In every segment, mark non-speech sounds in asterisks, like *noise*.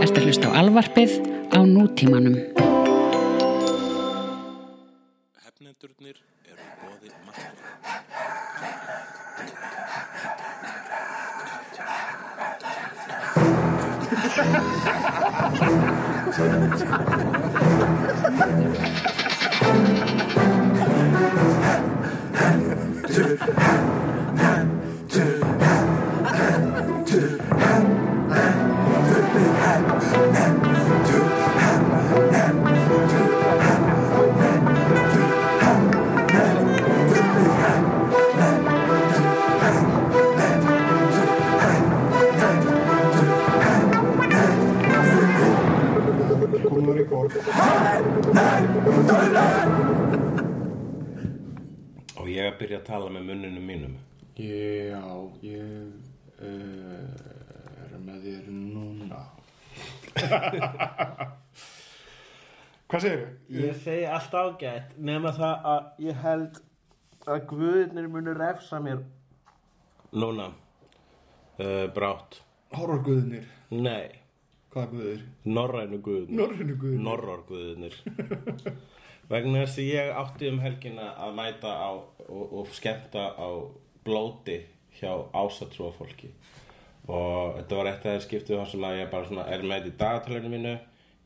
Ertu hlust á alvarpið á nútímanum. Hefnendurnir eru í bóði tala með munninu mínum. Já, ég uh, er með þér núna *laughs* Hvað segir þau? Ég segi allt ágætt nema það að ég held að guðinir munu refsa mér Núna, uh, brátt. Horrorguðinir, Nei, hvaða guðir? norrænu guðnir. Norrænu guðinir. Norror guðnir. *laughs* Vegna þess að ég átti um helgina að mæta á og, og skemmta á blóti hjá ásatrúa fólki. Og þetta var eitt af þeir skiptið þar sem að ég bara svona er með í dagatalinu mínu.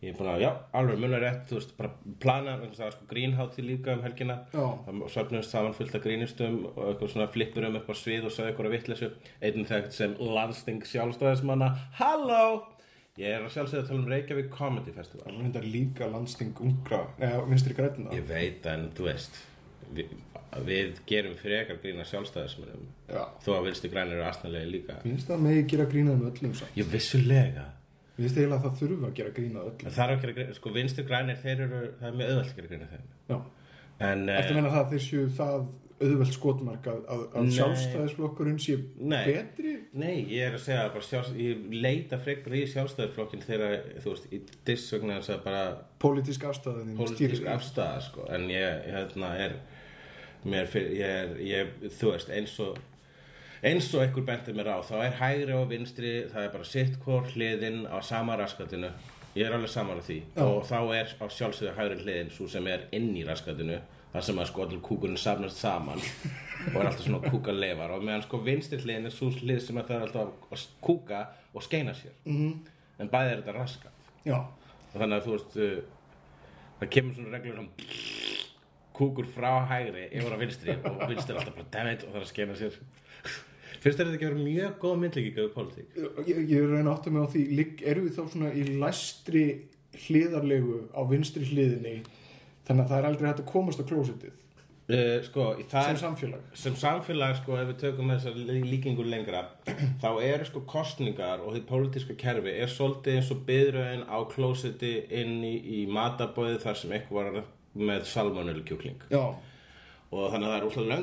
Ég er búin að, já, alveg munur rétt, þú veist, bara plana, það var sko grínhátti líka um helgina. Já. Það söfnumst saman fullt af grínistum og eitthvað svona flippurum upp á svið og sagði eitthvað vitleysu. Einn þekkt sem landsting sjálfstæðismanna. Halló! Ég er að sjálfsögða að tala um Reykjavík Comedy Festival. Það er þetta líka landsting ungra eða vinstri græna Ég veit en þú veist við, við gerum frekar grína sjálfstæðismennum Já, þó að vilstu grænir eru aðstæðlega líka. Finnst það megi gera grínað með öllum samt. Jú, vissulega. Finnst það eiginlega að það þurfa að gera grínað öllum. Það þarf að gera grína, sko vinstri grænir þeir eru, það er mjög auðvelt að gera grína þeim. Já, En, eftir að eh, meina það að þeir séu það auðvelt skotmark að, að, að sjálfstæðisflokkurinn sé Nei. betri nei, ég er að segja bara sjálfs, ég leita frekar í sjálfstæðisflokkin þegar, þú veist, í diss vegna þess að bara pólitísk afstæðin pólitísk afstæða sko. en ég, hérna, er mér fyrir, ég er, ég, þú veist, eins og eins og einhver bendir mér á, þá er hægri og vinstri það er bara sitt hvort hliðin á sama raskatinu, ég er alveg saman á því Já. og þá er á sjálfsögðu hægri hliðin svo sem er inn í raskatinu þar sem að sko allir kúkurinn safnast saman og er alltaf svona kúkaleifar og meðan sko vinstri hliðin er svo hlið sem að það er alltaf að kúka og skeina sér. -hmm. en bæði er þetta raskat. Já, og þannig að þú veist uh, það kemur svona reglur um kúkur frá hægri yfir á vinstri og vinstri er alltaf bara dammit og það er að skena sér. Finnst þér þetta ekki að vera mjög góð myndlíking af pólitík? Ég, ég er að reyna að átta mig á því ligg, eru við þá svona í læstri hliðarlegu á vinstri hliðinni þannig að það er aldrei hægt að komast á klósitið uh, sko, í það sem samfélag. sem samfélag sko ef við tökum þessar lí- líkingur lengra *clears throat* þá eru sko kostningar og því pólitíska kerfi er svolítið eins og byðröðin á klósiti inn í, í matabóði þar sem eitthvað var með salmonul kjúkling. Já, og þannig að það er úslega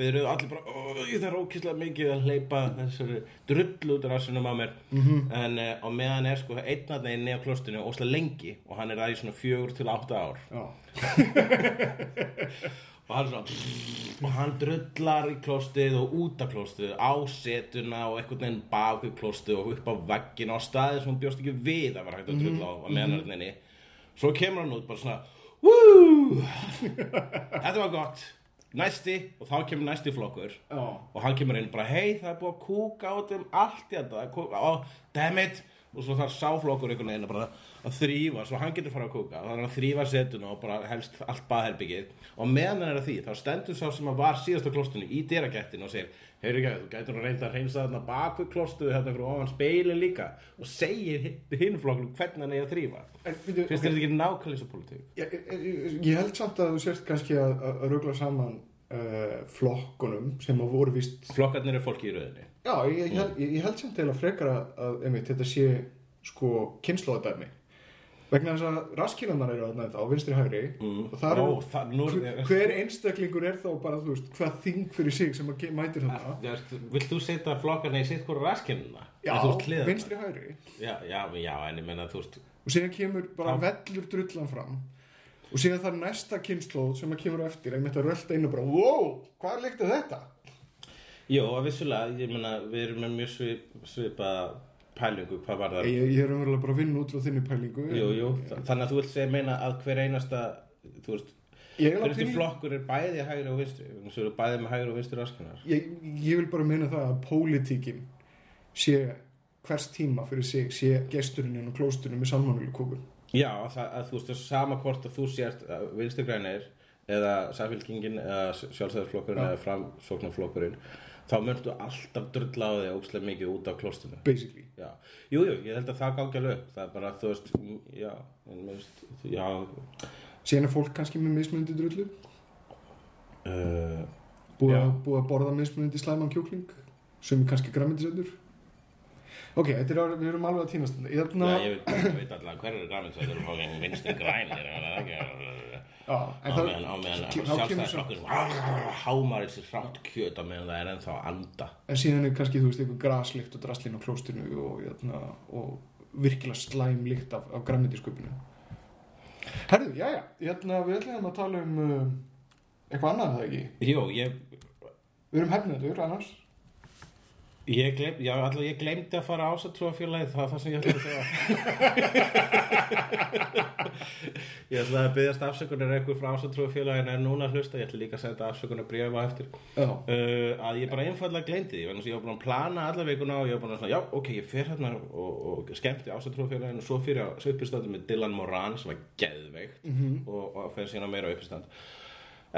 löng byrjuð allir bara, ó, það er ókýrslega mikið að hleypa þessari drull út af rassinum á mér. -hmm. en uh, á meðan er sko einnarni inni á klostinu óslega lengi og hann er að í svona fjögur til átta ár. Já, *laughs* og hann svona og hann drullar í klostið og út af klostið á setuna og einhvern veginn bak við klostið og upp á veggin á staði sem hann bjóst ekki við að vera hægt að drulla á að meðan er hann inni. Svo kemur hann út bara svona Woo! *laughs* Þetta var gott Næsti og þá kemur næsti flokkur. Já. Og hann kemur inn bara hei það er búið að kúka át um allt það er kúka, ó, dammit og svo þarf sáflokkur einhvern veginn bara að þrýfa svo hann getur fara að kúka. Þannig að þrýfa setuna og bara helst allt baðherbyggið og meðan hann er að því þá stendur sá sem að var síðast á klostinu í dyragættinu og segir heyrðu ekki þú gætur að reynda að reynsa þarna baku klostuðu hérna fyrir ofan speilin líka og segir hin- hinn flokkur hvernig hann er að þrýfa finnst ok, þér þetta ekki nákvæmlega og politík? ég, ég, ég held samt að þú sért kannski að, að að rugla saman uh, flokkunum sem að voru vist flokkarnir er fólki í rauðinni Já, ég, ég, held, ég, ég held samt eða frekar að, að einmitt, þetta sé sko kynnslóðadæmi vegna þess að raskilannar eru þarna ennþá, vinstri hægri Mm. og það eru það- nú- hver, einstaklingur er þá bara, þú veist, hvað þing fyrir sig sem að mætir veist, Vilt þú setja flokkarnir í sitt hvora raskinnina? Já, vinstri hægri Já, já, já, en ég menna, þú veist og síðan kemur bara Já. vellur drullan fram og síðan það er næsta kynnslóð sem að kemur á eftir einmitt að rölda inn og bara, wow, hvað líkti þetta? Jó, að vissulega, ég menna, við erum með mjög svip, svipa pælingu, hvað var það? Ég, ég er umverulega bara að vinna út frá þinni pælingu Jú, jú, þa- þannig að þú vilt segja meina að hver einasta, þú veist, Ég, hver er einasta pínu- flokkur er bæði hægri og vinstri, þú eru bæði með hægri og vinstri raskinar. ég, ég vil bara meina það að pólitíkin sé hvers tíma fyrir sig sé gesturinn inn á klóstunum með sammánulega kókun Já, það, að þú veist, það er sama hvort að þú sért að vinstri grænir eða samfélkingin eða sjálfsæðarflokkurinn Já. eða framsóknarflokkurinn, þá myndu alltaf þig ókslega mikið út á klóstunum. basically. Já, jú, ég held að það gangi alveg það er bara, þú veist, já, veist, já, síðan er fólk kannski með mismunandi drullu? Uh, búið, búið að borða mismunandi slæman kjúkling? Sem er kannski græmitisendur ok, þetta er, við erum alveg að týnast þetta Já, Hérna- ég veit, ég veit alltaf hver eru græmins Það eru fókin vinstri grænir Á meðan, sjálfstæðarflokkur Hámar þessi hrátt kjöt á meðan það er ennþá anda. En síðan er kannski, þú veist, einhver graslikt og draslinn á klóstinu og, jötna, og virkilega slæm lykt af, af græmitisköpunu Herðu, já, já, hérna, við ætlum að tala um uh, eitthvað annað, það ekki? Jú, ég, Við erum hefnendur annars ég gleym, já, alltaf ég gleymdi að fara ásatrúafélagið Það er það sem ég ætlaði að segja. *laughs* Ég ætlaði að byggðast afsökunar eitthvað frá ásatrúafélagin en núna hlusta, ég ætla líka að senda afsökunar bréfa eftir. Uh, að ég bara einfallega gleymdi því ég var búin að plana alla vikuna og ég var búin að svona, já, ok, ég fer hérna og, og skemmti ásatrúfélaginu og svo fyrir á uppistöndum með Dylan Moran sem var geðveikt og, og fer síðan meira uppistand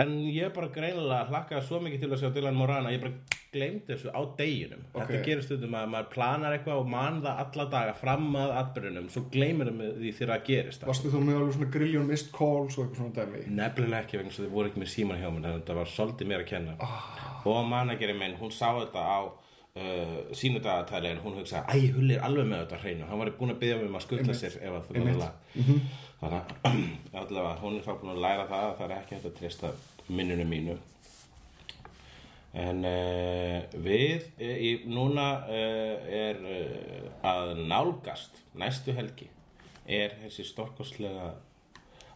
en ég bara greinilega hlakkaði svo mikið til að sjá Dylan Moran að ég bara gleymdi þessu á deginum. Ok. þetta gerir stundum að maður planar eitthvað og man það alla daga fram að atbyrjunum svo gleymir það því þegar það gerist varstu þú með alveg svona grilljón missed calls og eitthvað svona dæmi? Nefnilega ekki vegna þess að þið voru ekki með síman hjá mér þannig að þetta var svolítið mér að kenna. Ah. og manageri minn, hún sá þetta á uh, sínu dagatæli en hún hugsaði, æ, Hulli er alveg með þetta hreinu. Hann var búin að byggja mig um að skutla sér ef að þú var lag þannig að *clears throat* allavega, hún er þá búin að læra það að það er ekki hægt að treysta minnunu mínu. En uh, við uh, núna uh, er að nálgast næstu helgi er þessi stórkostlega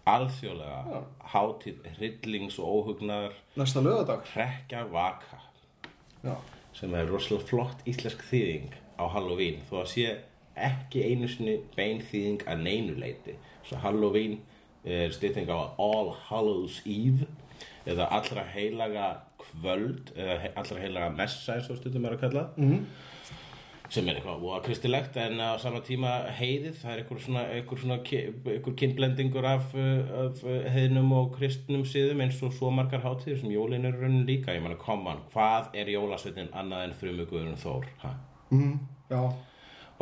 alþjóðlega Já. hátíð hryllings og óhugnar Næsta lögadag hrekja vaka. Já, sem er rosalega flott íslensk þýðing á Halloween. Þó að sé ekki einu sinni bein þýðing að neinu leiti svo Halloween er stytting á All Hallows Eve eða allra heilaga kvöld eða allra heilaga messa eins og stundum er að kalla mm. sem er eitthvað og kristilegt en á sama tíma heiðið það er einhver svona, svona kynblendingur af, af heiðnum og kristnum síðum eins og svo margar hátíðir sem jólin eru raunin líka ég meina koman, hvað er jólasveitin annað en frumuguðurinn Þór mm, já.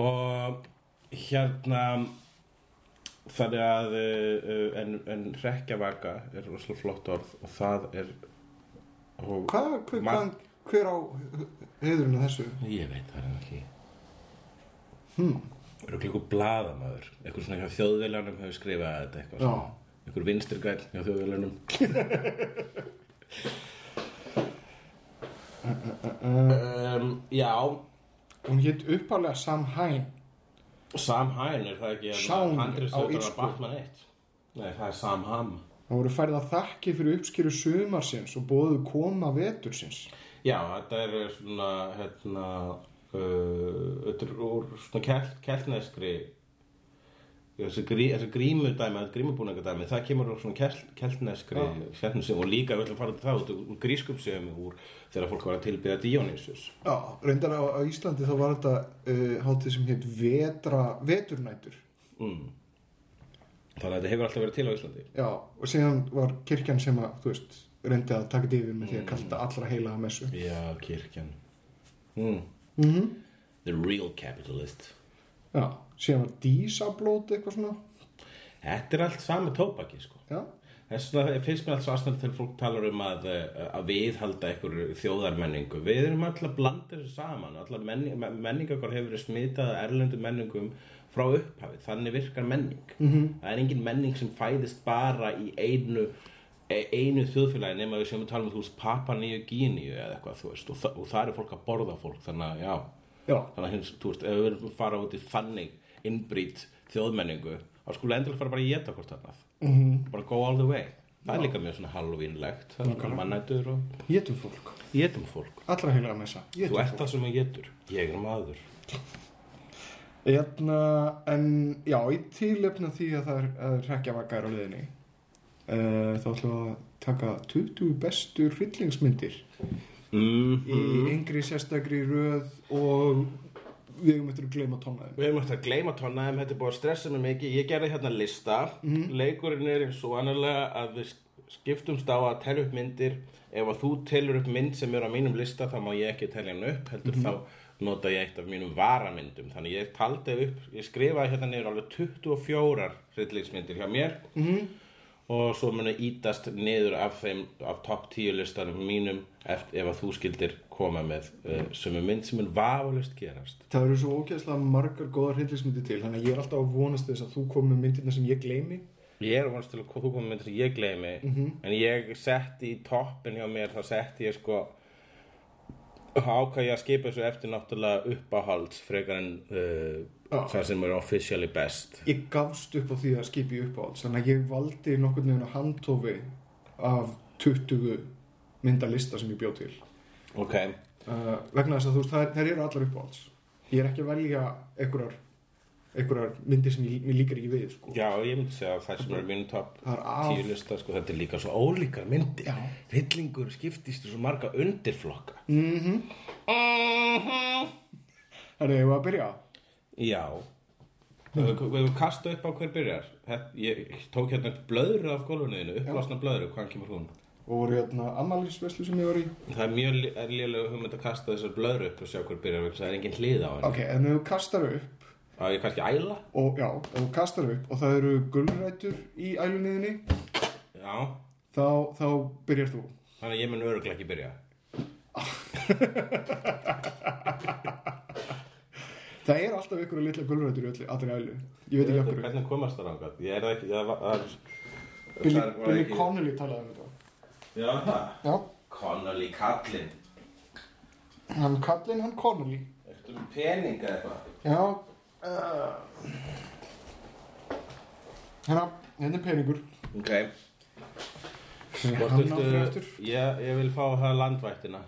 og hérna þannig að uh, en, en rekkjavaka er rosalega flott orð og það er og Hvað, hver, Ma- hvað, hver á heiðurinn að þessu? ég veit það er ekki hmm. er okkur einhver blaðamaður eitthvað svona hjá þjóðviljanum hefur skrifað þetta eitthvað svona. einhver vinstri gæll hjá þjóðviljanum um, *laughs* já Hún hétt uppalega Sam Hain Sam Hain er það ekki Shaun Andri á Söður írsku. að Batman 1 nei það er Sam Ham Það voru færið að þakki fyrir uppskýru sumarsins og bóðu koma vetursins. Já, þetta er svona hérna uh, þetta er úr svona kel, keltneskri þessi, grí, grímudæmi, grímubúningadæmi það kemur úr svona kel, keltneskri keltnesum og líka við ætlum að fara til það út úr úr þegar fólk var að tilbyða Dionysus Já, reyndar á, á Íslandi þá var þetta uh, hátíð sem hétt vetra, veturnætur mm. Þannig að þetta hefur alltaf verið til á Íslandi. Já, og síðan var kirkjan sem að, þú veist, reyndi að taka yfir með því að kalla þetta allra heilaga messu. Já, kirkjan. Mm. mm The real capitalist. Já, síðan var dísablót eitthvað svona Þetta er allt sami tóbaki sko Já, Þess vegna finnst mér alls aðstænd til fólk talar um að, eh, að viðhalda einhverju þjóðarmenningu. Við erum alltaf að þessu saman. Alltaf menning, menning okkar hefur verið smitað erlendu menningum frá upphafi. Þannig virkar menning. -hmm. Það er engin menning sem fæðist bara í einu, e- einu þjóðfélagi nema sem við talum um þú veist Papa Nýju Gíníu eða eitthvað þú veist og, þa og það er fólk að borða fólk þannig að já já, þannig að þú veist, ef við erum að fara út í þannig innbrýtt þjóðmenningu þá skulle endur fara bara að geta hvort annað mm bara go all the way. Það er líka mjög svona Halloween-legt það er svona mannættur og Jétum fólk, getum fólk. Allra heilaga messa. Þú Jétum ert það sem að getur, ég er maður. Hérna, en já, í tilefna því að það er, að hrekja vakar á liðinni uh, þá ætlum við að taka 20 bestu hryllingsmyndir mm í yngri sérstakri röð og við höfum eftir að gleyma tónaðum Við hefum eftir að gleyma tónnaðum, þetta er búið að stressa mig mikið. Ég gerði hérna lista. Leikurinn er eins og annarlega að við skiptumst á að telja upp myndir. Ef að þú telur upp mynd sem er á mínum lista þá má ég ekki telja hann upp. Heldur þá nota ég eitt af mínum varamyndum. Þannig ég taldi upp, ég skrifaði hérna niður alveg 24 hryllingsmyndir hjá mér. -hmm. Og svo muni ítast niður af þeim, af topp 10 listanum mínum eftir, ef að þú skildir koma með uh, sömu mynd sem mun vafalust gerast. Það eru svo ógeðslega margar góðar hryllingsmyndir til þannig að ég er alltaf að vonast þess að þú komið með myndirna sem ég gleymi Ég er vonast til að þú komið myndir sem ég gleymi En ég setti í toppin hjá mér Þá setti ég sko Ákvað ég að skipa þessu eftir náttúrulega uppáhalds Frekar en uh. Það sem er officially best. Ég gafst upp á því að skipi upp á alls þannig að ég valdi nokkurn veginn á handtófi af 20 myndalista sem ég bjóð til. Ok. Uh, vegna þess að þú veist, þær, þær eru allar upp á alls ég er ekki að velja einhverjar, einhverjar myndir sem ég, mér líkar ekki við sko. Já, ég myndi segja að það sem er Það er af- Tíu lista, sko, þetta er líka svo ólíkar myndir. Já. Hryllingur skiptist svo marga undirflokka. Mm Það er ég að byrja Já Við við kasta upp á hver byrjar Ég tók hérna upp blöðru af gólfunniðinu Upplasna blöðru, hvaðan kemur hún? og voru hérna ammælisveslu sem ég var í Það er mjög lélega hugmynd að kasta þessar blöðru upp og sjá hver byrjar vegna þess að það er engin hlið á henni. ok, en þú kastar upp Á ég kannski æla? og já, þú kastar upp og það eru gulrætur í ælunniðinni Já, þá, þá byrjar þú þannig að ég mun öruglega ekki byrja. *laughs* það er alltaf ykkur litla gulrætur í öllu- allri ælu ég veit ekki hverju Hvernig komast það rángað? Ég er ekki, það var... Billy, Billy Connolly talaði um þetta Já, það. já, Connolly kallinn. hann kallinn hann Connolly Ertu með pening eða eitthvað? já uh, hérna, hérna er peningur Ok. hann Hvort viltu... Ég, ég vil fá það landvættina.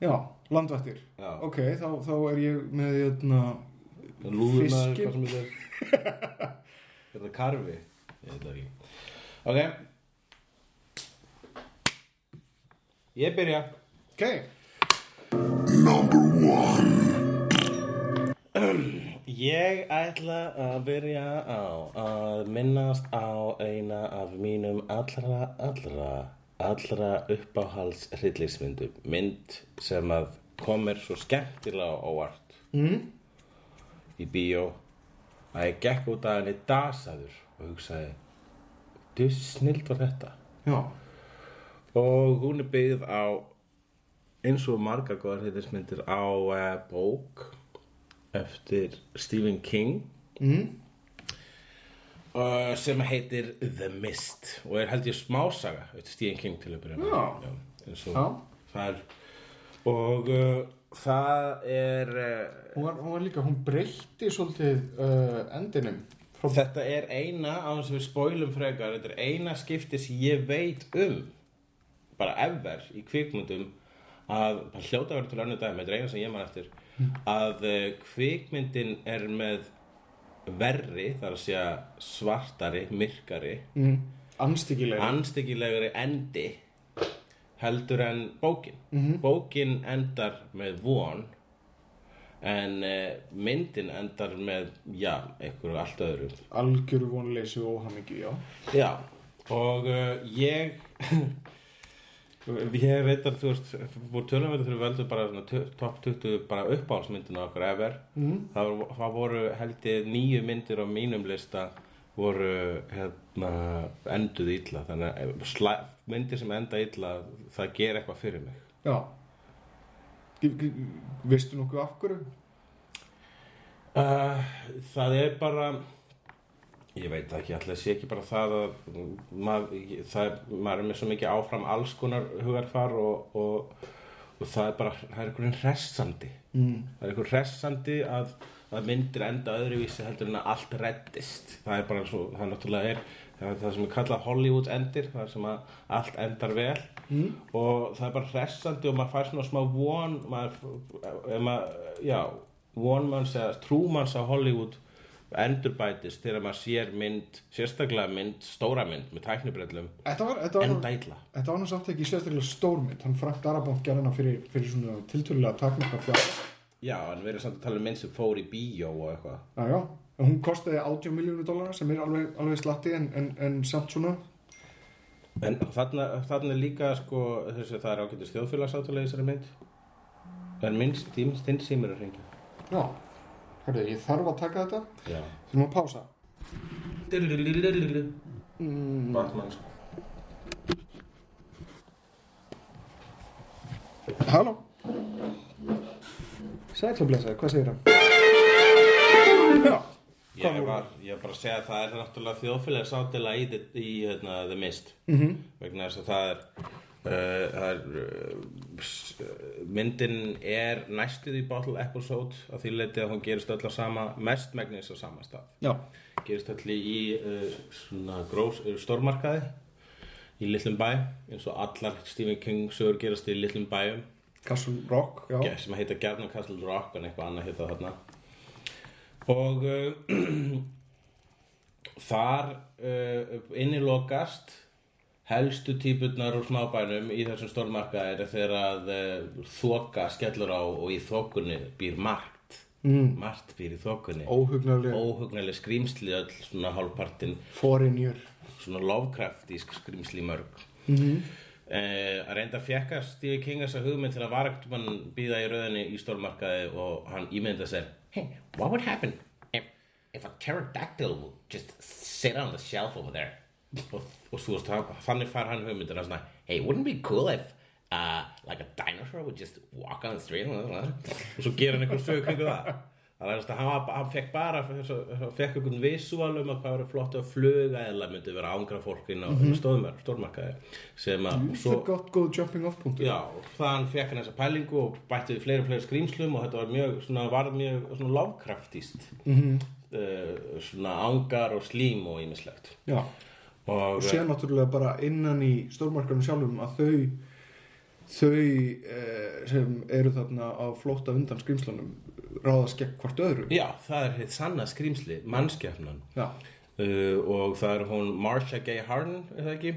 Já, landvættir Já. ok, þá, þá er ég með hérna Lúðunar, Fiskinn. hvað sem þetta er. Er *laughs* það karfi? Ég veit það ekki. Ok. Ég byrja. ok, Ég ætla að byrja á að minnast á eina af mínum allra, allra, allra uppáhalds hryllingsmyndum. Mynd sem að komir svo skemmtilega á óvart mm? í bíó að ég gekk út af henni dasaður og hugsaði þú snild var þetta já og hún er byggð á eins og margar góðar hryllingsmyndir á uh, bók eftir Stephen King mm? Uh, sem heitir The Mist og er held ég smásaga. Stephen King til að byrja með. Eins og það er og uh, það er uh, hún, var, hún var líka, hún breytti svolítið endinum frá þetta er eina á þess að við spoilum frekar þetta er eina skipti sem ég veit um bara ever í kvikmyndum að hljóta að vera til önnur dæmi, þetta er eina sem ég man eftir að uh, kvikmyndin er með verri, þar að segja svartari, myrkari mm. anstíkilega anstíkilegri endi heldur en bókin. Bókin endar með von en uh, myndin endar með já, einhverju allt öðru. Algjöru vonleysi og óhamingju, já. Já, og uh, ég *laughs* ég veit að þú veist voru tölum við þegar við veldum bara topp 20 bara uppáhaldsmyndina okkar ever mm. það, það voru held ég nýju myndir á mínum lista voru hérna enduð illa þannig að slæ, myndir sem enda illa það ger eitthvað fyrir mig já veistu nokkuð af hverju? uh, það er bara ég veit ekki alltaf sé ekki bara það að maður, það, er- maður er með svo mikið áfram alls konar hugarfar og, og, og það er bara það er einhvern hressandi Mm. það er einhvern hressandi að, að myndir enda öðruvísi heldur en að allt reddist það er bara svo, það náttúrulega er það, það sem er kallað Hollywood endir það sem að allt endar vel Mm. og það er bara hressandi og maður fær svona smá von maður, maður, já vonmanns eða trúmanns á Hollywood endurbætist þegar maður sér mynd sérstaklega mynd, stóra mynd með tæknibrellum Þetta var, þetta var, nú samt ekki sérstaklega stórmynd hann Frank Darabont gerði hana fyrir, fyrir svona tiltölulega takmarka fjár. Já, en við erum samt að tala um mynd sem fór í bíó og eitthvað. Já, já, en hún kostiði 80 miljónu dólarar sem er alveg, alveg slatti en, en, en samt svona. En þarna, þarna líka sko þessi það er ágættis þjóðfélagsáttalega í þessari mynd. En minnst tímst þinn símur er hringja Já, hörðu, ég þarf að taka þetta. Já. Þurfum að pása. Mm. Batman sko. Halló? Sætla blessaði, hvað segir hann? Já, Ég var, ég var bara að segja að það er náttúrulega þjóðfélagsáttalega í, The- í hérna, The Mist. Mhm. vegna þess að það er það er uh, s- myndin er næstuð í bottle episode að því leiti að hún gerist öll á sama mest megnis á sama stað. Já, gerist öll í uh, grós, stórmarkaði í litlum bæ eins og allar Stephen King sögur gerast í litlum bæjum. Castle Rock, já. Sem heita Gjarnan Castle Rock en eitthvað annað heita þarna. Og uh, *clears throat* þar uh, innilokast helstu típurnar úr smábænum í þessum stórmarkaði er þegar að uh, þoka skellur á og í þokunni býr margt mm. margt býr í þokunni Óhugnarlega skrýmsli öll svona hálfpartin Foreigner svona Lovecraftísk skrýmsli mörg Mhm. -hmm. að reynda fjekka Stevie King þessa hugmynd til að var ekkert mann býða í rauðinni í stórmarkaði og hann ímynda sér hey, what would happen if, if a pterodactyl would just sit on the shelf over there og, og þú veist, þannig fær hann hugmyndir að svona, hey, wouldn't it be cool if uh, like a dinosaur would just walk on the street? Og svo gera hann einhver sög kringu það. Er að hann, hann fekk bara fekk einhvern visual um að hvað var flott að fluga eða myndi vera ángra fólk inn á mm -hmm. stórmarkaði sem að er svo, gott góð jumping off punktur já, þann fekk hann þessa pælingu og bætti við fleiri og fleiri skrýmslum og þetta var mjög, svona, var mjög svona lovkraftist mm svona ángar og slím og ýmislegt. Já, og og sér náttúrulega bara innan í stórmarkanum sjálfum að þau þau eh, sem eru þarna á flótta undan skrimslunum ráðast gegn hvort öðru. Já, það er hitt sanna skrýmsli, mannskefnan Já, uh, og það er hún Marcia Gay Harden, er það ekki?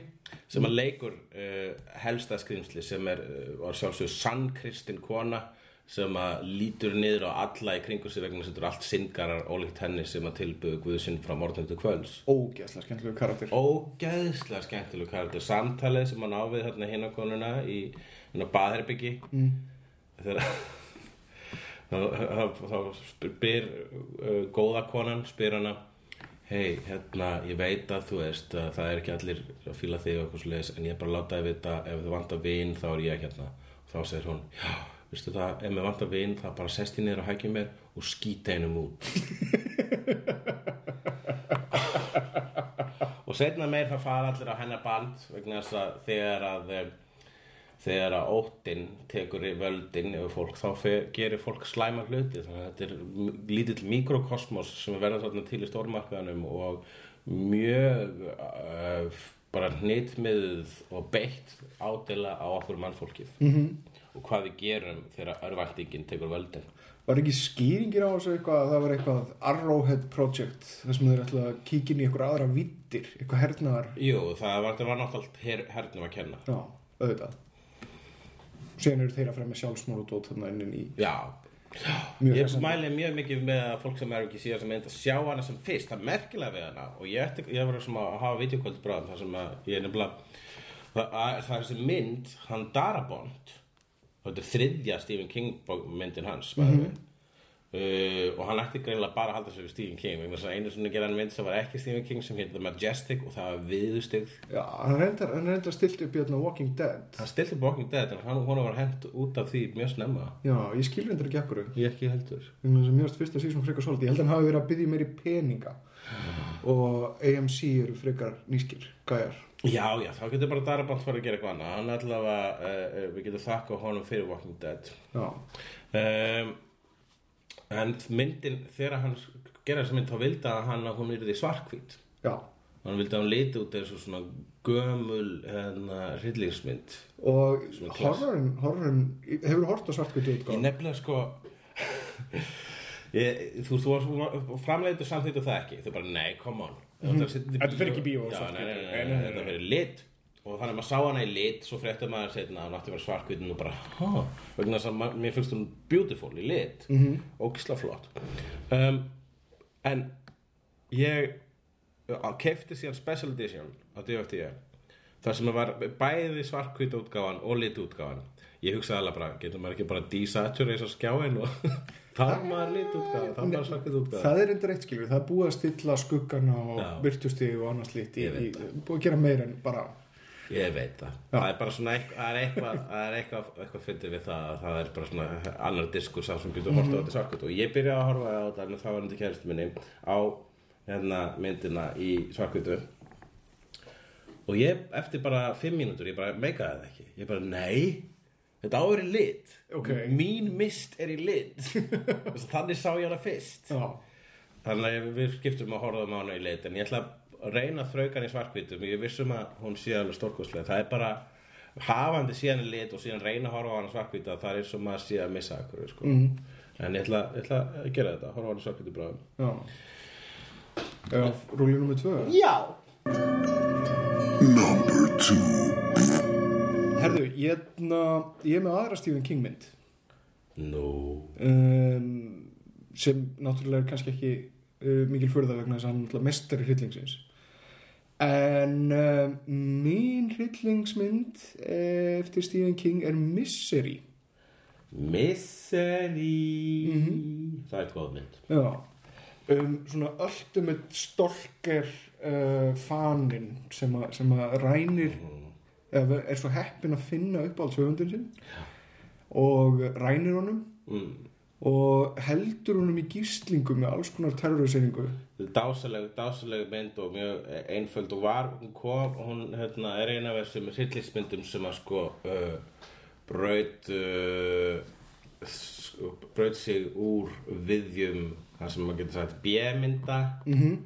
Sem að leikur uh, helsta skrýmsli sem er, var sjálfsög sann kristin kona sem að lítur niður á alla í kringu sig vegna að þetta eru allt syndgarar ólíkt henni sem að tilbyðu Guðsinn frá morgun til kvölds. Ógeðslega skemmtilegu karakter. Ógeðslega skemmtileg karakter. Samtalið sem hann ávið hérna hinn á konuna í hérna baðherbyggi mm. þegar *laughs* þá, þá, þá spyr uh, góða konan spyr hana hei, hérna, ég veit að þú veist að það er ekki allir að fíla þig og eitthvað svo en ég er bara að láta þið vita ef þú vantar vin þá er ég hérna. Og þá segir hún, já, veistu það ef mér vantar vin þá bara sest ég niður og hækja mér og skýta einum út. Og setna meir það fara allir á hennar band vegna þess að þegar að eh, þegar að óttinn tekur í völdin yfir fólk þá gerir fólk slæma hluti. Þannig að þetta er lítill mikrokosmos sem er verða þarna til í stórmarkaðanum og mjög uh, bara hnitmiðuð og beitt ádela á okkur mannfólkið. -hmm. Og hvað við gerum þegar örvæntingin tekur völdin. Var ekki skýringir á þessu eitthvað að það var eitthvað Arrowhead Project þar sem þeir ætla að kíkja inn í eitthvað aðra vittir eitthvað hernaðar? Jú, það var, var náttúrulega her, hernum að kenna. Já, auðvitað. Síðan eru þeir að fremja sjálfsmór og dót þarna inn í Já, mjög Ég mæli mjög mikið með að fólk sem er ekki síðan sem enda sjá hana sem fyrst, það er merkilega við hana. Og ég ætti, ég var sem að hafa videokvöld bráðum þar sem að það, að, það er þessi mynd, hann Darabont og þetta er þriðja Stephen King myndin hans mm -hmm. uh, og hann ætti greinilega bara að halda sér við Stephen King. Einu svona gera hann mynd sem var ekki Stephen King sem hétt The Majestic og það var viðustig Já, hann reyndar, hann reyndar stilt upp í hérna Walking Dead. Hann stilti Walking Dead en hann, var hent út af því mjög snemma. Já, ég skil reyndar ekki akkur ég ekki heldur. Vegna þess að mjög fyrsta sísón frekar svolítið. Ég held að hann hafi verið að byggja meiri peninga. *sighs* Og AMC eru frekar nýskil gæjar Já, já, þá getur bara Darabont fara að gera eitthvað annað. Hann allavega, uh, við getum þakka honum fyrir Walking Dead. Um, En myndin, þegar hann gera þessa mynd þá vildi að hann að hún yrði svarkvít já. Hann vildi að hún liti út eins og svona gömul hérna, hryllingsmynd. Og horrorinn, horrorinn hefur hort á svartkvöldu Ég útgáð nefnilega sko *laughs* Ég, þú, þú, þú framleitur samþýttu það ekki. Þú bara, nei, come on Þetta fer ekki í bíó, þetta fyrir lit. Og þannig að maður sá hana í lit Svo frétti maður setna að hann átti að vera svarkvítin Og bara, há Vegna þess að mér finnst hún beautiful í lit. Mm -hmm. Ógisla flott. Um, En ég kefti síðan special edition á DFT þar sem var bæði svartkvít útgáfan og lit útgáfan ég hugsaði alveg bara, getur maður ekki bara desaturate á skjáin og *laughs* þar maður lit útgáfan, þar maður svartkvít útgáfan Það er enda reitt skilur, það er búið að stilla skuggana og Já. byrtusti og annars lit búið að gera meira en bara ég veit það, það er bara svona það er eitthvað, það er eitthvað, eitthvað fyndið við það að það er bara svona annar diskur sá sem getur horta á þetta svartkvít og ég byrjaði að horfa á þetta þá var þetta kæristu minni á hérna myndina í svartkvítu og ég eftir bara fimm mínútur ég bara meikaði það ekki. Ég bara nei, þetta á að vera í lit. Ok. mín mist er í lit. *laughs* Þannig sá ég hana fyrst. Já, þannig að við skiptum að horfa á hana í lit en ég ætla að reyna að þrauka hann í svartkvítum ég vissum að hún sé alveg stórkostlega það er bara hafandi síðan í lit og síðan reyna að horfa á hana svartkvíta það er og maður sé að missa akkur sko. en ég ætla, ég ætla að gera þetta horfa á hana svartkvítu bráðum. Rúli nummer tvö? Já Herðu, ég, na, ég er með aðra Stephen King mynd. Nú. Um, sem náttúrulega er kannski ekki uh, mikil furða vegna þess að hann er mestari hryllingsins. En uh, mín hryllingsmynd eftir Stephen King er Misery. Misery. Það er góð mynd. Já. Um, svona ultimate stalker uh, fanin sem, að rænir eða er svo heppin að finna upp alls höfundin sinn og rænir honum mm. og heldur honum í gíslingu með alls konar terroriseringu Dásaleg, dásaleg mynd og mjög einföld og var, hún kom, hún hérna, er eina af þessum hryllismyndum sem að sko uh, braut uh, s- braut sig úr viðjum það sem maður getur sagt B-mynda mm -hmm.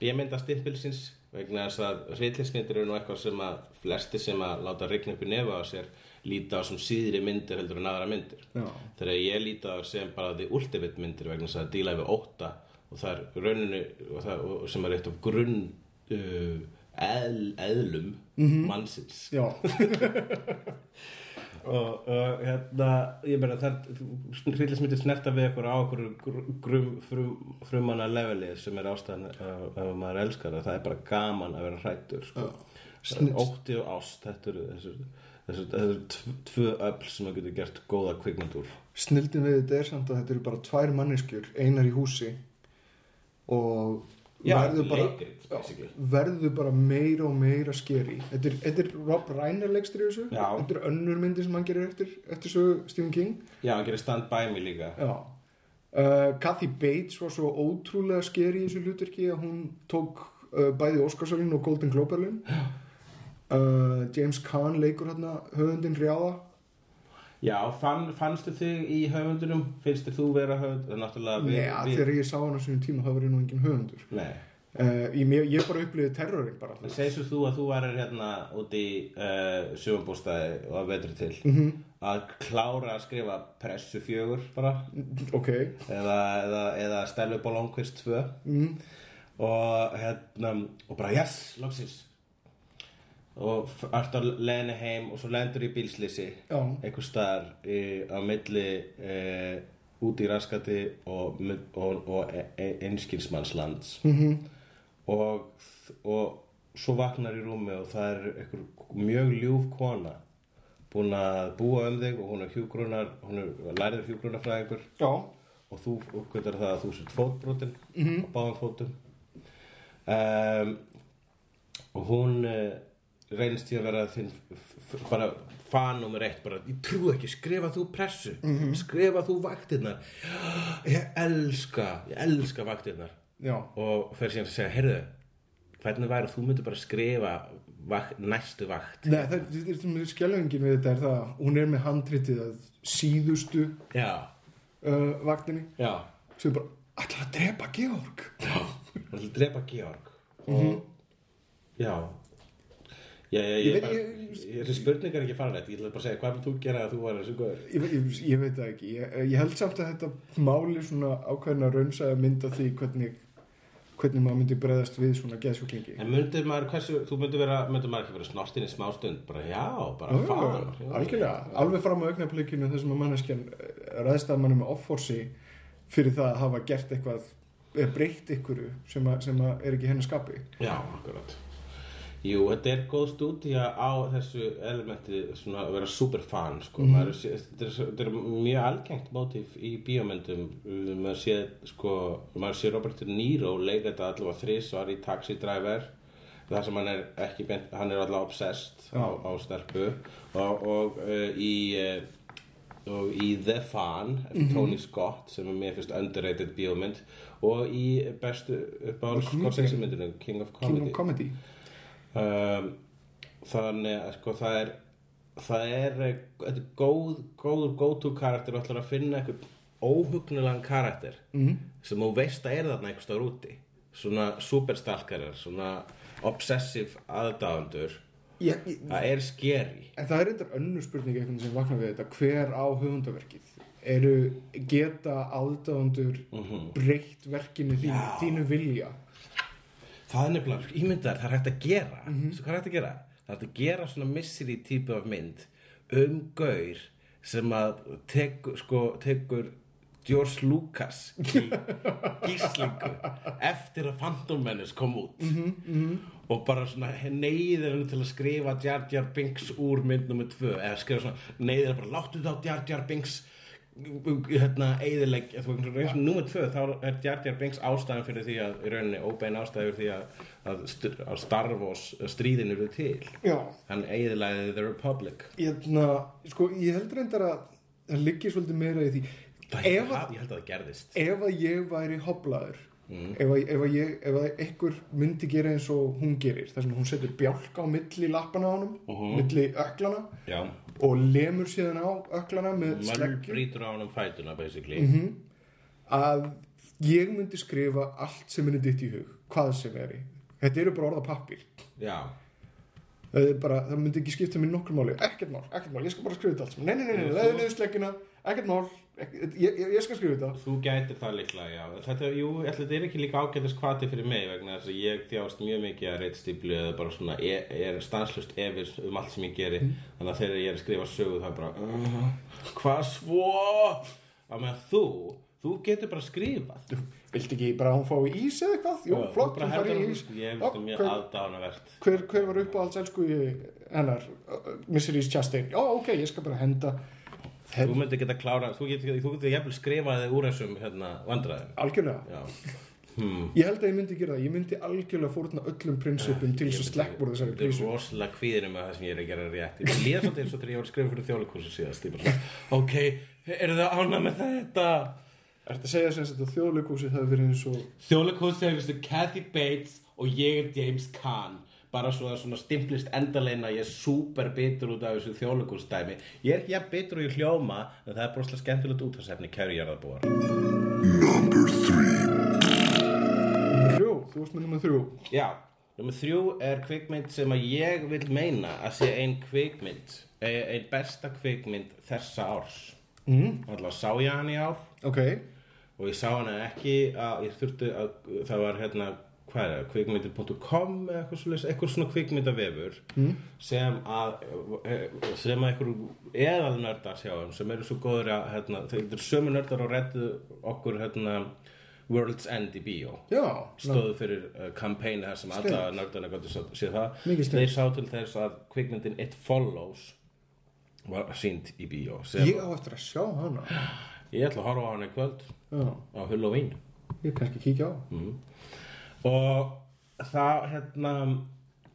B-mynda stimpilsins vegna þess að hryllismyndir eru nú eitthvað sem að flesti sem að láta rigna upp í nefa á sér líta á sem síðri myndir heldur en aðra myndir Já. þegar ég líti á sem bara því ultimate myndir vegna þess að díla við ótta og það er rauninu og það, og, sem er eitt af grunn uh, eðl, eðlum mannsins Já, *laughs* og, og hérna ég meina það hryllismyndir snerta við okkur á okkur grum, frum, frumanna leveli sem er ástæðan ef ef maður elskar það, það er bara gaman að vera hrættur sko. Snill. Ótti og ást þetta eru þessu, þessu tv- tvö öll sem að getur gert góða kvikmynd úr. Snildin við þetta er samt að þetta eru bara tvær manneskjur einar í húsi og Já, verður bara, leikrit, basically. verður bara meira og meira skeri þetta er, þetta er Rob Reiner leikstur í þessu. Já. þetta er önnur myndi sem hann gerir eftir, eftir sögu Stephen King. Já, hann gerir stand by me líka. Já. Uh, Kathy Bates var svo ótrúlega skeri í þessu hlutverki að hún tók uh, bæði Óskarsvölin og Golden Globe-verlin *gasps* uh, James Caan leikur hérna höfundin Rjáða Já, fann, fannstu þig í höfundunum? Finnst þér þú vera höfund? Nei, við, þegar ég sá hann á sínum tíma þá var ég nú engin höfundur. Nei, uh, ég, ég, ég bara upplifði terrorinn bara. Segir þú að þú varir hérna úti í uh, sjöfumbústæði og að vetri til? Mhm. að klára að skrifa pressu fjögur bara? Ok, eða, eða, eða á langkvist tvö? Mm. og hérna og bara yes, loksins og ert á leiðinni heim og svo lendur í bílslýsi einhver staðar í, á milli e, út í raskati og, og, og e, e, einskilsmannslands. -hmm. og, og svo vaknar í rúmi og það er einhver mjög ljúf kona búin að búa um þig og hún er hjúgrunar hún er lærið hjúgrunarfræðingur já, og þú uppgötar það að þú sért fótbrotin á báðum fótum. Um, og hún uh, reynist því að vera þinn bara fan nummer eitt bara, ég trú ekki, skrifa þú pressu skrifa þú vaktirnar. Ég elska, ég elska vaktirnar. Já. Og fer síðan að segja, heyrðu hvernig væri að þú myndir bara skrifa vakt, næstu vakt? Nei, það er skjálfingin við þetta er það að hún er með handritið að síðustu já, uh, vaktinni. Já. Sem bara, ætlar að drepa Georg? Hann vil drepa Georg? Og já Já, já, Ég ég, veit- bara, ég- ég, þessi spurning er ekki farin Ég ætla bara að segja, hvað mun þú gera að þú var þessu góður? Ég, ég, ég veit það ekki, ég, ég held samt að þetta máli svona ákveðna raunsaða mynd af því hvernig, hvernig maður myndi bregðast við svona geðsjúklingi. En myndir maður, hversu, þú myndir vera, myndir maður ekki vera snortinn í smástund, bara já, bara Já, faðan. já, algjörlega, alveg fram á augnablikinu þessum að manneskjan ræðst að manni með offorsi fyrir það að hafa gert eitthvað, eða breytt ykkur sem, að, sem að er ekki henni skapi. Já, akkurat. Jú, þetta er góð stúdía á þessu elementi svona að vera superfan, sko. Mm -hmm. sé, þetta, er, þetta er mjög algengt mótíf í bíómyndum. Uh, Maður sé, sko, maður sé Robert De Niro leika þetta allavega þrísvar í Taxi Driver. Það sem hann er ekki beint, hann er allavega obsessed á, á stelpu og, og uh, í... Uh, og í The Fan eftir Tony Scott sem er mér fyrst underrated bíómynd og í bestu uppáhalds King of Comedy. Um, þannig að sko það er það er, eh, þetta er góð góður go-to karakter og ætlar að finna eitthvað óhugnulegan karakter mm. sem þú veist að er þarna eitthvað stór úti. Svona superstalkarar svona obsessive aðdáðandur það er scary. En það er eitthvað önnur spurning eitthvað sem vaknar við þetta. Hver á höfundaverkið? Eru geta aðdáðandur breytt verkinu þínu, Já. þínu vilja Það er nefnilega, ímyndar, það er hægt að gera. Svo hvað er hægt að gera? Það er hægt að gera svona mystery típu af mynd um gaur sem að tekur, sko, tekur George Lucas í *laughs* gíslingu eftir að Phantom Menace kom út. Og bara svona neyðir hann til að skrifa Jar Jar Binks úr mynd nummer tvö eða skrifa svona neyðir hann bara láttu þetta á Jar Jar Binks hérna eðileg þú veist, og nummer tvö þá er Jar Jar Binks ástæðan fyrir því að í rauninni óbein ástæðan fyrir því að, að, að Star Wars stríðin eru til. Já, hann eðilegði The Republic. Ég, na, sko, ég held reyndar að það liggi svolítið meira í því. Það, ef ég held að það gerðist. ef að ég væri hoblaður ef, að, ef, að ég, ef að einhver myndi gera eins og hún gerir þar sem hún setur bjálka á milli lappana á honum milli öklana já, og lemur síðan á öklana með mann sleggju brýtur á hann um fætuna basically að ég myndi skrifa allt sem er ditt í hug hvað sem er í. Þetta eru bara orða pappir það, bara, það myndi ekki skipta mér nokkur máli. Ekkert mál, ekkert mál, ég skal bara skrifa þetta allt saman. nei, nei, nei, nei, leiðu niður sleggina, ekkert mál. Ekki, ég, ég, ég skal skrifa þetta. Þú gætir það líklega já. þetta, jú, ég þetta er ekki líka ágætis kvati fyrir mig vegna þess að ég þjást mjög mikið að reitstýplu eða bara svona, ég, ég er stanslust efins um allt sem ég geri. Þannig að þegar ég er að skrifa sögu það er bara uh, *laughs* hvað svo? Að með þú, þú getur bara skrifað. Viltu ekki bara að hún fái ís eða eitthvað? Jú, Þú flott, hún fær í ís. ég það mjög hver, aðdánavert hver, hver var upp á alls elsku hennar, Mr. East Chastain? Já, ok, ég skal bara henda þú myndir geta klára, þú getur, þú getur jafnvel skrifaði úr þessum hérna, vandræðum algjörlega já, hmm. Ég held að ég myndi gera það, ég myndi algjörlega fórna öllum prinsipum til þess að sleppur þessari Þetta er prísu. rosalega kvíðinu með það sem ég er að gera rétt Ég líða svolítið eins og þegar ég var að skrifa fyrir þjóðleikursu síðast Ég bara svona, ok, eru það ána með þetta? Ertu að segja sem sagt að þjóðleikúsið það verið eins og Þjóðleikursu er þessu Kathy Bates og ég er James Caan bara svo að svona stimplist endaleina ég er super bitur út af þessu þjóðleikursdæmi Ég er ekki jafn bitur og ég hljóma en það er broslega skemmtilegt útastefni kæru jarðarbúar. Þrjú, þú veist með nummer þrjú. Já, nummer þrjú er kvikmynd sem að ég vil meina að sé ein kvikmynd eh, ein besta kvikmynd þessa árs. Mm. Alltaf sá ég hann í ár. Ok, og ég sá hana ekki að ég þurfti að það var hérna hvað er það, kvikmyndir.com eða eitthvað svona, eitthvað svona kvikmyndavefur mm. sem að eh, sem að eitthvað eðalnördar sjáum sem eru svo góður að hérna, þeir eru sömu nördar og reddu okkur hérna World's End í já, stóðu fyrir uh, kampæni þar sem alla nördarna gáttu að sé það. Þeir sá til þess að kvikmyndin It Follows var sínd í sem ég á eftir að sjá hana. ég ætla að horfa á hana í kvöld Já, á Halloween. Ég kannski kíkja á. Og það hérna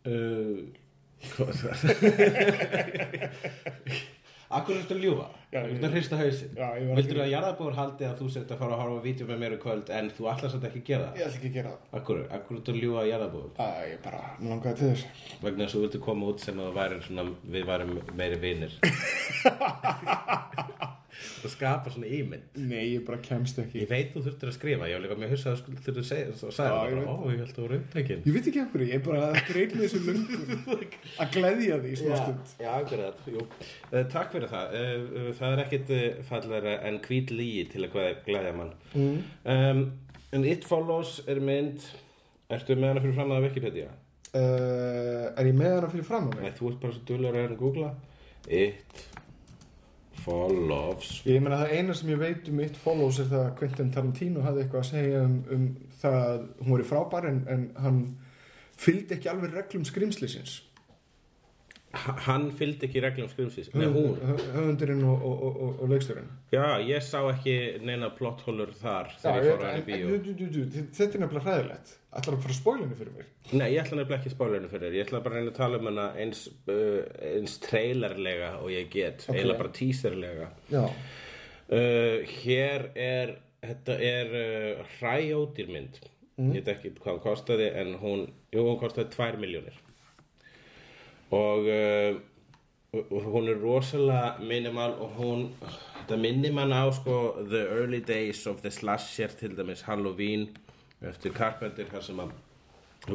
uh, Akkur er þetta að ljúfa? Já, Þú að hrista var Vildur að jarðabúr haldi að þú sért að fara að horfa á vídeo með mér í kvöld en þú ætlar samt ekki að gera það? Ég ætla ekki að gera það. Akkur, akkur er þetta að ljúfa að jarðabúr? Æ, ég bara langaði til þess. vegna þess að þú viltu koma út sem að þú væri svona, við værum meiri vinir *laughs* Það skapa svona ímynd. Nei, ég bara kemst ekki. Ég veit þú þurftir að skrifa, ég var líka mjög hussað að þurftir að segja, svo sagði Já, það bara, ó, ég held að þú voru upptækin Ég veit ekki af hverju, ég er bara að greið með þessu löngur *laughs* að gleðja því smá stund. Já, akkurat, jú. Uh, Takk fyrir það, uh, það er ekkit uh, fallara en hvít lígi til að glæðja mann. Mm. um, En It Follows er mynd. Ertu með hana fyrir fram að Wikipedia? Er ég með hana fyrir fram mig? Nei, þú ert bara svo dulur að Follows Ég meina það eina sem ég veit um mitt follows er það að Quentin Tarantino hafði eitthvað að segja um, um það að hún var í frábær en, en hann fylgdi ekki alveg reglum skrimslisins Hann fylgdi ekki reglum hún höfundurinn og, og, og, og, leikstjórinn Já, ég sá ekki neina plotthólur þar þegar ég fór að du, þetta er nefnilega hræðilegt Ætlar að fara spólinu fyrir mér Nei, ég ætla nefnilega ekki henni fyrir þér. Ég ætla bara að reyna að tala um hana eins, uh, eins trailerlega og ég get, Ok. eiginlega bara teaserlega. Já, Uh, hér er, þetta er uh, hræjódýrmynd. Ég veit ekki hvað hún kostaði, en hún, jú, hún kostaði 2 miljónir. Og, uh, hún er rosalega minimal og hún, þetta minnir mann á sko The Early Days of the Slasher til dæmis Halloween eftir Carpenter þar sem að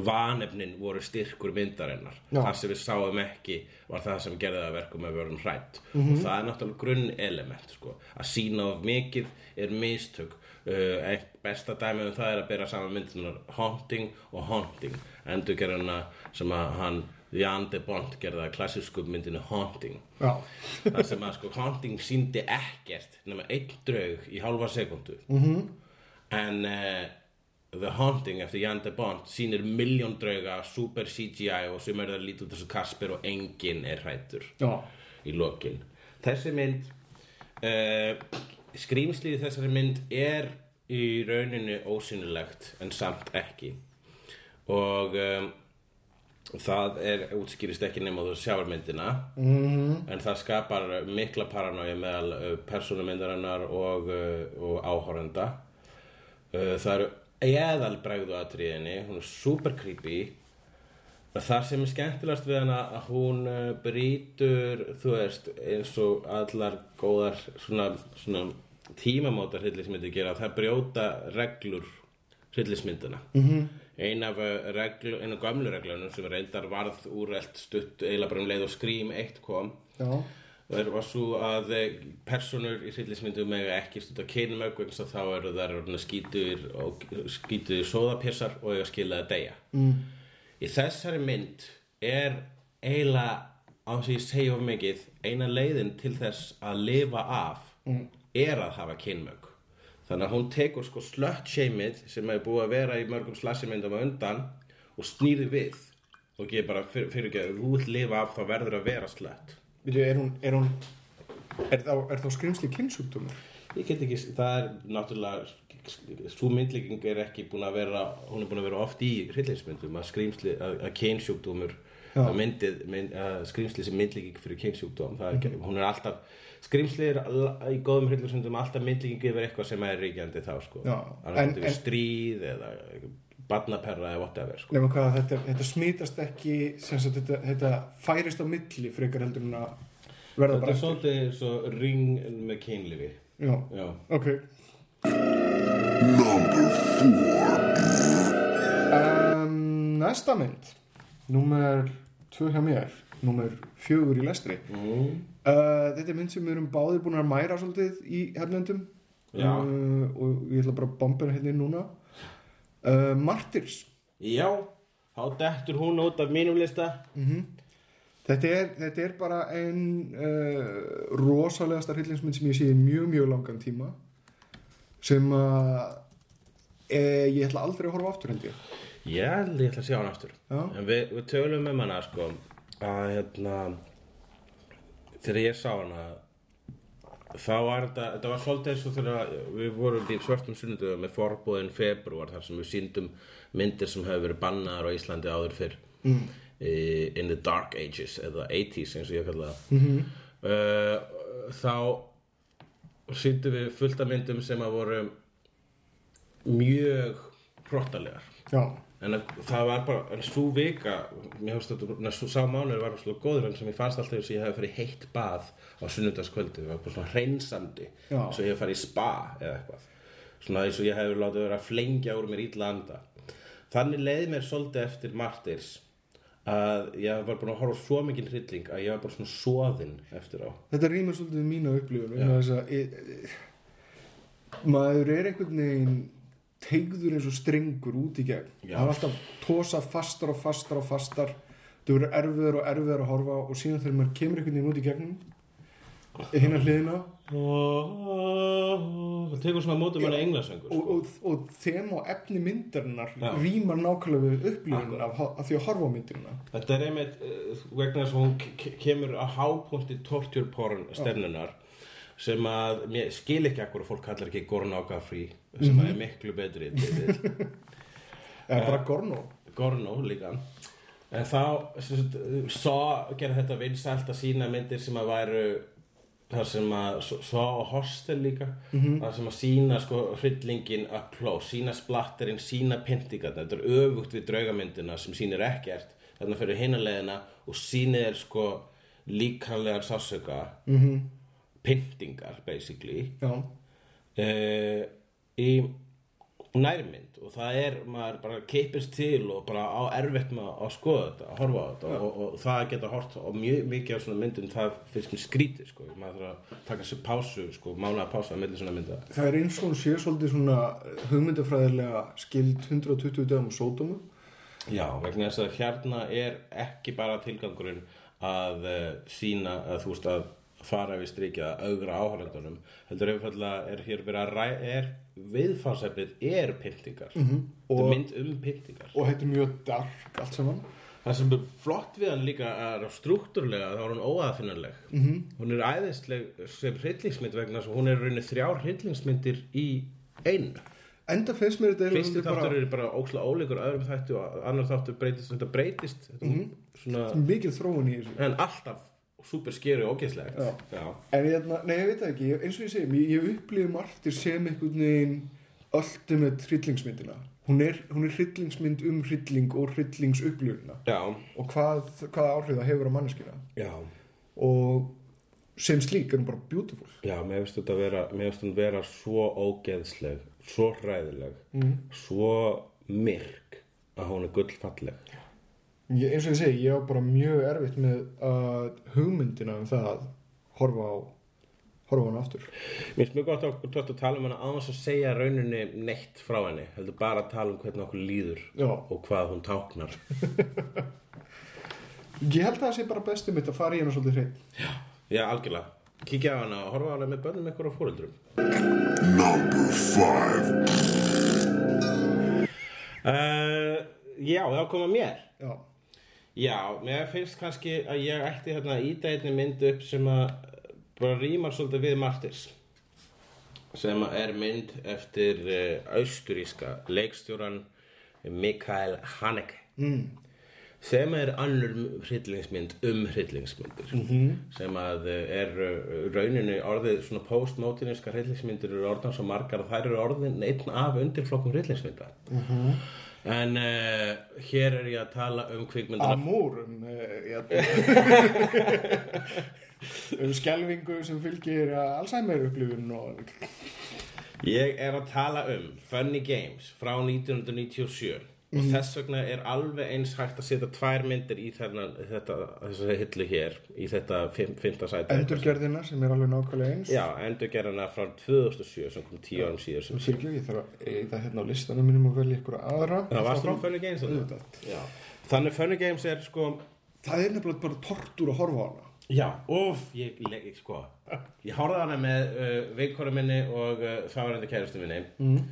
vanefnin voru styrkur myndarinnar Já. það sem við sáum ekki var það sem gerði það að verkum að vorum hrætt og það er náttúrulega grunn element sko. að sína of mikið er mistök uh, besta dæmi um það er að bera saman myndunar Haunting og Haunting endurgerðina sem að hann Jan de Bont gerði að klassísku myndinu Haunting. Það sem að sko Haunting síndi ekkert nema einn draug í hálfa sekundu -hmm. en uh, The Haunting eftir Jan de Bont sýnir miljón drauga, super CGI og sem er það lítið út þessu Kasper og enginn er hrættur já. í lokin. Þessi mynd uh, skrýmslið í þessari mynd er í rauninu ósynulegt en samt ekki. Og um, það er útskýrist ekki nema þú sjáar myndina -hmm. en það skapar mikla paranói meðal uh, persónumyndarinnar og, uh, og áhorenda uh, það eru eðalbregðu atriðinni hún er super creepy Það sem er skemmtilegast við hana að hún brýtur, þú veist, eins og allar góðar svona, svona tímamótar hryllismyndir gera, það brjóta reglur hryllismyndina. Mm -hmm. Ein af uh, reglu, ein af gömlu reglunum sem reyndar varð úrelt stutt eiginlega bara um leið og skrím eitt kom Já, Það var svo að eh, personur í hryllismyndum mega ekki stunda kynmög vegna þess að þá eru orðnar skítur og skítur sóðapissar og eiga skilað að deyja. Mm. Í þessari mynd er eiginlega á þess að ég segja of mikið eina leiðin til þess að lifa af er að hafa kynmög. Þannig að hún tekur sko slött shameið sem hefur búið að vera í mörgum slassimyndum á undan og snýri við og gefur bara fyrir, fyrir ekki að vill lifa af þá verður að vera slött. Er hún, er hún Er þá, er þá skrimsli kynnsjúkdómur? Ég get ekki, það er náttúrulega svo myndlíking er ekki búin að vera hún er búin að vera oft í hryllingsmyndum að skrýmsli, að, að kynsjúkdómur Já. að mynd, að skrýmsli sem myndlíking fyrir kynsjúkdóm það er ekki, hún er alltaf skrýmsli er í góðum hryllingsmyndum alltaf myndlíking yfir eitthvað sem er ríkjandi þá sko, Já, það en- er stríð eða barnaperra eða whatever sko. Nefnum hvað, þetta, þetta smítast ekki sem sagt, þetta, þetta færist á milli frekar heldur en að verða þetta bara er svolítið svo ring með kynlífi. Já, Já, ok. Um, Næsta mynd. Númer tvö hjá mér. Númer fjögur í lestri. Mm. Uh, Þetta er mynd sem við erum báðir búin að mæra svolítið í hefnendum. Já. uh, og ég ætla bara að bomba hérna inn núna. Uh, Martyrs. Já, þá dettur hún út af mínum lista. Þetta er, þetta er bara ein uh, rosalegasta hryllingsmynd sem ég sé í mjög, mjög langan tíma sem að e, ég ætla aldrei að horfa aftur. Ég. Held ég ætla að sjá hann aftur. Já. En við, við tölum um hana sko. Að hérna þegar ég sá hana þá var þetta, þetta var svolítið eins og þegar við vorum í svörtum sunnudöðum með forbúðin februar þar sem við síndum myndir sem hefur verið bannaðar á Íslandi áður fyrr mm. in the dark ages eða 80s eins og ég kalla það mm -hmm. þá síndum við fullt af myndum sem að voru mjög hrottalegar Já, en að, það var bara, en svo vika mér hefst þetta, svo sá mánuður var svo góður en sem ég fannst alltaf þess að ég hefði farið heitt bað á sunnudagskvöldi, það var bara svona hreinsandi Já. svo ég hefði farið í spa eða eitthvað. Svona eins og ég hefði látið vera að flengja úr mér ítla anda. Þannig leiði mér svolítið eftir Martyrs að ég var búin að horfa svo mikið hrylling að ég var bara svona soðinn eftir á. Þetta rýmur svolítið mína upplifun vegna þess að e, e, maður er einhvern veginn tegður eins og strengur út í gegn. Já. það er alltaf tósa fastar og fastar og fastar. Það verður erfiður og erfiður að horfa og síðan þegar maður kemur einhvern veginn út í gegnum hinna hliðina. Það tekur svona mótum manni englasöngur og, og, og þem og efni myndarinnar rýmar nákvæmlega við upplifun af, af því að horfa á myndina Þetta er einmitt uh, vegna þess að hún ke- kemur að hápunkti torture porn stefnunar sem að mér skil ekki akkur að fólk kallar ekki Gornoga free sem að er miklu betri *laughs* eða bara Gorno Gorno líka. En þá svo gerði þetta vinsælt að sína myndir sem að væru þar sem að svo á hostel líka. Þar sem að sína sko hryllingin up close, sína splatterinn sína pyntingarna, þetta er öfugt við draugamyndina sem sýnir ekkert. Þarna fyrir hinaleðina og sýnir sko líkanlegan sásöka mm -hmm. Pyntingar basically. Já, uh, í nærmynd og það er, maður bara keipist til og bara á erfitt með að skoða þetta, að horfa á þetta og, og það geta hort á mjög mikið af svona myndum það finnst mér skrítið sko, maður þarf að taka sér pásu sko, mánaða pásu að milli svona mynda. Það er eins og hún sé svolítið svona hugmyndafræðilega skild 120 dögum og sódómu. Já, vegna þess að hérna er ekki bara tilgangurinn að uh, sína að þú veist að fara við strikið að augra áhörendunum heldur einfallega er hér verið að ræ, er viðfarsefnið er pyntingar. Mm -hmm. og Og- mynd um pyntingar. og þetta er mjög dark allt saman. Það sem er flott við hann líka er struktúrlega þá er hún óaðfinnanleg. -hmm. hún er æðisleg sem hryllingsmynd vegna hún er raunin þrjár hryllingsmyndir í einu enda finnst mér þetta fyrsti bara þáttur er bara óksla óleikur öðrum þættu og annar þáttur breytist þetta breytist. Þetta mm svona, mikið þróun í þessu. En alltaf super skeri og ógeðslegt Já. Já. en ég, nei, ég veit ekki, eins og ég segi ég, ég upplifði Martyr sem einhvern veginn ultimate hryllingsmyndina hún er, hún er hryllingsmynd um hrylling og hryllingsupplifuna Já. og hvað, hvaða áhrif það hefur á manneskina Já. og sem slík er hún bara beautiful Já, mér finnst þetta vera, finnst hún vera svo ógeðsleg, svo hræðileg, svo myrk að hún er gullfalleg. Ég, eins og ég segi, ég var bara mjög erfitt með að hugmyndina um það að horfa á horfa á hann aftur Mér finnst mjög gott að okkur tótt að tala um hana á þess að segja rauninni neitt frá henni, heldur bara að tala um hvernig okkur líður Já. og hvað hún táknar. *laughs* ég held að það sé bara bestum mitt að fara í hana svolítið hrein Já, algjörlega. Kíkja á hana og horfa á hana með börnum ykkur og fóreldrum. Uh, já, það koma mér. já, Já, mér finnst kannski að ég ætti hérna íta einni mynd upp sem að bara rýmar svolítið við Martyrs sem er mynd eftir uh, austuríska leikstjóran Mikael Haneke mm. sem er annur hryllingsmynd um hryllingsmyndir -hmm. sem að uh, er uh, rauninu orðið svona postmoderniska hryllingsmyndir eru orðan svo margar og þær eru orðin einn af undirflokkum hryllingsmynda -hmm. En uh, hér er ég að tala um kvikmyndina. Amor um, uh, *laughs* um skelvingu sem fylgir uh, Alzheimer upplifun og Ég er að tala um Funny Games frá 1997 og þess vegna er alveg eins hægt að setja tvær myndir í þennan, þetta, þessari hillu hér í þetta fymta sæti. Endurgerðina sem er alveg nákvæmlega eins. Já, endurgerðana frá 2007 sem kom tíu árum síðar sem Sýrkjö, ég þarf að eða hérna á listanum mínum og velja ykkur aðra. Það varst um Funny Games. Þannig Funny Games er sko Það er nefnilega bara tortur að horfa á hana. Já, uff, ég, ég, sko. Ég horfði á hana með uh, veikora minni og uh, þáverandi kærustu minni. Mm.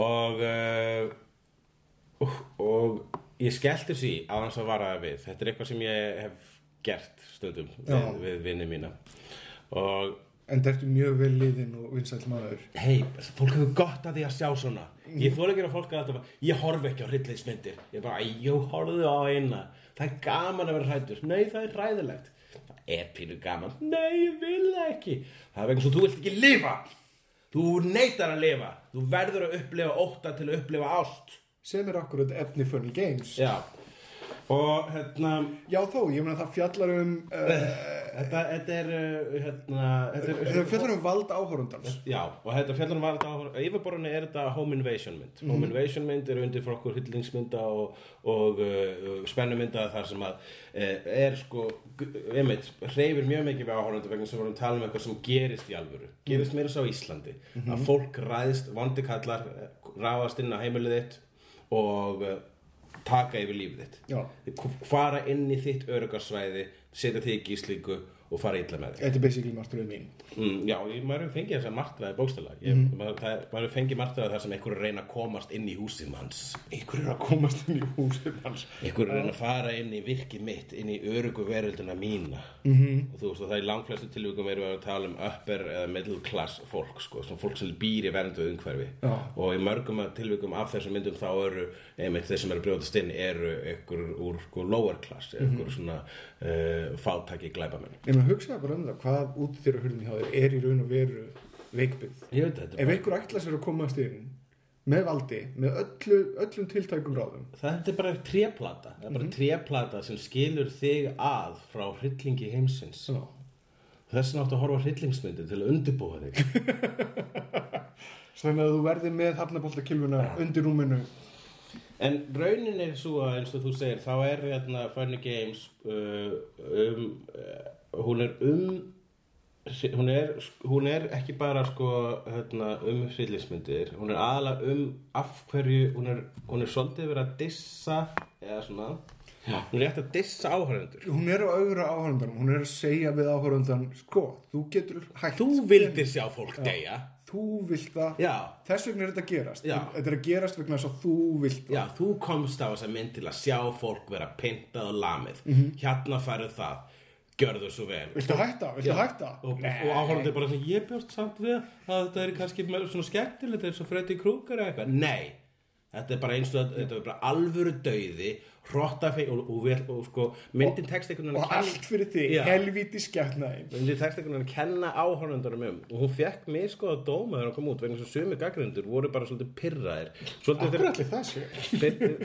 og uh, uh, og ég skellti því á hans að vara við. Þetta er eitthvað sem ég hef gert stundum við, við vinni mína. Og En þetta er mjög vel liðin og vinsæll maður. Hei, fólk hefur gott að því að sjá svona. Ég þóla ekki að fólk að alltaf ég horfi ekki á hryllingsmyndir. Ég bara, jú, horfðu á eina. Það er gaman að vera hrættur nei, það er ræðilegt það er pínu gaman, nei, ég vil ekki. Það er vegna svo þú vilt ekki lifa. Þú neytar að lifa. Þú verður að upplifa ótta til að upplifa ást sem er akkurat efni Funny Games. Já, og hérna Já þó, ég meina það fjallar um uh, Þetta, þetta er uh, hérna, þetta er, það fjallar um vald áhorundans Já, og þetta fjallar um valda á yfirborðinu er þetta home invasion mynd. Mhm. home invasion mynd er undir frá okkur hyllingsmynda og, og uh, spennumynda þar sem að uh, er sko einmitt, hreyfir mjög mikið við áhorundu vegna sem við vorum að tala um eitthvað sem gerist í alvöru. Gerist meira svo á Íslandi. Mhm. að fólk ræðst, vandikallar ráðast inn á heimilið þitt og uh, taka yfir lífið þitt. Fara inn í þitt örugarsvæði setja þig í gíslíku og fara illa með þig þetta er basically margturinn mín Mm, já, maður hefur fengið þess að martraði bókstala ég, Mhm. maður, maður hefur fengið martraði þar sem einhver er að reyna að komast inn í húsið manns Ykkur er að komast inn í húsið hans einhver er að reyna að fara inn í virkið mitt inn í örugu veröldina mína Mhm. -hmm. og þú veist og það er í langflestu tilvíkum erum við að tala um upper eða middle class fólk sko, svona fólk sem býr í vernduð umhverfi Já. og í mörgum tilvíkum af þessum myndum þá eru einmitt þeir sem eru brjóðast inn eru einhver úr sko, lower class Mhm. einhver svona uh, fátæki glæpamenn Meina hugsaði bara um það hvað út þeirra hurðin hjá þér er í raun og veru veikbyggð. Ég veit þetta Ef einhver ætla sér að komast inn með valdi, með öllu, öllum tiltækum ráðum. Þetta er bara tréplata. Það er bara tréplata sem skilur þig að frá hryllingi heimsins. Já. Þess vegna áttu að horfa á hryllingsmyndir til að undirbúa þig. *laughs* Þannig að þú verðir með hafnaboltakilfuna undir rúminu. En raunin er svo að eins og þú segir þá er hérna Funny Games uh, um, uh, hún er um hún er, hún er ekki bara sko, hérna, um hryllingsmyndir. Hún er aðalega um af hverju hún er, hún er svolítið verið að dissa eða svona. Hún er rétt að dissa áhærendur Hún er á augra áhörundanum, hún er að segja við áhörundan Sko, þú getur hægt Þú vildir sjá fólk deyja. Þú vilt það. Já, Þess vegna er þetta að gerast. Já. Þetta er að gerast vegna þess að þú vilt það. Já, þú komst á þessa mynd til að sjá fólk vera pintað og lamið. Hérna færðu það Gjörðu svo vel. Viltu hætta? Viltu hætta? Og, og áhörandi bara ég bjóst samt við að þetta er kannski svona skemmtilegt eins og Freddy Krueger eða eitthvað. Nei, þetta er bara eins og þetta er bara alvöru dauði Hrottafeng og, og, og, og sko, myndin tekst einhvern veginn Og að allt fyrir þig, helvíti skjætnaðin Myndi tekst einhvern veginn að kenna áhörnundarum um og hún fekk mig sko að dóma þegar hún kom út vegna að sumi gaggrindur voru bara svolítið pirraðir. Svolítið Akkur þegar allir það sé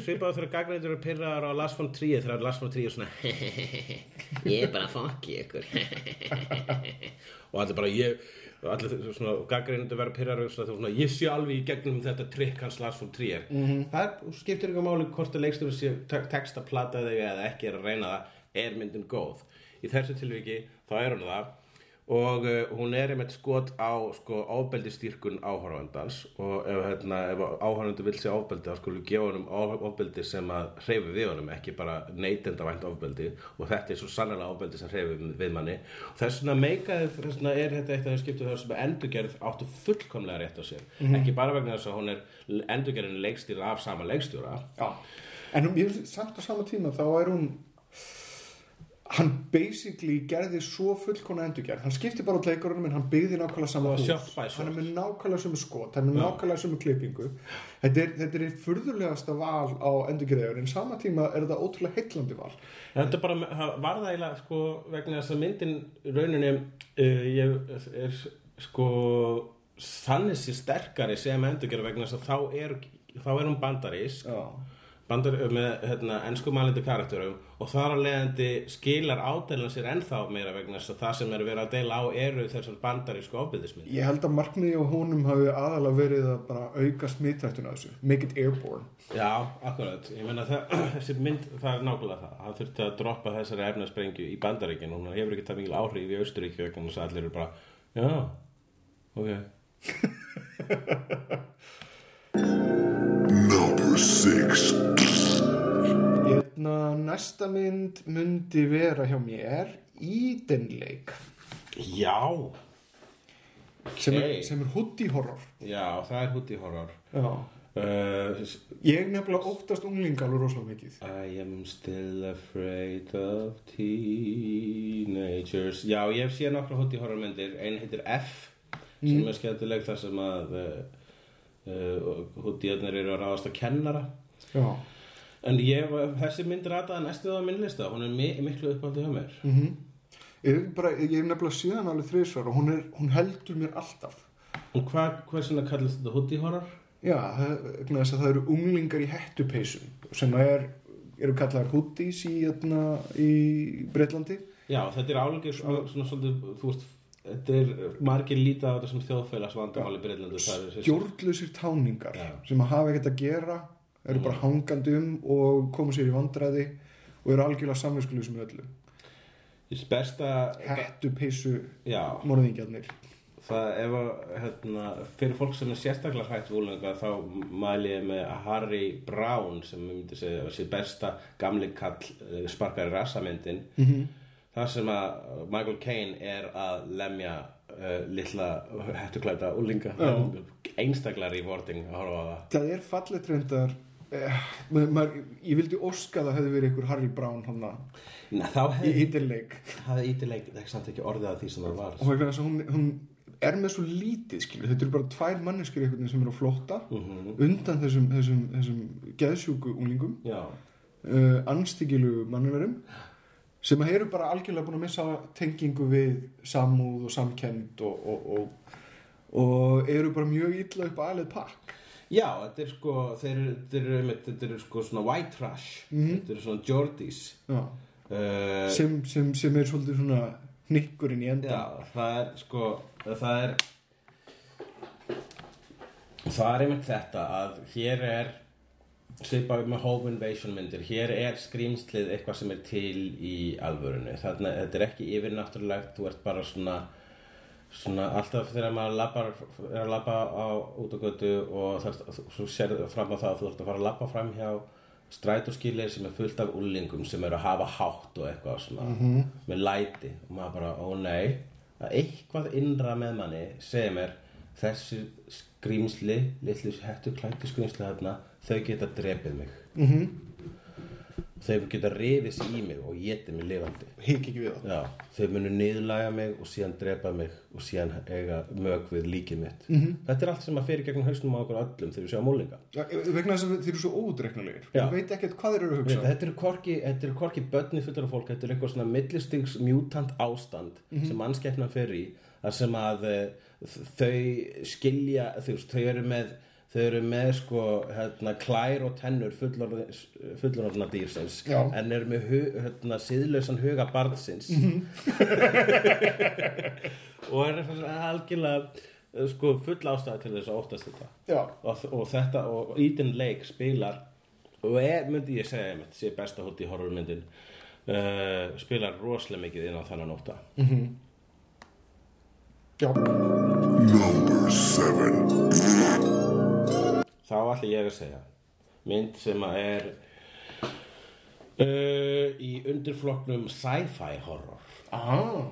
svipaðu þegar gaggrindur eru pirraðar á Lars von Trier þegar Lars von Trier er svona *laughs* ég er bara fokki ykkur. *laughs* Og allir bara ég og allir svona gaggrindur verða pirraðar svona, ég sé alveg í gegnum þetta trikk hans Lars von Trier. -hmm. það skiptir ykkur máli hvort að leikstur sé te- text að plata þig eða ekki er að reyna það er myndin góð? Í þessu tilviki þá er hún það og uh, hún er einmitt skot á sko, ofbeldistýrkun áhörfandans og ef, hérna, ef áhörfandu vil sé ofbeldi þá skulum við gefa honum á- ofbeldi sem að hreyfi við honum, ekki bara neytendavænt ofbeldi. Og þetta er svo sannlega ofbeldi sem hreyfi við- manni. Og þess vegna meikaði, þess vegna er þetta eitt af þeim skiptu þar sem endurgerð áttu fullkomlega rétt á sér. Ekki bara vegna þess að hún er endurgerðin leikstýra af sama leikstjóra. Já, en finnst samt á sama tíma þá er hún hann basically gerði svo fullkona endurgerð, hann skipti bara út leikurunum en hann byggði nákvæmlega sama Það var hús hann er með nákvæmlega sömu skot hann er með nákvæmlega sömu klippingu. Þetta er, þetta er furðulegasta val á endurgerður en sama tíma er þetta ótrúlega heitlandi val. Þetta bara var það eiginlega sko vegna þess að myndin rauninni uh, ég er sko þannig sér sterkari sem endurgerð vegna þess að þá er, þá er hún bandarísk. Já, bandar með hérna, ennskumælindi karakterum og þar að leiðandi skilar ádeilan sér ennþá meira vegna þess að það sem er verið að deila á eru þessar bandarísku ofbyldismynd ég held að markmiði á honum hafi aðalega verið að bara auka smittrættuna þessu make it airborne. Já, akkurat, ég meina það, *clears throat* þessi mynd, það er nákvæmlega það. Hann þurfti að droppa þessari efnasprengju í bandaríkin og hún hefur ekki það mikil áhrif í Austuríki vegna þess að allir eru bara já, ok. *laughs* *laughs* Hérna, næsta mynd myndi vera hjá mér Eden Lake. Já, sem, er, sem er hoodie horror. Já, það er húti horror. Já. uh, Ég nefnilega óttast unglinga alveg rosalega mikið. I am still afraid of teenagers. Já, ég hef séð nokkra húti horror myndir. Einn heitir F sem er skemmtileg þar sem að uh, uh, hútiðarnir eru að ráðast á kennara. Já, En ég, þessi mynd rataði næstu það á minn lista Hún er mi miklu uppáldi hjá mér. Ég, er bara, ég hef nefnilega síðan alveg þrísvar og hún, er, hún heldur mér alltaf. Og hvað, hvað svona kallast þetta húti horror? Já, það, að það eru unglingar í hettupeysum sem er, eru kallaðar hoodies í, hérna, í Breitlandi Já, þetta er svona, svona svolítið, þú veist, þetta er margir lítið á þetta sem þjóðfélags vandamáli Breitlandi. stjórnlausir táningar Já. sem að hafa ekkert að gera eru bara hangandi um og koma sér í vandræði og eru algjörlega samvinskulega sem öllu besta, hettupeysu já, morðingjarnir það ef að, hérna, fyrir fólk sem er sérstaklega hrætt vúlinga þá mæli ég með Harry Brown sem ég myndi segja sér besta gamli kall eh, sparkari rassamyndin -hmm. Þar sem að Michael Caine er að lemja uh, litla hættuklæta úlinga einstaklega rewarding að horfa á það. Það er fallet reyndar eh, maður, ég vildi óska að það hefði verið einhver Harry Brown hann Nei, þá í hefði ítileik hafði ítileik ekki samt ekki orðið að því sem það var. Og að hún, hún er með svo lítið skilur, þetta eru bara tvær manneskir sem eru á flótta undan þessum, þessum, þessum geðsjúku unglingum uh, anstíkilu mannverum sem að eru bara algjörlega búin að missa tengingu við samúð og samkend og, og, og, og eru bara mjög illa upp aðlið pakk Já, þetta er sko, þeir, þeir þetta eru sko svona white trash, þetta eru svona Geordies. Já. Uh, sem, sem, sem er svolítið svona hnykkurinn í enda já, það er sko, það er, það er einmitt þetta að hér er, svipað með home invasion myndir, hér er skrýmslið eitthvað sem er til í alvörunni. Þannig að þetta er ekki yfirnáttúrulegt, þú ert bara svona, svona alltaf þegar maður labbar, er að labba á út á götu og það, svo sér fram á það að þú ert að fara að labba fram hjá strætóskýlir sem er fullt af úlingum sem eru að hafa hátt og eitthvað svona með læti. Og maður bara, ó nei. Að eitthvað innra með manni segir mér þessi skrýmsli litlu hættu klættu skrýmsli þarna þau geta drepið mig -hmm. þau geta sig í mig og getið mig lifandi við Já, þau munu niðurlæga mig og síðan drepa mig og síðan eiga mög við líkið mitt. -hmm. Þetta er allt sem að fyrir gegnum hausnum á okkur öllum þegar við séum múlinga. Já, vegna þess að þeir eru svo ódreiknulegir Já. ég veit ekkert hvað þeir eru að hugsa Þetta eru korki, þetta eru korki börni fullar af fólk, þetta er eitthvað svona millistigs mutant ástand sem mannskeppna fer í, þar sem að eh, þau skilja, veist, þau eru með þau eru með sko hérna, klær og tennur fullorðna dýrsins Já. en eru með hérna, síðlausan huga barnsins. *laughs* Og er algjörlega eh, sko, full ástæða til þess að óttast þetta. Og, og þetta og Eden Lake spilar og er, myndi ég segja sé besta hótt í horrormyndin uh, spilar rosalega mikið inn á þannig nóta já, Number seven. þá ætla ég að segja. Mynd sem að er uh, í undirflokknum sci-fi horror. Ah,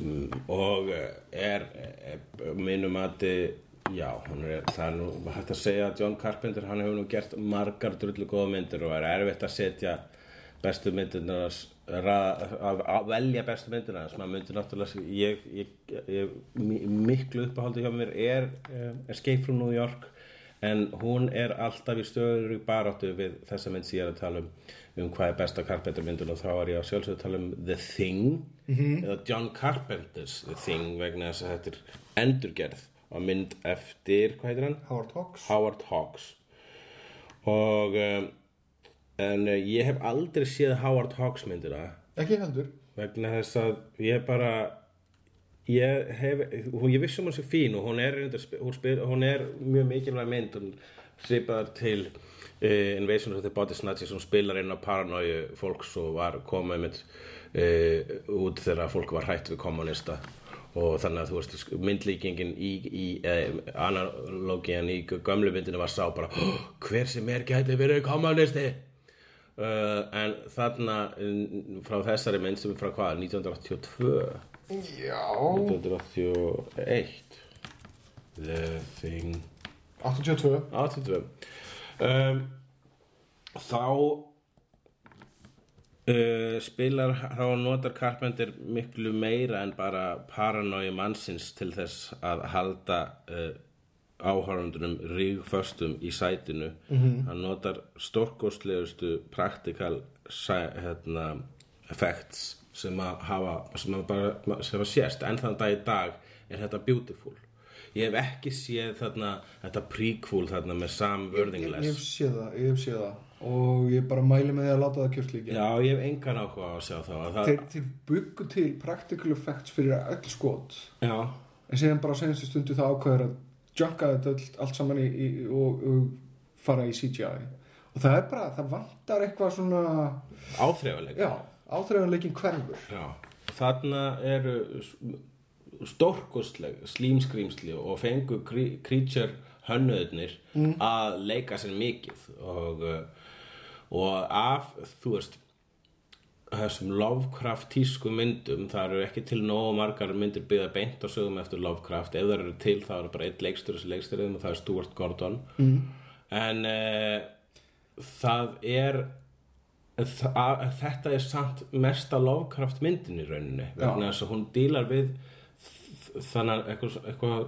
Mm, og eh, er, er minnum að já, hún er, það er nú hægt að segja að John Carpenter, hann hefur nú gert margar drullu góða myndir og er erfitt að setja bestu myndirnar að, velja bestu myndirnar sem að myndir náttúrulega ég, ég, ég, mi- miklu uppáhaldi hjá mér er um, Escape from New York en hún er alltaf í stöður í baráttu við þessa mynd sem ég er að tala um um hvað er besta Carpenter myndin og þá er ég að sjálfsögðu að tala um The Thing eða John Carpenter's The Thing vegna þess að þetta er endurgerð á mynd eftir, hvað heitir hann? Howard Hawks. Howard Hawks. Og um, en uh, ég hef aldrei séð Howard Hawks myndina. Ekki heldur. Vegna þess að ég bara ég hef hún, ég vissum hún sé fín og hún er, hún, er mjög mikilvæg mynd. Hún svipaðar til uh, Invasion of the Body Snatchers. Hún spilar inn á paranóju fólks og var komið mitt uh, út þegar fólk var hætt við kommunista og þannig að þú veist myndlíkingin í, í eh, analógian í gömlu myndinu var sá bara "Hó, hver sem er gæti verið kommunisti uh, en þarna mm, frá þessari mynd sem er frá hvað 1982 Já. 1981 The Thing. 82 82 um, þá uh, spilar þá notar Carpenter miklu meira en bara paranói mannsins til þess að halda uh, áhörundunum rígföstum í sætinu. Hann notar stórkostlegustu practical sæ- hérna, effects sem að hafa sem að bara sem að sést. En þann dag í dag er þetta beautiful. Ég hef ekki séð þarna þetta prequel þarna með Sam ég, ég hef séð það, ég hef séð það. Og ég bara mæli með því að láta það kjöft líka Já, ég hef engan áhuga á að sjá þá að það, þeir, þeir byggu til practical effects fyrir öll skot. Já, en síðan bara senstu stundu það ákveður að junka þetta allt saman í, í, og, og fara í CGI og það er bara, það vantar eitthvað svona áþreifaleg já, áþreifanleikin hverfur. Já, þarna eru stórkostleg slímskrýmsli og fengu cre- creature hönnuðnir að leika sér mikið og, uh, og af, þú veist þessum Lovecraft tísku myndum það eru ekki til nógu margar myndir byggða beint á sögum eftir Lovecraft. Ef það eru til þá eru bara eitt leikstur þessi leiksturinn og það er Stuart Gordon. Mm. en uh, það er það, þetta er samt mesta Lovecraft myndin í rauninni vegna þess að hún dílar við þannig eitthvað, eitthvað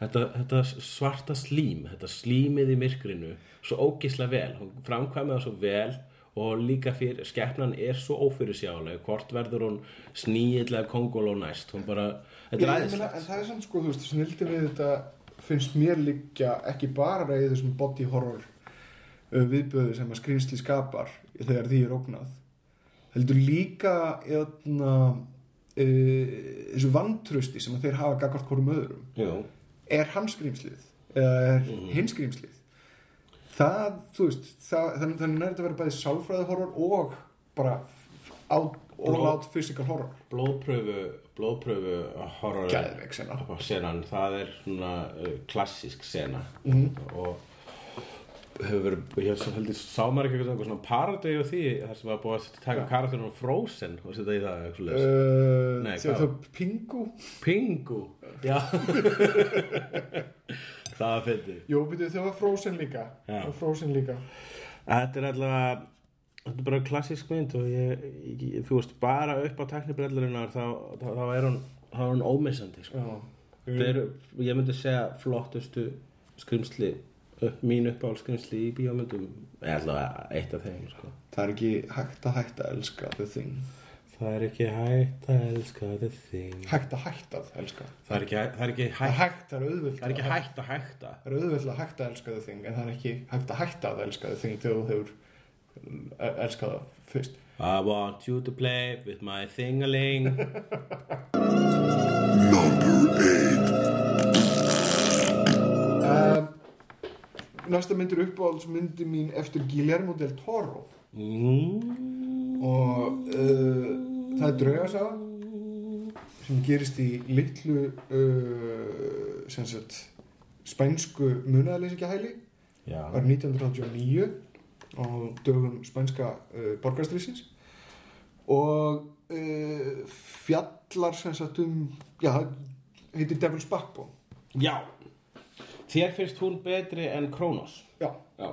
þetta, þetta svarta slím þetta slímið í myrkrinu svo ógislega vel, hún framkvæmið það svo vel og líka fyrir skepnan er svo ófyrirsjálega hvort verður hún sníillega kongóló næst? Hún bara, þetta er aðeinslegt en það er samt sko, þú veist, snildi við þetta finnst mér líka ekki bara í þessum body horror uh, viðböðu sem að skrýnsli skapar þegar því er ógnað. Heldur líka eðna, uh, þessu vantrösti sem þeir hafa gagvart hvorum öðrum. Jú, er hans skrýmslið eða er mm. hins skrýmslið það, þú veist það, þannig er þetta að vera bæði sálfræði horror og bara out, all Bló- out physical horror blóðpröfu blóðpröfu horror Geðveik sena. senan, það er svona uh, klassísk sena Mhm. og hefur verið, ég heldur sá maður ekki eitthvað svona paradegi á því þar sem var búið að taka karakterinn á Frozen og setja í það eitthvað uh, Nei, hvað? pingu? Pingu já. *laughs* Það var fyndið. Jú, byrju, það var Frozen líka. Frozen líka. Þetta er alltaf Þetta er bara klassísk mynd og ég, ég, þú veist, bara upp á teknibrellurinnar þá, þá, þá er hún, hún ómissandi sko. Er, ég myndi segja flottustu skrimsli upp, mín uppáhald skrimsli í bíómyndum eða eitt af þeim sko. Það er ekki hægt að hætta að elska The Thing. Það er ekki hægt að elska the thing. Hægt að hætta að elska. Það er ekki, það er ekki hægt hægt, er Það er ekki hægt að hægta Það er auðvöld að hætta að elska The Thing En það er ekki hægt að hætta að elska The Thing Þegar þú hefur e- elskað það fyrst. I want you to play with my thingaling. Number 8. Næsta myndir uppáhaldsmyndi mín Eftir Guillermo del Toro. Mm. Og uh, það er draugasaga Sem gerist í litlu uh, sem sagt spænsku munaðarleysingahæli. Já, var 1989 á dögum spænska uh, borgarstrísins og uh, fjallar sem sagt um já, heitir Devil's Backbone. Já. Þér finnst hún betri en Kronos? Já, Já.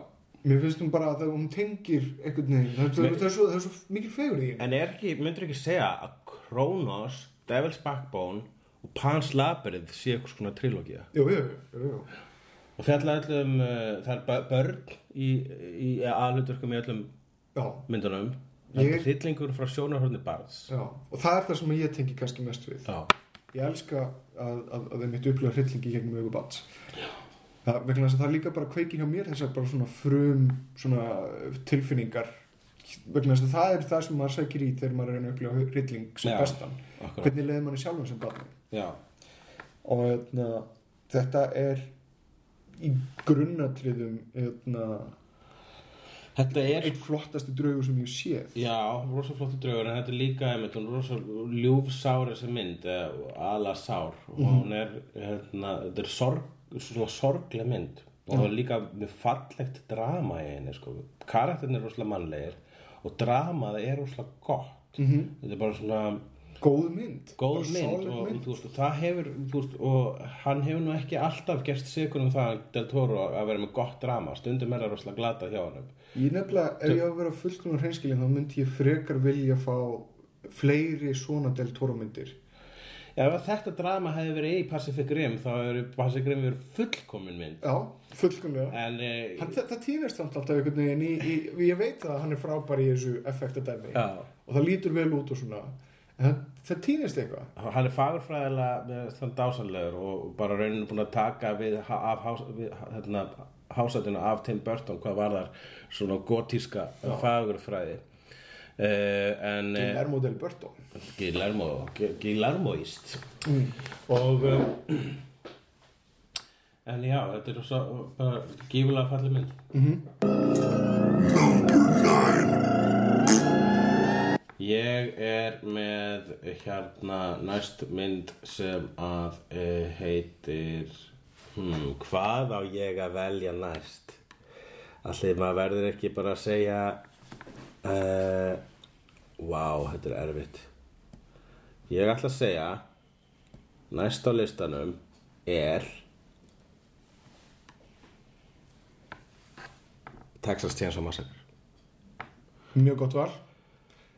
Mér finnst hún bara að það, hún tengir einhvern veginn, það, það, það, er svo, svo mikil fegur í henni. En er ekki, myndur ekki segja að Kronos, Devil's Backbone og Pan's Labyrinth sé eitthvað svona trilógía? Jú, jú, jú, jú. og fjalla öllum, uh, það er bö- börn í, í aðhlutverkum í öllum já, myndunum. Það er hryllingur frá sjónarhörni barns. Já og það er það sem ég tengi kannski mest við. Já, ég elska að, að, að þeim mitt upplifa hryllingi gegnum augu bats það, vegna þess að það líka bara kveikir hjá mér þessar bara svona frum svona tilfinningar. Vegna þess að það er það sem maður sækir í þegar maður er að reyna að upplifa hrylling sem Já, bestan. akkurat. Hvernig leiði manni sjálfum sem barni Já, og eitna, þetta er í grunnatriðum eitna, þetta er einn flottasti draugur sem ég séð. Já, rosa flottu draugur en þetta er líka einmitt, hún er rosa ljúfsár þessi mynd, ala sár og hún er, hérna, þetta er sorg, svona sorgleg mynd. Og það er líka með fallegt drama í henni, sko, karakterin er rosalega mannlegir og dramað er rosalega gott. -hmm. þetta er bara svona góð mynd. Góð mynd og, þú veist, og það hefur veist, og hann hefur nú ekki alltaf gerst sigur um það Del Toro að vera með gott drama. Stundum er það rosalega glata hjá hann Ég nefnilega, ef ég á að vera fullkomlega hreinskilin þá myndi ég frekar vilja fá fleiri svona Del Toro myndir ef þetta drama hefði verið í Pacific Rim þá hefur Pacific Rim verið fullkomin mynd. Já, fullkomlega. En eh, hann, það, það týnist samt alltaf einhvern veginn í, í, ég veit að hann er frábær í þessu effektadæmi Já. og það lítur vel út og svona. Það, það týnist eitthvað. Hann er fagurfræðilega þann dásanlegur og bara rauninu búin að taka við, af við hérna, hásætinu af Tim Burton hvað var þar svona gotíska fagurfræði en eh, Guillermo del Burto Guillermo Guillermoist. Og um, en já, þetta er svo bara gífulega fallið mynd. Ég er með hérna næst mynd sem að uh, heitir hmm, hvað á ég að velja næst? Allir maður verður ekki bara að segja uh, Vá, þetta er erfitt. Ég ætla að segja næst á listanum er Texas Chainsaw Massacre. Mjög gott val.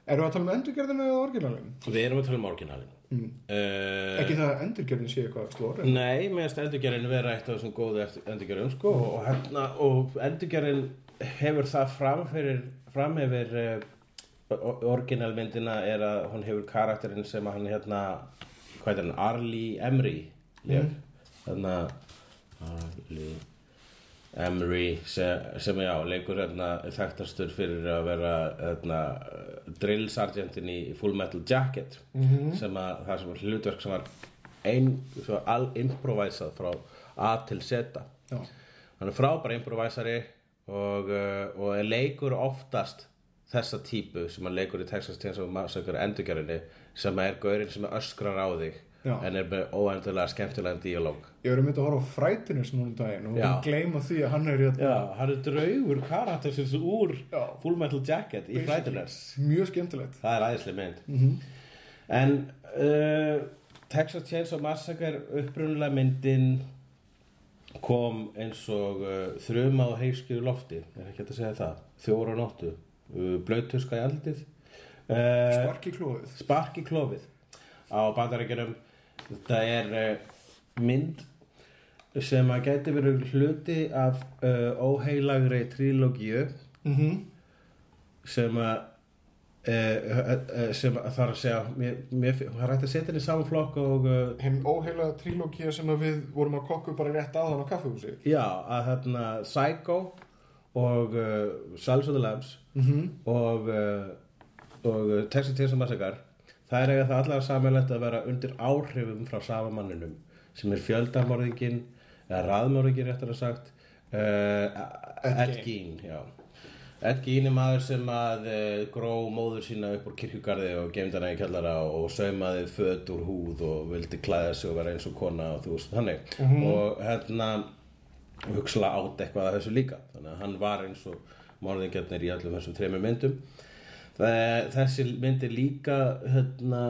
Erum við að tala um endurgerðinu eða orginalin? Við erum að tala um orginalin mm. ekki það að endurgerðin sé eitthvað slór Nei, mér finnst endurgerðin vera eitt af þessum góðu endurgerðum sko, og, hérna, og endurgerðin hefur það fram fyrir fram yfir uh, orginalmyndina er að hún hefur karakterinn sem að hann hérna hvað er hann, Arlie Emery mm. þannig að Arlie Emery sem, sem já, leikur hérna, þekktastur fyrir að vera hérna, drill sergeantin í Full Metal Jacket sem að það sem var hlutverk sem var ein, all improvisað frá A til Z Já. hann er frábær improvisari og, uh, og er leikur oftast þessa típu sem hann leikur í Texas Chainsaw Massacre endurgerðinni sem er gaurinn sem öskrar á þig Já. en er með óendulega skemmtilega díalóg. Ég verið myndið að horfa á frætinu sem hún daginn og hún gleyma því að hann er hérna, Já, hann er draugur karaktersins úr Já. Full Metal Jacket í Frighteners mjög skemmtilegt. Það er aðeinslega mynd. En uh, Texas Chainsaw Massacre upprunulega myndin kom eins og uh, þruma á heiskjöru lofti er ekki hægt að segja það þjóra og nóttu, uh, blöytuska í aldið uh, sparki klóðið Spark í klófið á bandarækjunum þetta er mynd sem að gæti verið hluti af uh, óheilagri trílógíu mm sem að sem að þarf að segja það er hægt að setja henni saman flokk og uh, hinn óheila trílókía sem við vorum að kokku bara rétt aðan á kaffehúsi já, að þarna Psycho og uh, Silence of the Lambs og uh, og uh, Texas Chainsaw Massacre það er eiga það allar samanlegt að vera undir áhrifum frá samamanninum sem er fjöldamorðingin eða raðmorðingin réttar að sagt uh, Ed Gein já. Ed Gein er maður sem að uh, gró móður sína upp úr kirkjugarði og gemd hana í kjallara og saumaði föt úr húð og vildi klæða sig og vera eins og kona og þú veist þannig. Og hérna hugsalega átt eitthvað af þessu líka. Þannig að hann var eins og morðingjarnir í öllum þessum þreymur myndum. Þessi mynd er líka hérna,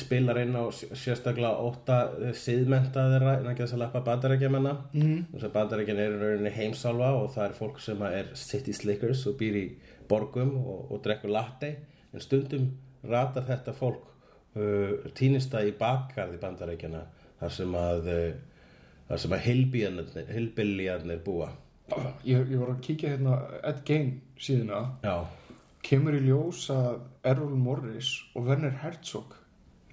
spilar inn á sérstaklega ótta siðmentaðira en ekki þess að lappa bandarækjamanna mm. þess að bandarækjan er í rauninni heimsálfa og það er fólk sem er city slickers og býr í borgum og, og drekkur latte. En stundum ratar þetta fólk uh, týnista í bakgarði bandarækjana þar sem að uh, þar sem að hilbiljarnir búa. Ég, ég var að kíkja hérna Ed Gein síðuna. Já, kemur í ljós að Errol Morris og Werner Herzog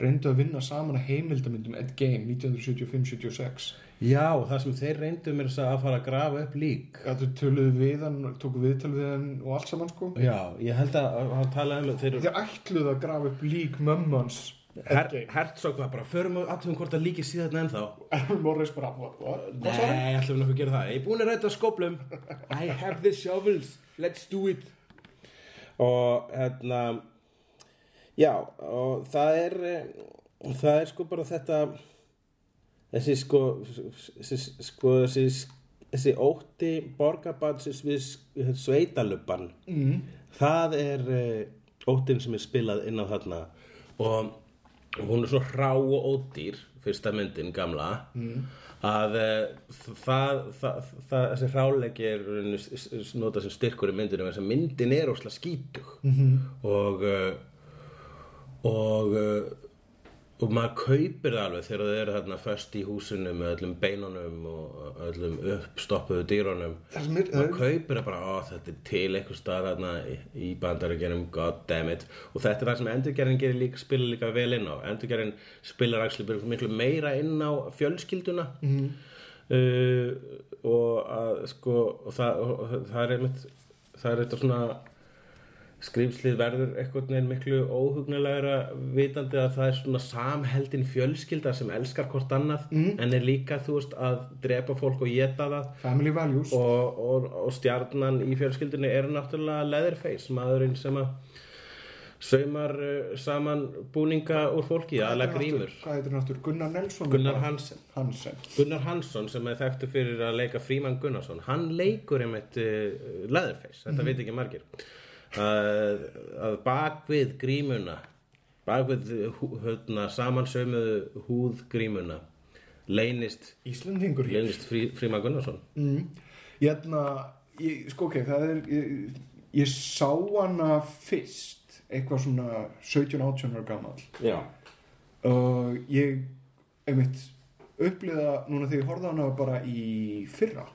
reyndu að vinna saman að heimildamindum Gein 1975-76 Já, það sem þeir reyndu mér að fara að grafa upp lík. Þetta töluðu við hann, tóku viðtölu við hann og allt saman sko. Já, ég held að hann talaði um þeir Þið ætluðu að grafa upp lík mömmans Her, Herzog var bara, förum við aðtöfum hvort það líki síðan ennþá. Errol Morris bara, hvað? Nei, ætlum við nokkuð að gera það. Ég er búin að ræta skóplum *laughs* I have the shovels, let's do it. Og hérna Já, og það er eh, það er sko bara þetta þessi sko þessi, sko þessi, þessi ótti borgarbansins við sveitalubban mm. það er uh, óttin sem er spilað inn á þarna og hún er svo hrá og ódýr fyrsta myndin gamla mm. að uh, það, það, það, þessi hráleiki er notað sem styrkur í myndinu þess að myndin er óslega skítug -hmm. og og uh, og maður kaupir það alveg þegar þau eru þarna föst í húsinu með öllum beinunum og öllum uppstoppuðu dýrunum Það sem er- maður kaupir það bara, þetta er til eitthvað staðar þarna í- í bandaríkjunum god damn it. Og þetta er það sem endurgerðin gerir líka spila líka vel inn á. Endurgerðin spilar actually miklu meira inn á fjölskylduna. Mm. og að sko og það, og það er einmitt það er eitthvað svona skrýmslið verður einhvern veginn miklu óhugnulegra vitandi að það er svona samheldin fjölskylda sem elskar hvort annað en er líka þú veist að drepa fólk og geta það. Family values. Og, og, og stjarnan í fjölskyldunni er náttúrulega Leatherface maðurinn sem að saumar uh, saman búninga úr fólki, aðlega grímur. hvað heitir aftur, Gunnar Nelson Gunnar eitthvað? Hansen. Hansen. Gunnar Hansson sem er þekktu fyrir að leika Fríman Gunnarsson, hann leikur einmitt uh, Leatherface, þetta veit ekki margir að, að bak við grímuna bak við hú- hérna, samansömuðu húð grímuna leynist, Íslendingur hér. leynist frí, Fríman Gunnarsson. Mm. Hérna, ég, sko ok, það er ég, ég sá hana fyrst eitthvað svona 17-18 ára gammal og ég einmitt uppliða núna þegar ég horfði á hana bara í fyrra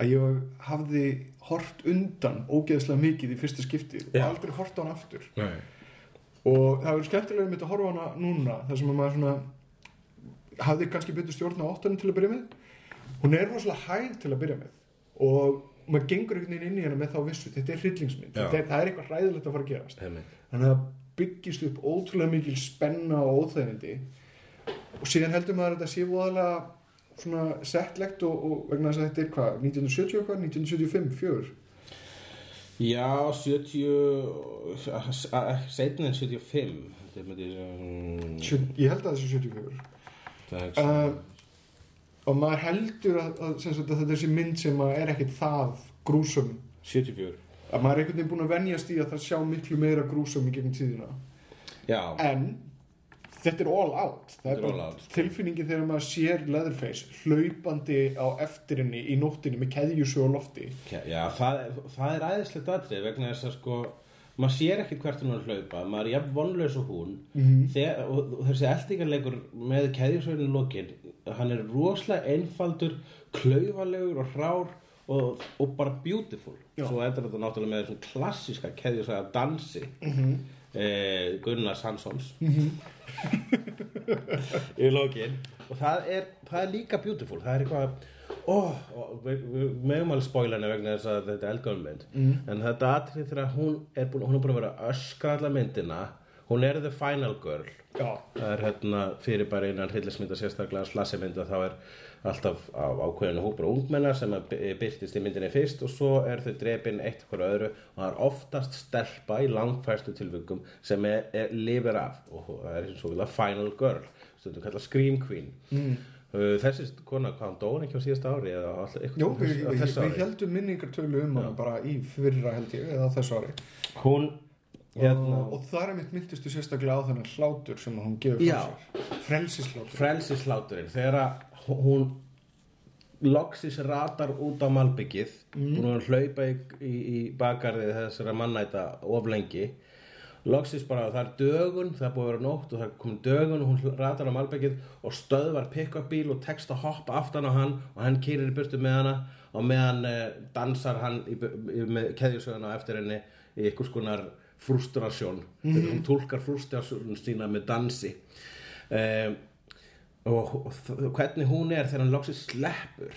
að ég hafði hort undan ógeðslega mikið í fyrsta skipti og aldrei hort á hana aftur. Nei. og það verður skemmtilega mitt að horfa á hana núna þar sem að maður svona hafði kannski betur stjórn á áttanum til að byrja með. Hún er rosalega hæg til að byrja með og maður gengur einhvern veginn inn í hana með þá vissu þetta er hryllingsmynd, þetta er, það er eitthvað hræðilegt að fara að gerast. Einmitt. þannig að byggist upp ótrúlega mikil spenna og óþægindi. Og síðan heldur maður að þetta sé voðalega svona settlegt og, og vegna þess að þetta er hvað, 1970 hvað, 1975, fjör Já, 70 setna en 75 þetta er með því um, ég held að það sé 74 það er uh, og maður heldur að, að, að þetta er þessi mynd sem er ekkit það grúsum. 74 að maður er einhvern veginn búin að venjast í að það sjá miklu meira grúsum í gegnum tíðina. Já, en þetta er all out er all out, sko. tilfinningin þegar maður sér Leatherface hlaupandi á eftirinni í nóttinni með keðjussu og lofti já það, það er æðislegt atrið vegna þess að sko maður sér ekki hvert hún er að hlaupa maður er jafn vonlaus og hún Mhm. Þegar, og, og þessi eldingarleikur með keðjusveginn lokin hann er rosalega einfaldur klaufalegur og hrár og, og bara beautiful Já. svo endur þetta náttúrulega með þessum klassíska keðjusvega dansi Mhm. eh, Gunnars Hanssons *laughs* í lokin. Og það er, það er líka beautiful. Það er eitthvað oh, við, meðum alveg spoila henni vegna þess að þetta er eldgöfum mynd. Mm. en þetta atrið þegar hún er búin, hún er búin að vera öskra alla myndina hún er the final girl. Já, það er hérna fyrir bara innan hryllismynda sérstaklega slassimynda þá er alltaf á ákveðinu hópur ungmennar sem að by- byrtist í myndinni fyrst og svo er þau drepin eitt hverju öðru og það er oftast stelpa í langfæstu tilvöngum sem er, er lifir af og það er eins og vilja final girl stundum kallað scream queen. Mm. þessi kona, hvað hann dóin ekki á síðasta ári eða alltaf, á við, við, við heldum minningartölu um hana bara í fyrra held ég eða þessu ári. Hún hérna, og, og það er mitt myndistu sérstaklega á þennan hlátur sem hún gefur frá sér. Frelsislátur frelsisláturinn. Þegar að hún loksis ratar út á malbyggið. Búin að hlaupa í, í, í bakarðið þessara mannæta of lengi. Loksis bara það er dögun það er búið að vera nótt og það er komin dögun og hún ratar á malbyggið og stöðvar pick-up bíl og tekst að hoppa aftan á hann og hann kýrir í burtu með hana og meðan eh, dansar hann í, með keðjusöguna eftir henni í einhvers konar frustrasjón hún tólkar frustrasjón sína með dansi. Um, og, hvernig hún er þegar hann loksins sleppur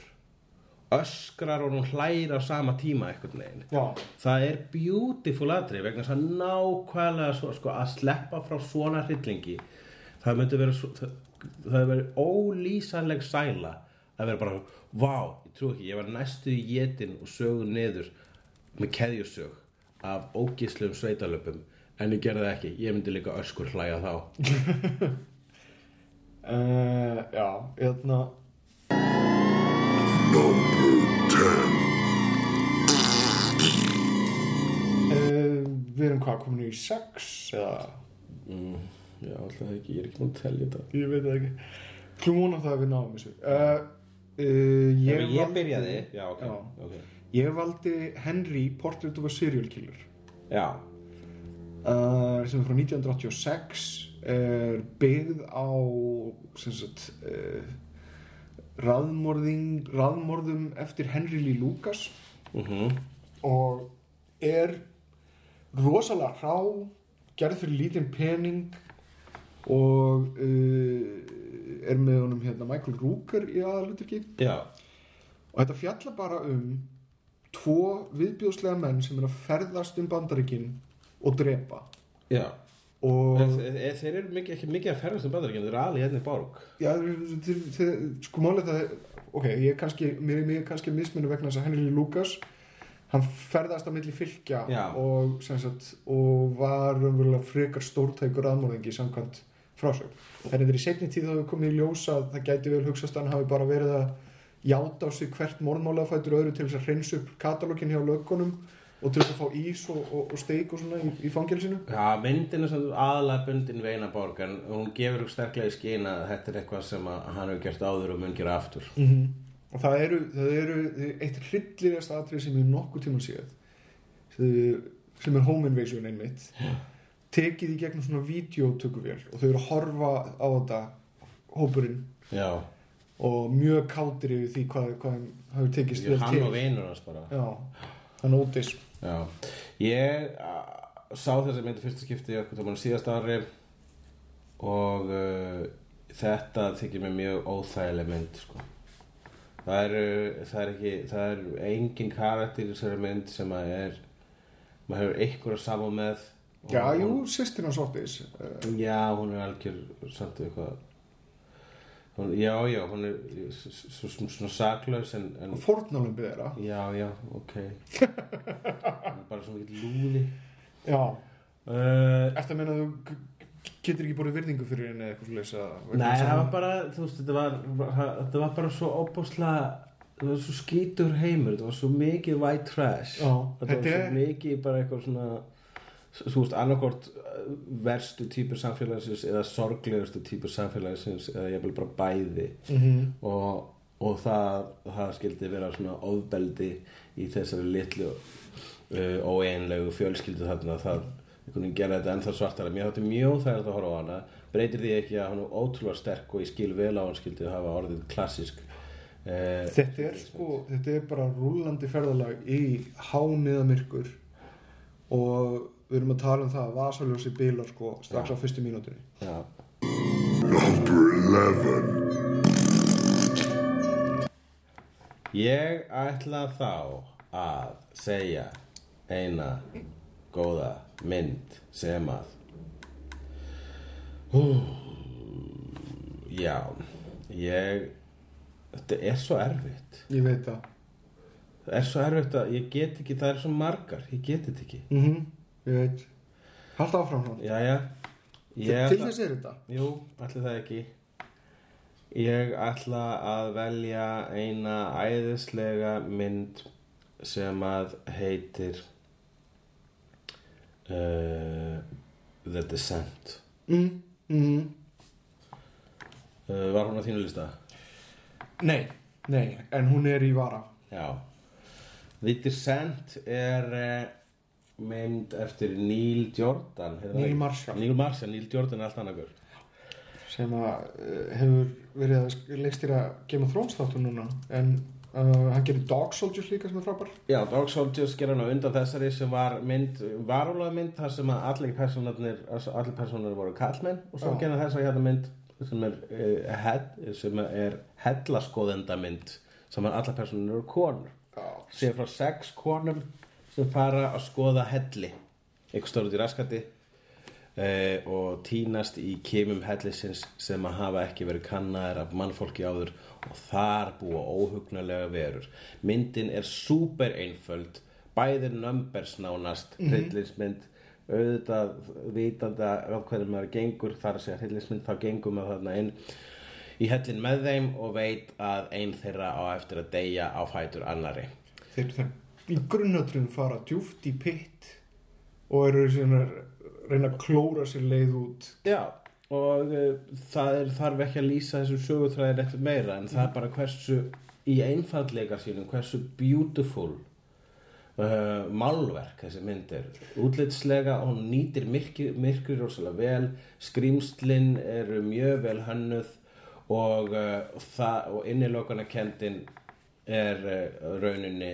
öskrar og hún hlæra á sama tíma einhvern veginn. Já, það er beautiful atrið vegna þess að nákvæmlega svo, sko, að sleppa frá svona hryllingi það myndi vera svo, það, það vera ólýsanleg sæla að vera bara, vá, ég trú ekki ég var næstu í jetin og sögu niður með keðjusög af ógislum sveitalöpum en ég gerði það ekki, ég myndi líka öskur hlæja þá *laughs* uh, já, hérna. Number 10. uh, Við erum hvað, komin í sex eða, mm, já, alltaf ekki, ég er ekki múin að telja þetta. Ég veit það ekki. Klúna það að við náum þessu. Uh, uh, ég, ég, byrjaði. Já, ok, Já. ok. Ég valdi Henry Portrait of a Serial Killer. Já, uh, sem er frá 1986 er byggð á sagt uh, raðmorðum eftir Henry Lee Lucas. Mhm. og er rosalega hrá gerð fyrir lítinn pening og uh, er með honum hérna Michael Rooker í aðaluturki Já, og þetta fjalla bara um tvo viðbjóðslega menn sem er að ferðast um bandaríkin og drepa. Já. og Þe- Þeir eru mikið, ekki mikið að ferðast um bandaríkjum, þeir eru alveg hérna í borg já, þeir, þeir, sko málið það ok, ég er kannski, mér er kannski mismunum vegna þess að Henry Lucas hann ferðast á milli fylgja og, sagt, og var raunverulega frekar stórtækur aðmorðingi samkvæmt frásögn. En þetta er í setni tíð þá hefur komið í ljós að það gæti vel hugsast að hann hafi bara verið að játa á sig hvert morðmála fættur öðru til þess að hreinsa upp katalógin hjá löggunum og til þess að fá ís og, og, og steik og svona í, í fangelsinu? Já, myndin er svona aðalega bundin við eina borg en hún gefur sterklega í skýn að þetta er eitthvað sem hann hefur gert áður og mun gera aftur. -hmm. og það eru, það eru eitt hryllilegast atrið sem ég nokkuð tíma séð sem- er home invasion einmitt tekið í gegnum svona videotökuvél og þau eru að horfa á þetta hópurinn. Já, og mjög kátir yfir því hvað, hvað þeim hafi tekist vel hann og vinur hans bara. Já, þannig ótis Já, ég sá þessi myndi fyrsta skipti okkur tóman síðast ári og uh, þetta þykir mér mjög óþægileg mynd sko. það er, það er ekki það er engin karakter í þessari mynd sem að er maður hefur einhver að samá með og já, jú, hún- sýstir hans ótis já, hún er algjör samt eitthvað hún, já, já, hún er svona saklaus en, en fórnalömbið þeirra já, já, ok. *laughs* Er bara svona ekki lúði. Já, uh, eftir að meina að þú getur ekki búið virðingu fyrir henni eða eitthvað svo Nei, það var bara, þú veist, þetta var, þetta var bara svo óbúslega, þetta var svo skítur heimur, þetta var svo mikið white trash. Já, þetta var þetta svo er- mikið bara eitthvað svona, þú veist, annarkort verstu típur samfélagsins eða sorglegustu típur samfélagsins eða ég vil bara bæði. Mm -hmm. og, og það, það skildi vera svona ofbeldi í þessari litlu uh, óeinlegu fjölskyldu þarna. Það gera þetta ennþá svartara. Mér þátti mjög þægilegt að horfa á hana. Breytir því ekki að hann er ótrúlega sterk og ég skil vel á hann skildi hafa orðið klassisk uh, Þetta er sko, þetta er bara rúlandi ferðalag í hániðamirkur og við erum að tala um það að vasaljósi bílar sko strax á fyrstu Number 11. Ég ætla þá að segja eina góða mynd sem að Hú, Já, ég Þetta er svo erfitt. Ég veit það. Það er svo erfitt að ég get ekki, það er svo margar Ég get þetta ekki. Mm Ég veit. Haldt áfram hann. Jæja Til þess er þetta. Jú, allir það ekki Ég ætla að velja eina æðislega mynd sem að heitir uh, The Descent Mm, mm. uh, Var hún á þínu lista? Nei, nei, en hún er í vara. Já The Descent er uh, mynd eftir Neil Jordan Neil? Marshall. Neil Marshall, Neil Jordan er allt annað gaur sem að uh, hefur verið að leikstýra Game of Thrones þáttu núna en uh, hann gerir Dog Soldiers líka sem er frábær Já, Dog Soldiers gera hann undan þessari sem var mynd, varulega mynd þar sem að allir personarnir, allir personarnir voru kallmenn og svo Já. gera þessa hérna mynd sem er, uh, head, sem er hellaskoðenda mynd sem er allar personarnir eru konur sé frá sex konum sem fara að skoða helli. Eitthvað stóður út í raskati Uh, og tínast í kemum hellisins sem að hafa ekki verið kannaðir af mannfólki áður og þar búa óhugnulega verur. Myndin er súper einföld bæðir numbers nánast mm hryllingsmynd auðvitað vitandi að hvernig maður gengur þar að segja hryllingsmynd þá gengum maður þarna inn í hellin með þeim og veit að ein þeirra á eftir að deyja á fætur annari þeir, þeir í grunnatrun fara djúft í pitt og eru svona reyna að klóra sér leið út. Já, og uh, það er, þarf ekki að lýsa þessum sögutræðir eftir meira en það er bara hversu í einfallleika sínum, hversu beautiful uh, málverk þessi mynd er. Útlitslega hún nýtir myrkur, myrkur rosalega vel skrýmslin eru mjög vel hönnuð og, uh, það, og innilokana kendin er uh, rauninni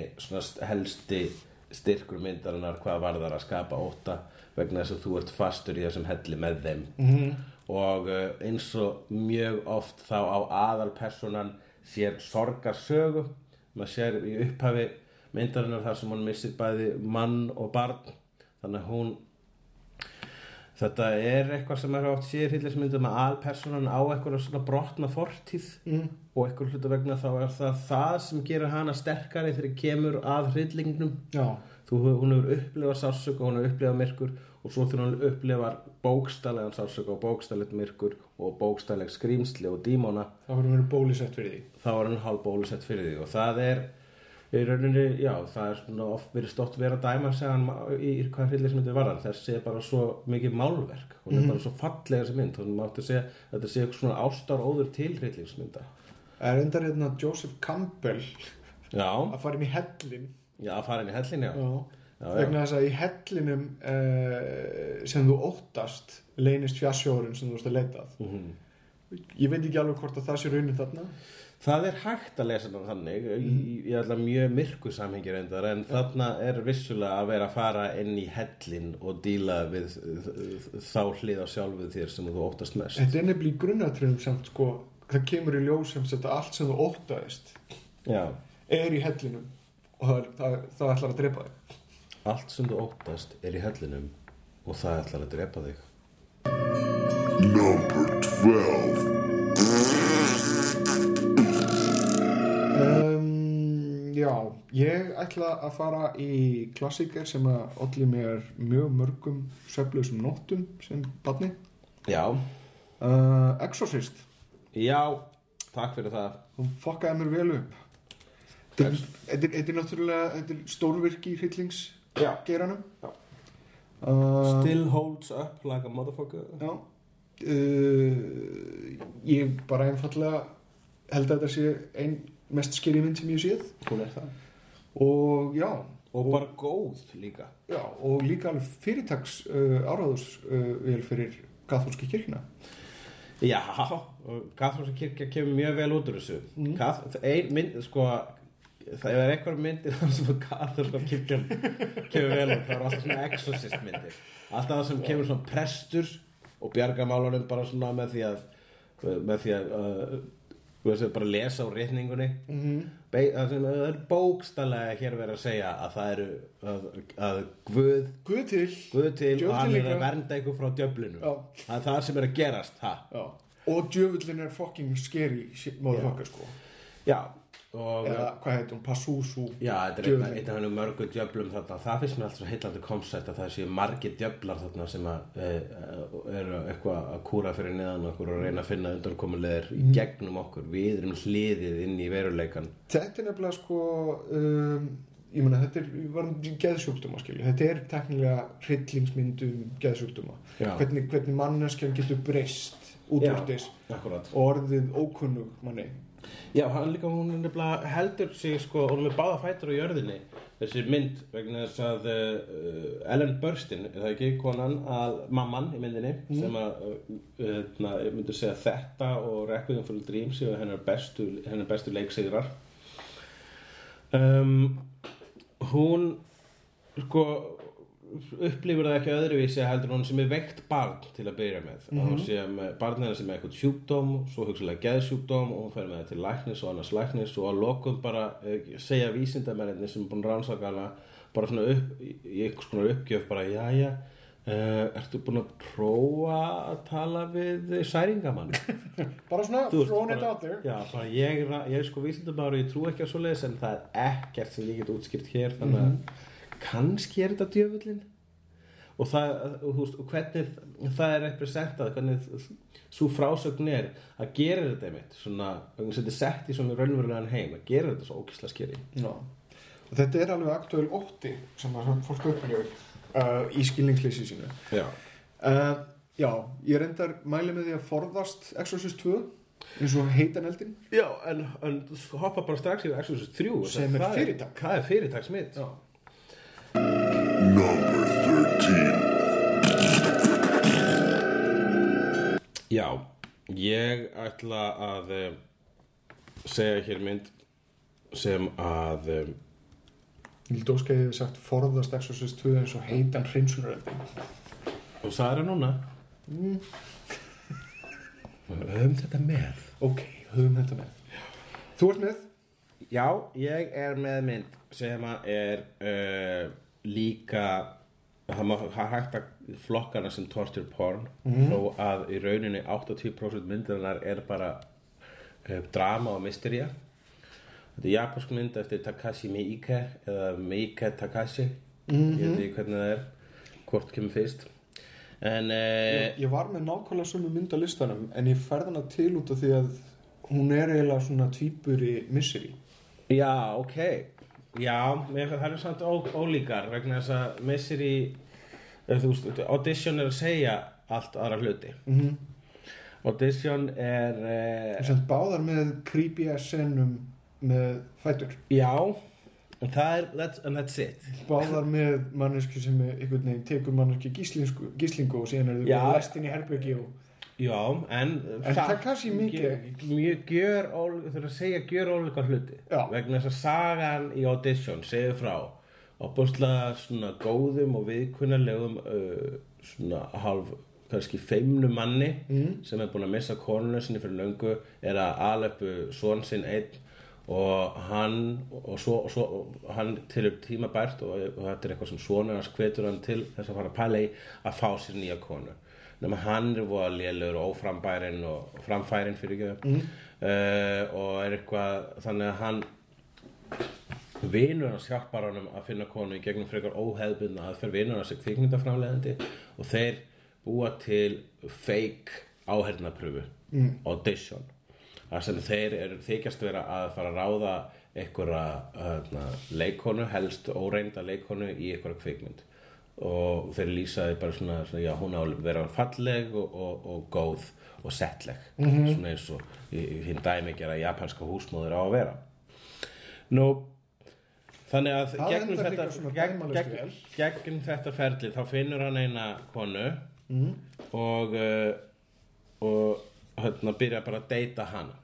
helsti styrkur myndarinnar hvað varðar að skapa óta vegna þess að þú ert fastur í þessum helli með þeim. -hmm. og uh, eins og mjög oft þá á aðalpersonan sér sorgarsögu. Maður sér í upphafi myndarinnar þar sem hún missir bæði mann og barn. Þannig að hún Þetta er eitthvað sem er oft sér hillismyndum að alpersonan á eitthvað svona brotna fortíð mm. og eitthvað hluta vegna þá er það það sem gerir hana sterkari þegar kemur að hryllingnum. Já. Þú, hún hefur upplifað sársöku, hún hefur upplifað myrkur og svo þegar hún upplifar bókstælegan sársöku og bókstælegt myrkur og bókstæleg skrýmsli og dímona Það voru verið bólisett fyrir því. þá er hann hálf bólusett fyrir því og það er í rauninni, já, það er svona oft verið stótt verið að dæma segja hann í, í hvað hryllismyndi var hann, þessi er bara svo mikið málverk, hún er bara svo fallega þessi mynd, hún mátti segja að þetta sé eitthvað svona ástar óður til hryllismynda Það er endar hérna Joseph Campbell Já, að fara inn í hellin. já, að fara inn í hellin, já Já. Vegna þess að í hellinum uh, sem þú óttast leynist fjassjórin sem þú ert að leitað. Mhm. Ég veit ekki alveg hvort að það sé raunin þarna. Það er hægt að lesa þetta þannig í, í alltaf mjög myrku samhengi reyndar en þarna er vissulega að vera að fara inn í hellin og díla við þá hlið á sjálfuð þér sem þú óttast mest. Þetta er nefnilega í grunnatriðum samt sko, það kemur í ljós sem allt sem þú óttaðist Já, er í hellinum og það, það, það ætlar að drepa þig. allt sem þú óttast er í hellinum og það ætlar að drepa þig. Number 12. já, ég ætla að fara í klassíker sem að olli mér mjög mörgum sveflausum nóttum sem badni. Já, Uh, Exorcist, já, takk fyrir það hún fokkaði mér vel upp. Þetta er- náttúrulega stórvirki í hryllingsgeiranum. Já. Uh, Still holds up like a motherfucker Já uh, Ég bara einfallega held að þetta sé ein mest skeri mynd sem ég séð. Hún er það. Og já Og bara góð líka. Já, og líka alveg fyrirtaks uh, áráðus uh, vel fyrir kathólski kirkina Já, og Kathrúnsa kirkja kemur mjög vel út úr þessu. Mm. Kath, ein mynd, sko það er eitthvað myndir þar sem Kathrúnsa kirkjan kemur vel út. Það er alltaf svona exorcist myndir. Alltaf það sem kemur svona prestur og bjargamálunum bara svona með því að með því að uh, þú veist, bara lesa úr rétningunni mm -hmm. það er bókstallega hér verið að segja að það eru að, að Guð Guð til. Guð til og hann er að vernda ykkur frá djöflinu það er það sem er að gerast og djöfullin er fucking scary motherfucker sko. Já eða hvað heitir hún, Passusu já, þetta er einn af hennu mörgu djöflum þarna. Það finnst mér alltaf svo heillandi koncept að það séu margir djöflar þarna sem að e, eru eitthvað að kúra fyrir neðan okkur og reyna að finna undankomulegir Mhm. í gegnum okkur. Við erum hliðið inn í veruleikan Þetta er nefnilega sko um, ég meina þetta er varandi geðsjúkdóma skilju, þetta er teknilega hryllingsmyndum geðsjúkdóma. Já. hvernig, hvernig manneskjan getur breyst út úr þess orðið ókunnug manni Já, hann líka, hún er nefnilega heldur sig sko, hún er með báða fætur á jörðinni þessi mynd vegna þess að uh, Ellen Burstyn, er það ekki konan að mamman í myndinni sem að uh, na, ég myndi segja þetta og Requiem for a Dream séu hennar bestu, hennar bestu leiksigrar. Um, hún sko upplifur það ekki öðruvísi heldur hún sem er veikt barn til að byrja með. Mm -hmm. sé með barnina sem er eitthvað sjúkdóm svo hugsalega geðsjúkdóm og hún fer með það til læknis og annars læknis og að lokum bara eh, segja vísindamennir sem er búin að rannsaka hana bara svona upp, í einhvers konar uppgjöf bara jæja uh, ertu búin að prófa að tala við særingamann? *laughs* Bara svona, throwing it out there. Já, bara ég, er- ég er sko vísindabáður og ég trú ekki á svoleiðis en það er ekkert sem ég get útskýrt hér þannig að kannski er þetta djöfullin og það, og, veist, hvernig það er representað, hvernig svo frásögn er að gera þetta einmitt svona, þetta er sett í svona raunverulegan heim, að gera þetta svo ókísla skeri Já. og þetta er alveg aktuell ótti sem að fólk upplifur uh, í skilningsleysi sínu Já, uh, já, ég reyndar mæli með því að forðast Exorcist 2 eins og heitan eldin Já en, en hoppa bara strax í Exodus 3 Sem er fyrirtak. Það er fyrirtaksmitt Já. Number 13. Já, ég ætla að uh, segja hér mynd sem að Hildi Óskar hefði sagt forðast Exorcist 2 eins og heitan hreinsunareldi og það er núna mm. höfum þetta með Ok, höfum þetta með Þú ert með? Já, ég er með mynd sem að er uh, líka það hægt að flokkana sem torture porn þó að í rauninni 80% myndarinnar er bara uh, drama og mystería. Þetta er japansk mynd eftir Takashi Miike eða Miike Takashi ég veit ekki hvernig það er hvort kemur fyrst. En uh, Ég, ég var með nákvæmlega sömu mynd á listanum en ég færði hana til út af því að hún er eiginlega svona tvípur í Misery Já, ok. Já, mér, það er samt ó, ólíkar vegna þess að Misery eh, þú veist, Audition er að segja allt aðra hluti. Mm -hmm. Audition er uh, Sem báðar með creepy ass senum með fætur. Já, en það er that's, and that's it. Báðar með mannesku sem er einhvern veginn tekur mannesku gíslingu, gíslingu og síðan er þau læst inn í herbyggi og Já, en En Takashi Miike- Mjög gjör ól- Þú þurfum að segja gjör ólíkar hluti Já. Vegna þess að sagan í Audition segir frá og bústlega svona góðum og viðkunnalegum uh, svona halv kannski feimnu manni Mm. sem er búin að missa konuna sinni fyrir löngu er að alöpu son sinn einn og hann og svo, og svo og hann til upp tímabært og, og þetta er eitthvað sem sonur hans hvetur hann til þess að fara að pæla í að fá sér nýja konu nema hann er voða lélur og óframbærin og framfærin fyrir ekki mm. og er eitthvað þannig að hann vinur hans hjálpar honum að finna konu í gegnum frekar óheðbundna aðferð. Vinur hans er kvikmyndaframleiðandi og þeir búa til fake áhernapröfu mm. audition. Þar sem þeir eru þykjast vera að fara að ráða einhverja uh, leikonu, helst óreinda leikonu í einhverja kvikmynd og þeir lýsaði bara svona, svona já, hún á að vera falleg og, og, og góð og settleg. Svona eins og hinn dæmi gera japanska húsmóður á að vera. Nú þannig að Það gegnum þetta gegn, gegn, gegnum þetta ferli þá finnur hann eina konu og uh, og hérna byrja bara að deyta hana.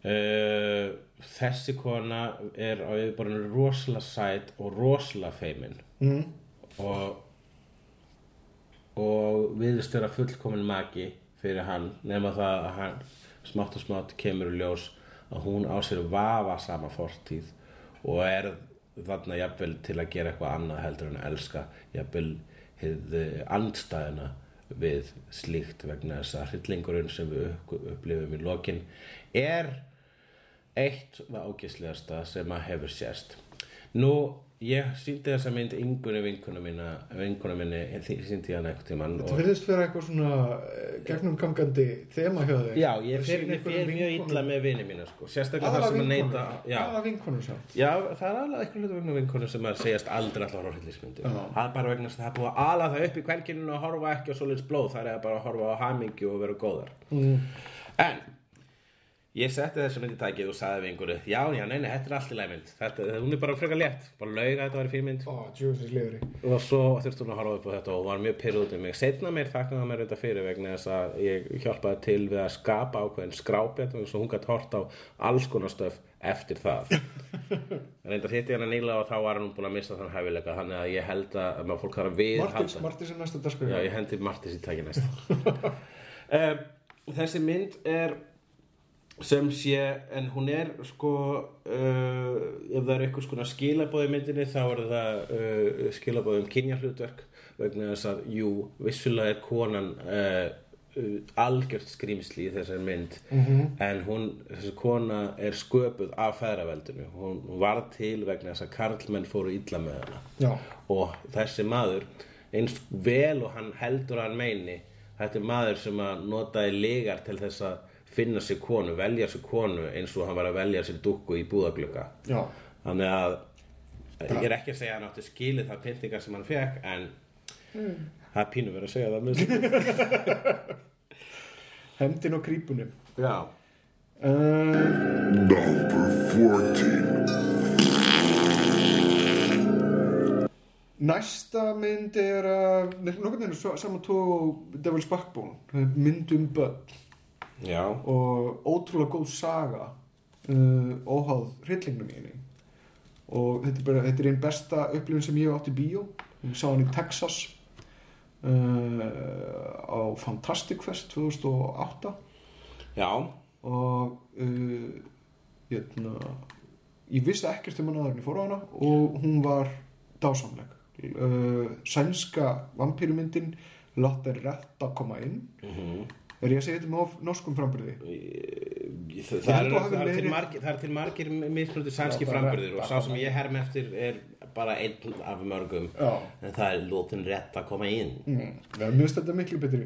Uh, þessi kona er á yfirborðinu rosalega sæt og rosalega feimin. Mm. Og og viðist vera fullkomin maki fyrir hann nema það að hann smátt og smátt kemur í ljós að hún á sér vafa sama fortíð og er þarna jafnvel til að gera eitthvað annað heldur en að elska jafnvel hið andstæðina við slíkt vegna þess að hryllingurinn sem við upp- upplifum í lokin er eitt það ágislegasta sem að hefur sérst nú ég síndi þessa mynd yngunni vinkuna mína vinkuna minni, því síndi hann eitthvað tímann Þetta virðist vera eitthvað svona eh, gegnumgangandi þema hjá þig Já, ég ég fer mjög illa með vini mína sko. Sérstaklega það sem að Já, Aðalega vinkonur sá já það er alveg eitthvað vegna vinkonu sem að segjast aldrei alltaf horfa á hryllismyndir Já. Það er bara vegna að það er búið að ala það upp í kvenkinu og horfa ekki á svoleiðis blóð. Það er bara að horfa á hamingju og vera góðar. Mm. En Ég setti þessu mynd í tækið og sagði við einhverju Já, já, nei, nei, þetta er allt í lægmynd Þetta, hún er bara frekar létt. Bara lauga að þetta var í fílmynd Ó, djúsins liðri og svo þurfti hún að horfa upp á þetta og var mjög pyrrð út um mig. Setna mér þaknaði mér þetta fyrir vegna þess að ég hjálpaði til við að skapa ákveðin skrápjætt og hún gætt hort á alls konar stöf eftir það. *laughs* Reyndar hitti hann að nýla og þá var hann búin að missa þann hæfileika þannig að ég held að maður fólk þarf að við Martins, Martins er næsta *laughs* sem sé, en hún er sko uh, ef það er eitthvað skona skilabóð í myndinni þá er það uh, skilabóð um kynjahlutverk vegna þess að, jú, vissulega er konan uh, algjört skrýmsli í þessari mynd. En hún, þessi kona er sköpuð af feðraveldinu. Hún varð til vegna þess að karlmenn fóru illa með hana. Já, og þessi maður eins vel og hann heldur hann meini þetta er maður sem að notaði legar til þess að finna sér konu velja sér konu eins og hann var að velja sér dúkku í búðaglugga já. Þannig að ég er ekki að segja að hann átti skilið það pyntingar sem hann fekk en það er pínu verið að segja það með *laughs* Hendin og krípunum já. Uh, Number 14. næsta mynd er að nokkurn veginn svo- saman tók Devil's Backbone mynd um börn Já, og ótrúlega góð saga uh, óháð hryllingnum í henni. Og þetta er bara þetta er einn besta upplifun sem ég hef átt í bíó. Ég sá hann í Texas uh, á Fantastic Fest 2008 já, og uh, jötna, ég vissi ekkert um hana þegar ég fór á hana og hún var dásamleg. Uh, sænska vampýrumyndin látt er rétt að koma inn. Mhm er ég að segja þetta með norskum frambyrði Það, Ég það, er, það, til margir, það er til margir mismunandi sænski frambyrðir og sá sem ég herm eftir er bara einn af mörgum. Já. en það er lótin rétt að koma inn. Mm, það er mjög þetta miklu betri.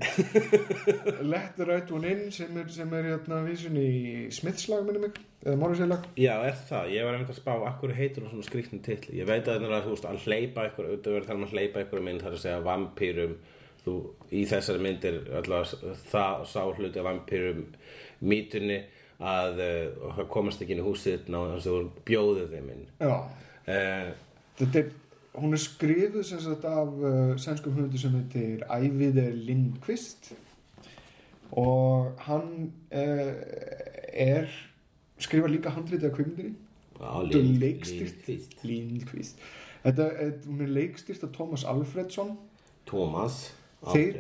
*laughs* Let the right one in sem er, sem er hérna vísun í Smithslag minni mig, eða Morrissey-lag Já, er það, ég var einmitt að spá akkur heitur og svona skriftin titli? Ég veit að það er að, að hleypa ykkur auðvitað verður þar að hleypa ykkur mynd þar að segja vampýrum þú, í þessari myndir allavega það sá hluti af vampýrum mýtunni að uh, það komast ekki inn í húsið þess að þú bjóðið þeim inn. Já, uh, þetta er hún er skrifuð sem sagt af uh, sænskum höfundu sem heitir Æviði Lindqvist og hann uh, er skrifar líka handritið af kvimundinni Lindqvist. Lindqvist. Þetta er, hún er leikstýrt af Thomas Alfredsson. Thomas Þeir-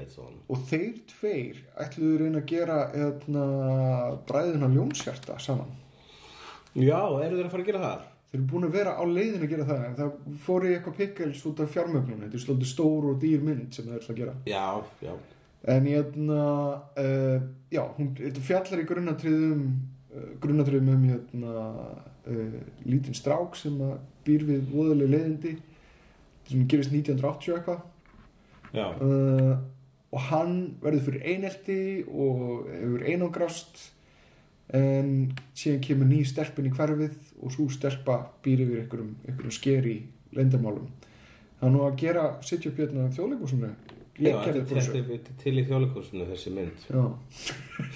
og þeir tveir ætluðu reyna að gera eðna, bræðina ljónshjarta saman. Já, eru þeir að fara að gera það? þeir eru búin að vera á leiðin að gera það en það fór í eitthvað pickles út af fjármögnun þetta er stoltið stór og dýr mynd sem þeir ætla að gera. Já, já. En ég ætna uh, já, hún fjallar í grunnatriðum uh, grunnatriðum um hérna, uh, lítinn strák sem býr við voðaleg leiðindi. Sem gerist 1980 eitthvað uh, og hann verður fyrir einelti og hefur einangrast en síðan kemur ný stelpun í hverfið og svo stelpa býr yfir einhverjum, einhverjum skeri lendamálum nú að gera er- þetta er til í þjóðleikursinu þessi mynd. Já,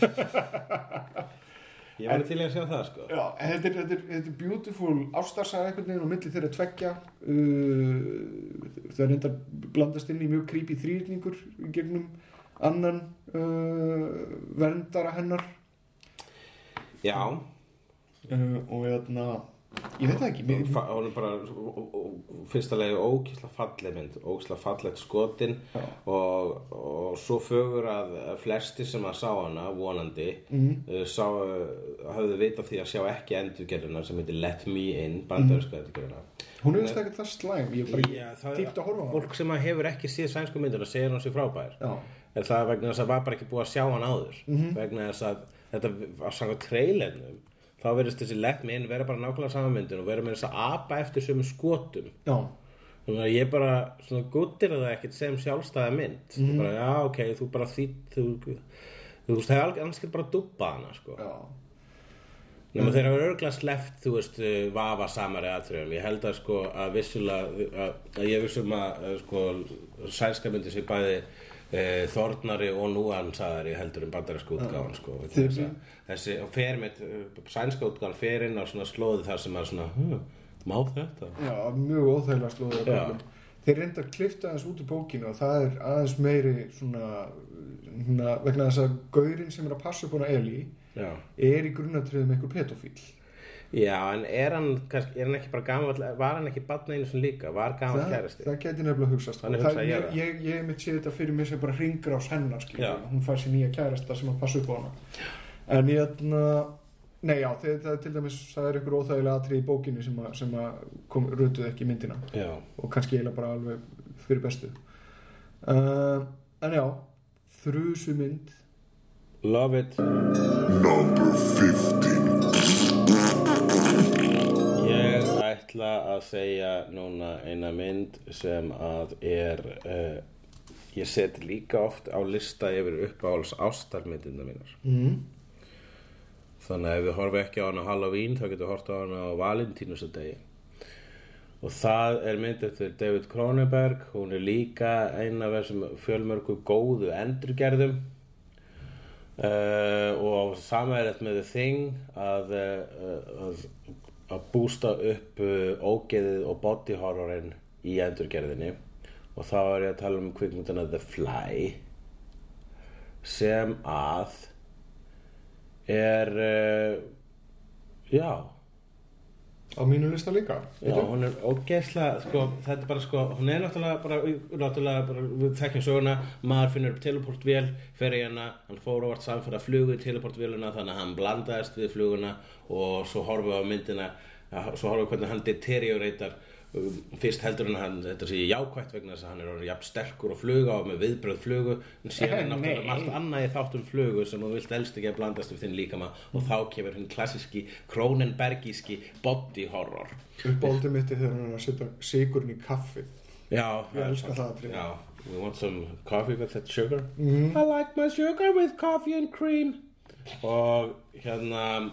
*laughs* Ég var til að sjá það, sko. Já en þetta, er, þetta, er, þetta er beautiful ástarsaga einhvern veginn og milli þeirra tveggja. Uh, það er enda blandast inn í mjög creepy þrýrningur gegnum annan uh, verndara hennar. Já, uh, og hérna ég veit það ekki mér, bara fyrsta legi ókísla falleg mynd ókísla fallegt skotin og, og svo fögur að flesti sem að sá hana vonandi uh, sá, hafðu vita því að sjá ekki endurgerðina sem heitir Let Me In bandaríska Mhm. endurgerðina. Hún er ekkert það slæm ég bara Já, það dýpt að horfa á hana. fólk sem hefur ekki séð sænsku myndina segir hann sér frábær. Já, er það vegna þess að var bara ekki búið að sjá hann áður. Mhm. vegna þess að þetta var sanga trailernum þá verðist þessi Let Me In vera bara nákvæmlega samanmyndin og vera með þess að apa eftir sömu skotum. Já, Þannig að ég bara svona guttir það ekkert sem sjálfstæða mynd. Mm Mhm. bara, já, ok, þú bara því þú, veist, það er annars bara dubba hana, sko. Já. Nefnum þeir hafa örgla sleppt, þú veist, vafa samari aðtröfum ég held að, sko, að vissulega að, að ég vissum að, sko sænska myndi sér bæði e, þornari og núansæðari heldur um bandarísku útgáfan, sko þessi, fer með uh, sænska útgáfan fer inn á svona slóði þar sem að svona, hm, má þetta? já, mjög óþægilega köflum. þeir reynda að klifta aðeins út í bókinu og það er aðeins meiri svona, svona vegna þess að gaurinn sem er að passa upp hana Eli Já. er í grunnatriðum einhver pedofíl Já, en er hann, kannski, er hann ekki bara gamall, var hann ekki batna einu sem líka, var gamall það, kæristi? það geti nefnilega hugsast hugsa það, ég ég, ég, mitt sé þetta fyrir mig sem bara hringur á hennar skilur, hún fær sér nýja kærasta sem að passa upp á hana. En ég ætna nei já, það, það er til dæmis það er einhver óþægilega atrið í bókinni sem að, sem að kom, rötuð ekki í myndina. Já, og kannski eiginlega bara alveg fyrir bestu. Uh, en já þrjusu mynd. Love it. Number 15. Ætla að segja núna eina mynd sem að er, uh, ég set líka oft á lista yfir uppáhalds ástarmyndina mínar. mm. Þannig að ef við horfum ekki á hana á Halloween þá getum við hort á hana á Valentínusardegi. Og það er mynd eftir David Cronenberg, hún er líka eina af þessum fjölmörgu góðu endurgerðum uh, og samæðilegt með The Thing að, uh, að, að bústa upp uh, ógeðið og body horrorin í endurgerðinni. Og þá er ég að tala um kvikmyndina The Fly sem að er uh, já Á mínu lista líka Já, hún er ógeðslega, sko, þetta er bara, sko, hún er náttúrulega bara, náttúrulega bara, við þekkjum söguna, maður finnur upp teleportvél, fer í hana, hann fór ávart samfæra flugu í teleportvéluna, þannig að hann blandaðist við fluguna og svo horfum við á myndina, svo horfum við hvernig hann deterioratar, um, fyrst heldur hann, hann þetta sé jákvætt vegna þess að hann er orðinn jafn sterkur og fluga og með viðbröð flugu, en síðan er náttúrulega margt annað í þáttum flugu sem þú vilt elst ekki að blandast við þinn líkama. Og þá kemur hinn klassíski Kronenbergíski body horror. Uppáldið mitt er þegar hann er að setja sigurinn í kaffið. Já, Ég elska það atriði. Já, we want some coffee with that sugar. I like my sugar with coffee and cream. Og hérna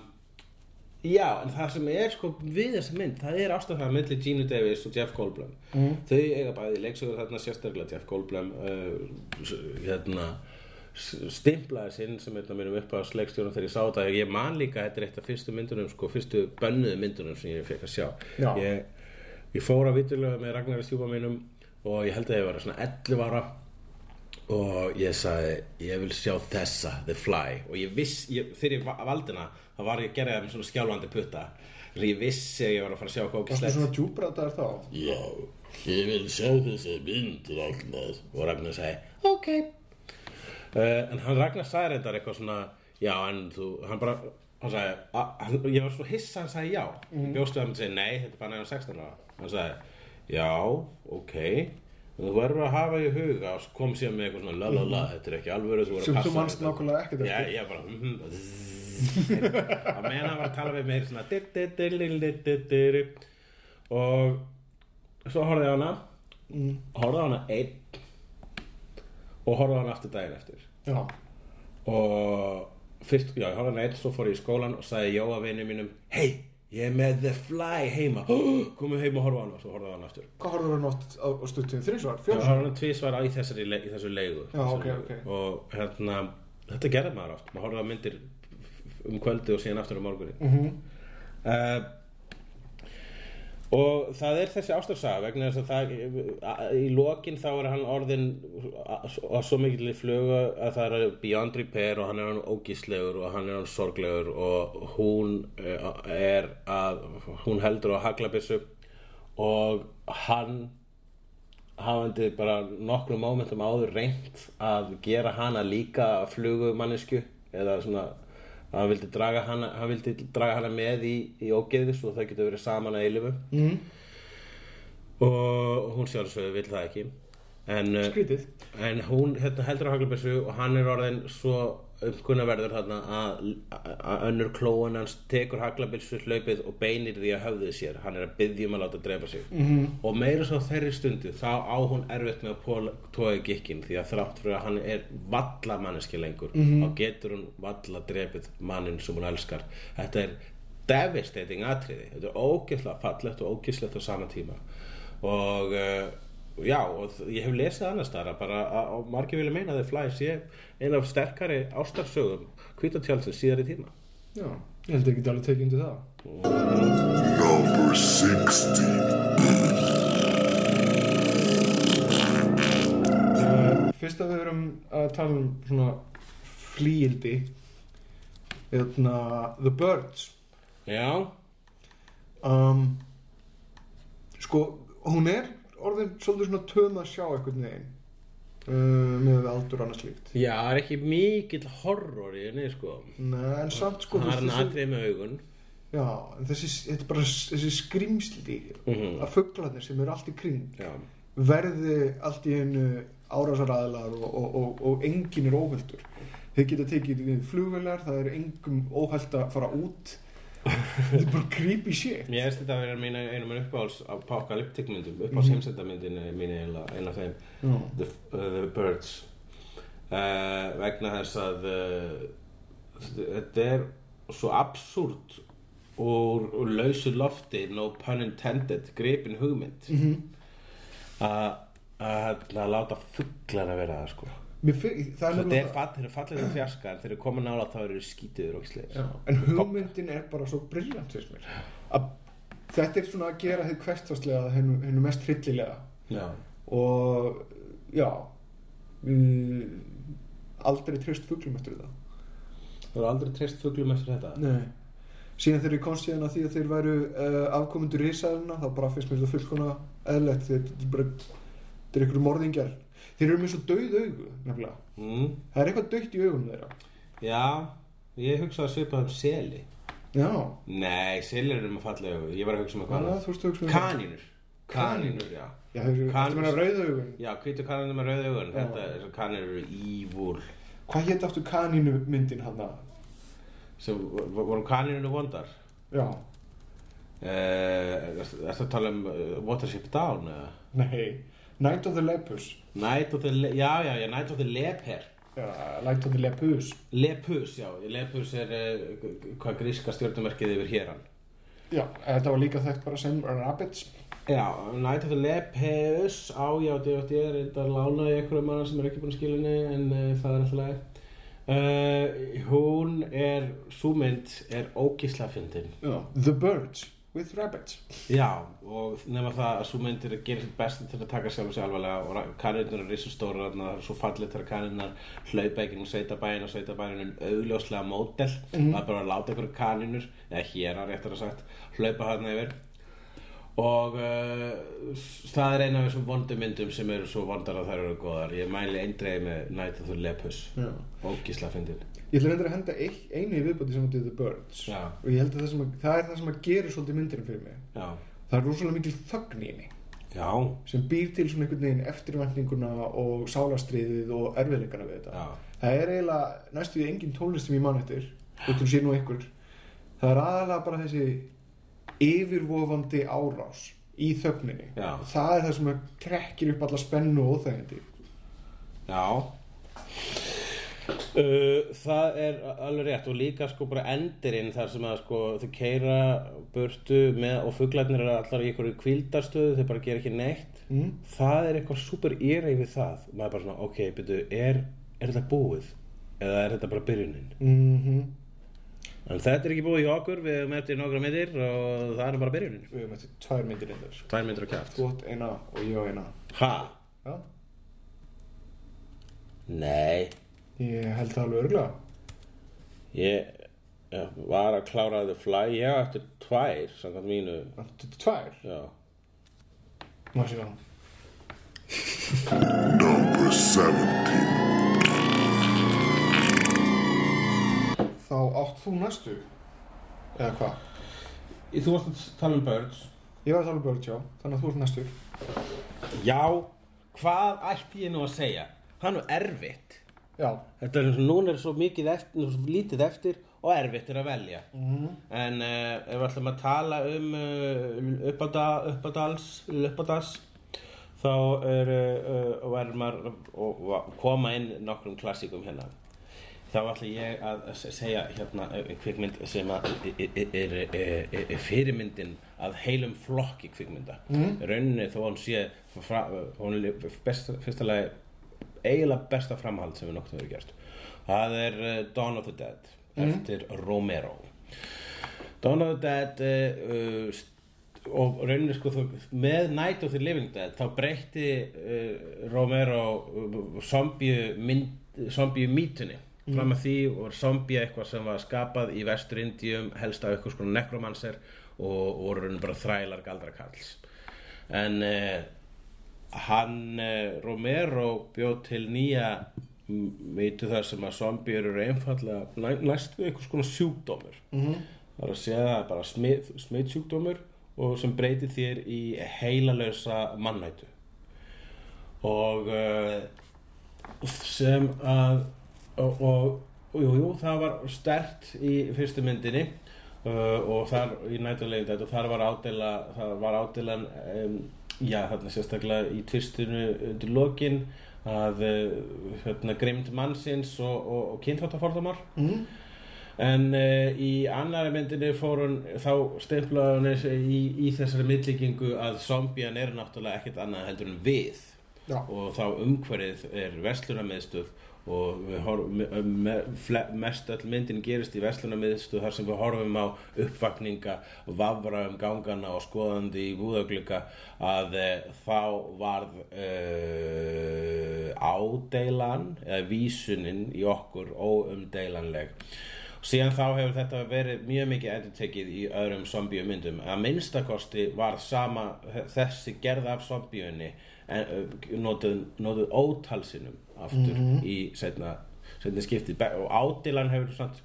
Já, en það sem er sko við þessa mynd, það er ástæðan milli Gina Davis og Jeff Goldblum. Þau eiga bæði leiksögur þarna sérstaklega Jeff Goldblum uh, hérna stimplaði sinn sem einn af mínum uppáðs leikstjórum þegar ég sá þetta. Ég man líka, þetta er eitt af fyrstu myndunum sko, fyrstu bönnuðu myndunum sem ég fekk að sjá. Já. ég, ég fór að vitulega með Ragnari stjúpa mínum og ég held að ég var svona 11 ára og ég sagði ég vil sjá þessa, The Fly. Og ég viss, ég, þegar ég va- valdi hana þá var ég að gera það með svona skjálfandi putta. Þannig ég vissi að ég var að fara að sjá hvað Varstu ógislegt svona djúbrataðar þá? Já, ég vil sjá þessi mynd Ragnar og Ragnar sagði ok. Uh, en hann Ragnar sagði reyndar eitthvað svona já en þú, hann bara hann sagði, hann, ég var svo hissa hann sagði já. Mm. bjóstu að hann segi nei, þetta er bara neðan 16 ára. Hann sagði, já, ok en þú verður að hafa í huga og kom síðan með eitthvað svona la la la þetta er ekki alvöru, Sem að þú þetta." nákvæmlega ekkert Já, eftir. ég bara *laughs* -hmm, að hann var að tala við meir svona og svo horfði ég á hana Mm. horfði á hana einn og horfði á hana aftur daginn eftir Já, og fyrst, já, ég horfði á hana einn svo fór ég í skólan og sagði Jóa vinnu mínum hei, ég er með The Fly heima *gasps* komum heim og horfði á hana og svo horfði á hana aftur hvað horfður hann átt á, á stuttin? Þrísvar? Já, Fjórsvar? horfði á hana tvísvar í, þessari, le- í þessu leigu Já, ok, ok. og hérna, þetta gerði maður oft maður horfði á myndir um kvöldi og síðan aftur á morgunni Mhm. uh, og það er þessi ástarsaga vegna þess að það í lokin þá er hann orðin á svo mikill í flugu að það er beyond repair og hann er hann ógíslegur og hann er hann sorglegur og hún eh, er að hún heldur á haglabissu og hann hafandi bara nokkrum mómentum áður reynt að gera hana líka flugumannisku eða svona að hann vildi draga hana, hann vildi draga hana með í, í ógeðis og það getur verið saman að eilifu mm. og hún sjálfsögðu vill það ekki en, Skrítið. en hún hérna, heldur á haglabessu og hann er orðin svo umkunnaverður þarna að, önnur klóin hans tekur haglabessu hlaupið og beinir því að höfðið sér. Hann er að byggja um að láta drepa sig. -hmm. og meira svo á þeirri stundu þá á hún erfitt með að toga í gikkin því að þrátt fyrir að hann er valla manneski lengur þá getur hún valla drepið mannin sem hún elskar. Þetta er devastating atriði. Þetta er ógeðslega fallegt og ógeðslegt á sama tíma. Og uh, já, og ég hef lesið annars þar að bara að, og margir vilja meina að The Fly sé eina af sterkari ástarsögum hvítatjálsins síðar í tíma Já, ég held ekki alveg tekið undir það. Number 16. Uh, fyrst að við erum að tala um svona flíildi hérna, The Birds já, um, sko, hún er orðin svolítið svona töm að sjá einhvern veginn uh, með við aldur og annað slíkt. Já, það er ekki mikill horror í henni sko. Nei, en samt sko það er þú hann veist, atrið með augun. Já, en þessi, þetta er bara þessi skrýmsli Mhm. að fuglarnir sem eru allt í kring já, verði allt í hennu árásaraðilar og, og, og, og enginn er óhöldur þeir geta tekið flugvelar það er engum óhöld að fara út þetta er bara creepy shit Mér erst þetta að vera mín einu minn uppáhalds apokalyptik myndum, uppáhalds mm. heimsendamyndin mín eina af þeim Já. The, uh, the Birds uh, vegna þess að uh, þetta er svo absúrt úr, úr lausu lofti no pun intended, gripin hugmynd Mhm. að að láta fuglar að vera það sko Mér fi- það er er fall, þeir eru fallið um fjarska en þeir eru komin nála þá eru skítiður en hugmyndin er bara svo brilljant fyrst mér. Að þetta er svona að gera þið hverstaslega hennu, hennu mest hryllilega. Já. og já uh, aldrei treyst fuglum eftir þetta. Þú eru aldrei treyst fuglum eftir þetta? Nei. Síðan þegar ég komst síðan að því að þeir væru uh, afkomundur risaðurna þá bara finnst mér þetta fullkona eðlegt þeir þetta er bara þetta er ykkur morðingjar þeir eru með svo dauð augu nefnilega. Mm. það er eitthvað dautt í augunum þeirra. Já, ég hugsaði að svipa um seli. Já, Nei, selir eru með fallega augu. Ég var að hugsa um Hvað eitthvað er það, annað. um Kanínur. Kanínur, já. Já, þeir eru, Kan- þetta meina rauð augun. Já, hvítu kanínur með rauð augun. Þetta, þessar kanínur eru evil. Hvað hétt aftur kanínu myndin hann Svo voru kanínur vondar? Já, Uh, er það að tala um uh, Watership Down eða? nei Night of the Lepus Night of the, Le já, já, já, Night of the Leper. Já, Night of the Lepus Lepus, já, Lepus er uh, hvað gríska stjórnumerkið yfir héran. Já, þetta var líka þekkt bara sem Rabbits. Já, Night of the Lepus á, já, D.O.D. er þetta lána í einhverjum manna sem er ekki búin að skilja henni en uh, það er alltaf leið uh, Hún er, sú mynd er ógísla fyndin. The Birds with Rabbits. Já, og nema það að svo myndir að gera sitt besta til að taka sjálf og sig alvarlega og kanirnar eru risastóra þarna, það er svo fallið þegar kanirnar hlaupa ekki um sveitabæin og sveitabæin er augljóslega mótel það er bara að láta ykkur kaninur eða hér að réttar að sagt hlaupa þarna yfir. Og uh, það er eina af þessum vondu myndum sem eru svo vondar að þær eru góðar. Ég mæli eindreið með Night of the Lepus. Og gísla fyndin Ég ætla reyndar að henda einu í viðbóti sem átti The Birds. Já. og ég held að það, að, það er það sem að gerir svolítið myndinu fyrir mig. Já, það er rosalega mikil þögn í henni. Já, sem býr til svona einhvern veginn eftirvæntinguna og sálastriðið og erfiðleikana við þetta. Já, það er eiginlega næstu því engin tónlist sem ég man eftir um sér nú ykkur það er aðalega bara þessi yfirvofandi árás í þögninni. Það er það sem að trekkir upp alla spennu og óþægindi. Já uh, Það er alveg rétt og líka sko bara endirinn þar sem að sko þau keira burtu með, og fuglarnir eru allar í einhverju kvildarstöðu þau bara gera ekki neitt. Mm. það er eitthvað super íra yfir það. Maður er bara svona, ok, byrju, er, er þetta búið? Eða er þetta bara byrjunin? Mm en þetta er ekki búið hjá okkur, við hefum eftir nokkra myndir og það er bara byrjunin. Við hefum eftir tvær myndir reyndar tvær myndir á kjátt þú átt eina og ég á eina. Ha? já, Nei ég held það alveg örgulega Ég ja, var að klára The Fly ég á eftir tvær samkvæmt mínu. Er tvær? Já. má sé það Number 17. þá átt þú næstu. Eða hvað? Þú varst að tala um Birds. Ég var að tala um börn, já, þannig að þú ert næstu. Já, hvað ætti ég nú að segja? Það er nú erfitt já, Þetta er eins og núna er svo mikið eftir, svo lítið eftir og erfitt er að velja Mhm. En uh, ef við ætlum að tala um uh, uppada, uppadals, uppadals þá er uh, er og, og koma inn nokkrum klassíkum hérna þá ætla ég að se- segja hérna uh, kvikmynd sem að er, er, fyrirmyndin að heilum flokki kvikmynda mm. rauninni þó hún sé hún er besta, fyrsta lagi eiginlega besta framhald sem við nokkuð hefur gert. Það er uh, Dawn of the Dead eftir Romero. Dawn of the Dead uh, og rauninni sko með Night of the Living Dead þá breytti uh, Romero zombie, mítunni fram að því var zombie eitthvað sem var skapað í vestur Indíum helst af eitthvað sko nekromanser og, voru rauninni bara þrælar galdrakalls en uh, hann uh, Romero bjóð til nýja veitu það sem að zombiur eru einfallega næ, næstu einhvers konar sjúkdómur -hmm. það er að segja bara smit, smitsjúkdómur og sem breytir þér í heilalösa mannætu og uh, sem að og, og, jú, jú, það var stert í fyrstu myndinni uh, og þar í nættulegin þetta og þar var ádela það var ádelan um, já, þarna sérstaklega í tvistinu undir lokin að uh, hérna, grimd mannsins og, og, og kynþáttafordamar mm. En uh, í annari myndinni fór hún, þá stemplaði hún þessi í, í þessari myndlíkingu að zombían er náttúrulega ekkert annað heldur en við. Já. og þá umhverfið er verslunarmiðstöð og fle- mest öll myndin gerist í verslunarmiðstöð þar sem við horfum á uppvakninga vafra um gangana og skoðandi í búðaglika að e, þá varð e, ádeilan eða vísunin í okkur óumdeilanleg. Síðan þá hefur þetta verið mjög mikið endurtekið í öðrum zombíu myndum að minnstakosti var sama þessi gerð af zombíunni notuð, notuð ótalsinum aftur í setna, setna skipti og ádilan hefur samt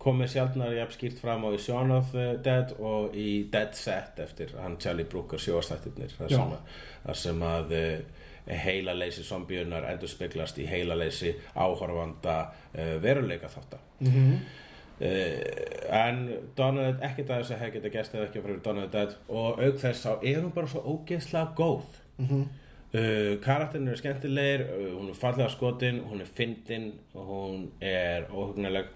komið sjálfnar jafn skýrt fram á í Shaun of the Dead og í Dead Set eftir hann Charlie Brooker sjóastættirnir þar sem að, að uh, heilaleysi zombíunar endur speglast í heilaleysi áhorfanda uh, veruleika þáttar Mhm. Uh, en Dawn of the Dead ekkert að þess að hefði geta gæst eða ekki fyrir of the Dead og auk þess þá er hún bara svo ógeðslega góð. Mhm. Uh, karakterin er skemmtilegir uh, hún er fallega skotin, hún er fyndin og hún er óhugnaleg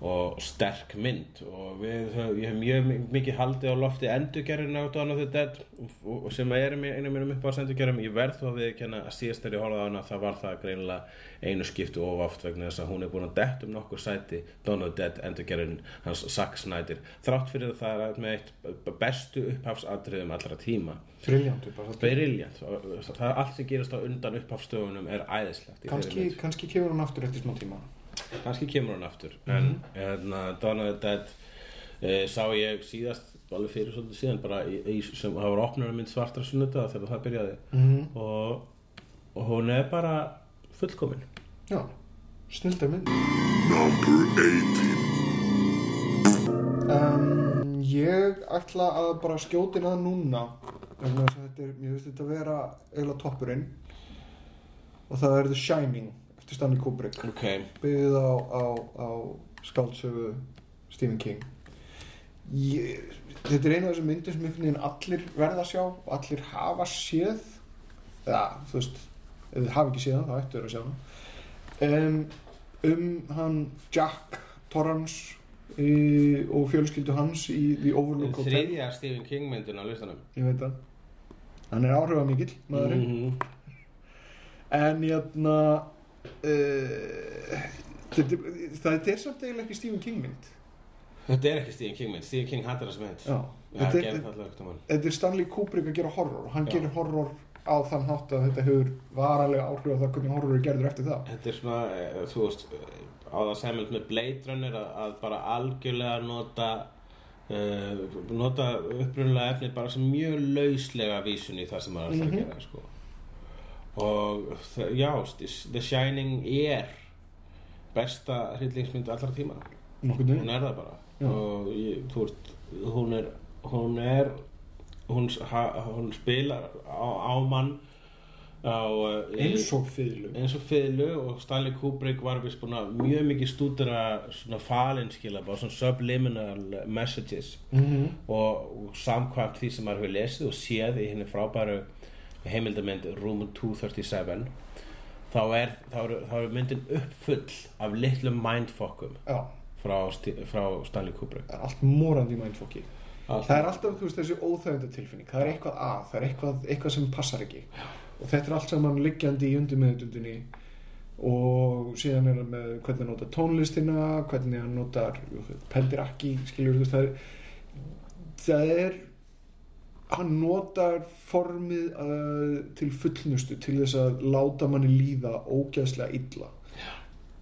og sterk mynd. Og við, ég hef mjög mi- mikið haldið á lofti endurgerðin á Dawn of the Dead og, og sem er einu mínum upp á endurgerðum ég verð þó að við kenna að síðast þegar ég horfði á hana það var það greinilega einu skiptu of oft vegna þess að hún er búin að dett um nokkur sæti Dawn of the Dead endurgerðin hans Zack Snyder. Þrátt fyrir að það er með eitt bestu upphafsadriðum allra tíma. Briljant að Brilliant, það allt sem gerist á undan upphafstöfunum er æðislegt kannski kemur hann aftur eftir smá tíma kannski kemur hann aftur en hérna, Dawn of the Dead e, sá ég síðast alveg fyrir svolítið síðan bara í, í, sem það var opnur mynd svartra sunnudag þegar það byrjaði. Mhm. og, og hún er bara fullkomin. Já, snildar mynd. Number 18. um, ég ætla að bara skjóti að núna þetta er, ég veist þetta að vera eiginlega toppurinn. Og það er The Shining eftir Stanley Kubrick. Ok, byggðið á, á, á skáldsögu Stephen King. Ég, þetta er eina af þessum myndum sem einhvern veginn allir verða að sjá og allir hafa séð. Eða þú veist ef þið hafa ekki séð hann þá ættu þeir að sjá hann. Um, um hann Jack Torrance í, og fjölskyldu hans í The Overlook Hotel. þriðja Stephen King myndin á listanum. Ég veit það. Hann er áhrifamikill maðurinn. Mhm. En jæna uh, þetta, þetta er samt eiginlega ekki Stephen King mynd þetta er ekki Stephen King mynd Stephen King hattar þessa mynd þetta, er, það þetta er Stanley Kubrick að gera horror og hann Já. gerir horror á þann hátt að þetta hefur varalega áhrif á það hvernig horror er gerður eftir það Þetta er svona, eh, þú veist, eh, á það semjöld með Blade Runner að, að bara algjörlega nota uh, nota upprunnulega efnið bara sem mjög lauslega vísun í það sem maður ætlar Mhm. að gera, sko. Og já, The Shining er besta hryllingsmynd allra tíma. Hún er það bara. Já. Og ég, þú veist, hún er, hún er, hún, ha, hún spilar á, á mann á, í- eins og fyrirlu eins og Fiðlu og Stanley Kubrick var vist búin að mjög mikið stúdera svona falinskilaba svona subliminal messages mm og, og samkvæmt því sem maður hefur lesið og séð í henni frábæru heimildamynd Room 237 þá er, þá er, þá er myndin uppfull af litlum mindfokkum Já, frá, frá Stanley Kubrick. Það er allt morandi mindfokki Allt. Það er alltaf, veist, þessi óþægunda tilfinning. Það er eitthvað að, það er eitthvað, eitthvað sem passar ekki. Og þetta er allt saman liggjandi í undirmeðutundinni Og síðan er það með hvernig hann notar tónlistina Hvernig hann notar Peldir ekki, skiljur þú veist Það er, það er Hann notar formið uh, til fullnustu Til þess að láta manni líða ógæðslega illa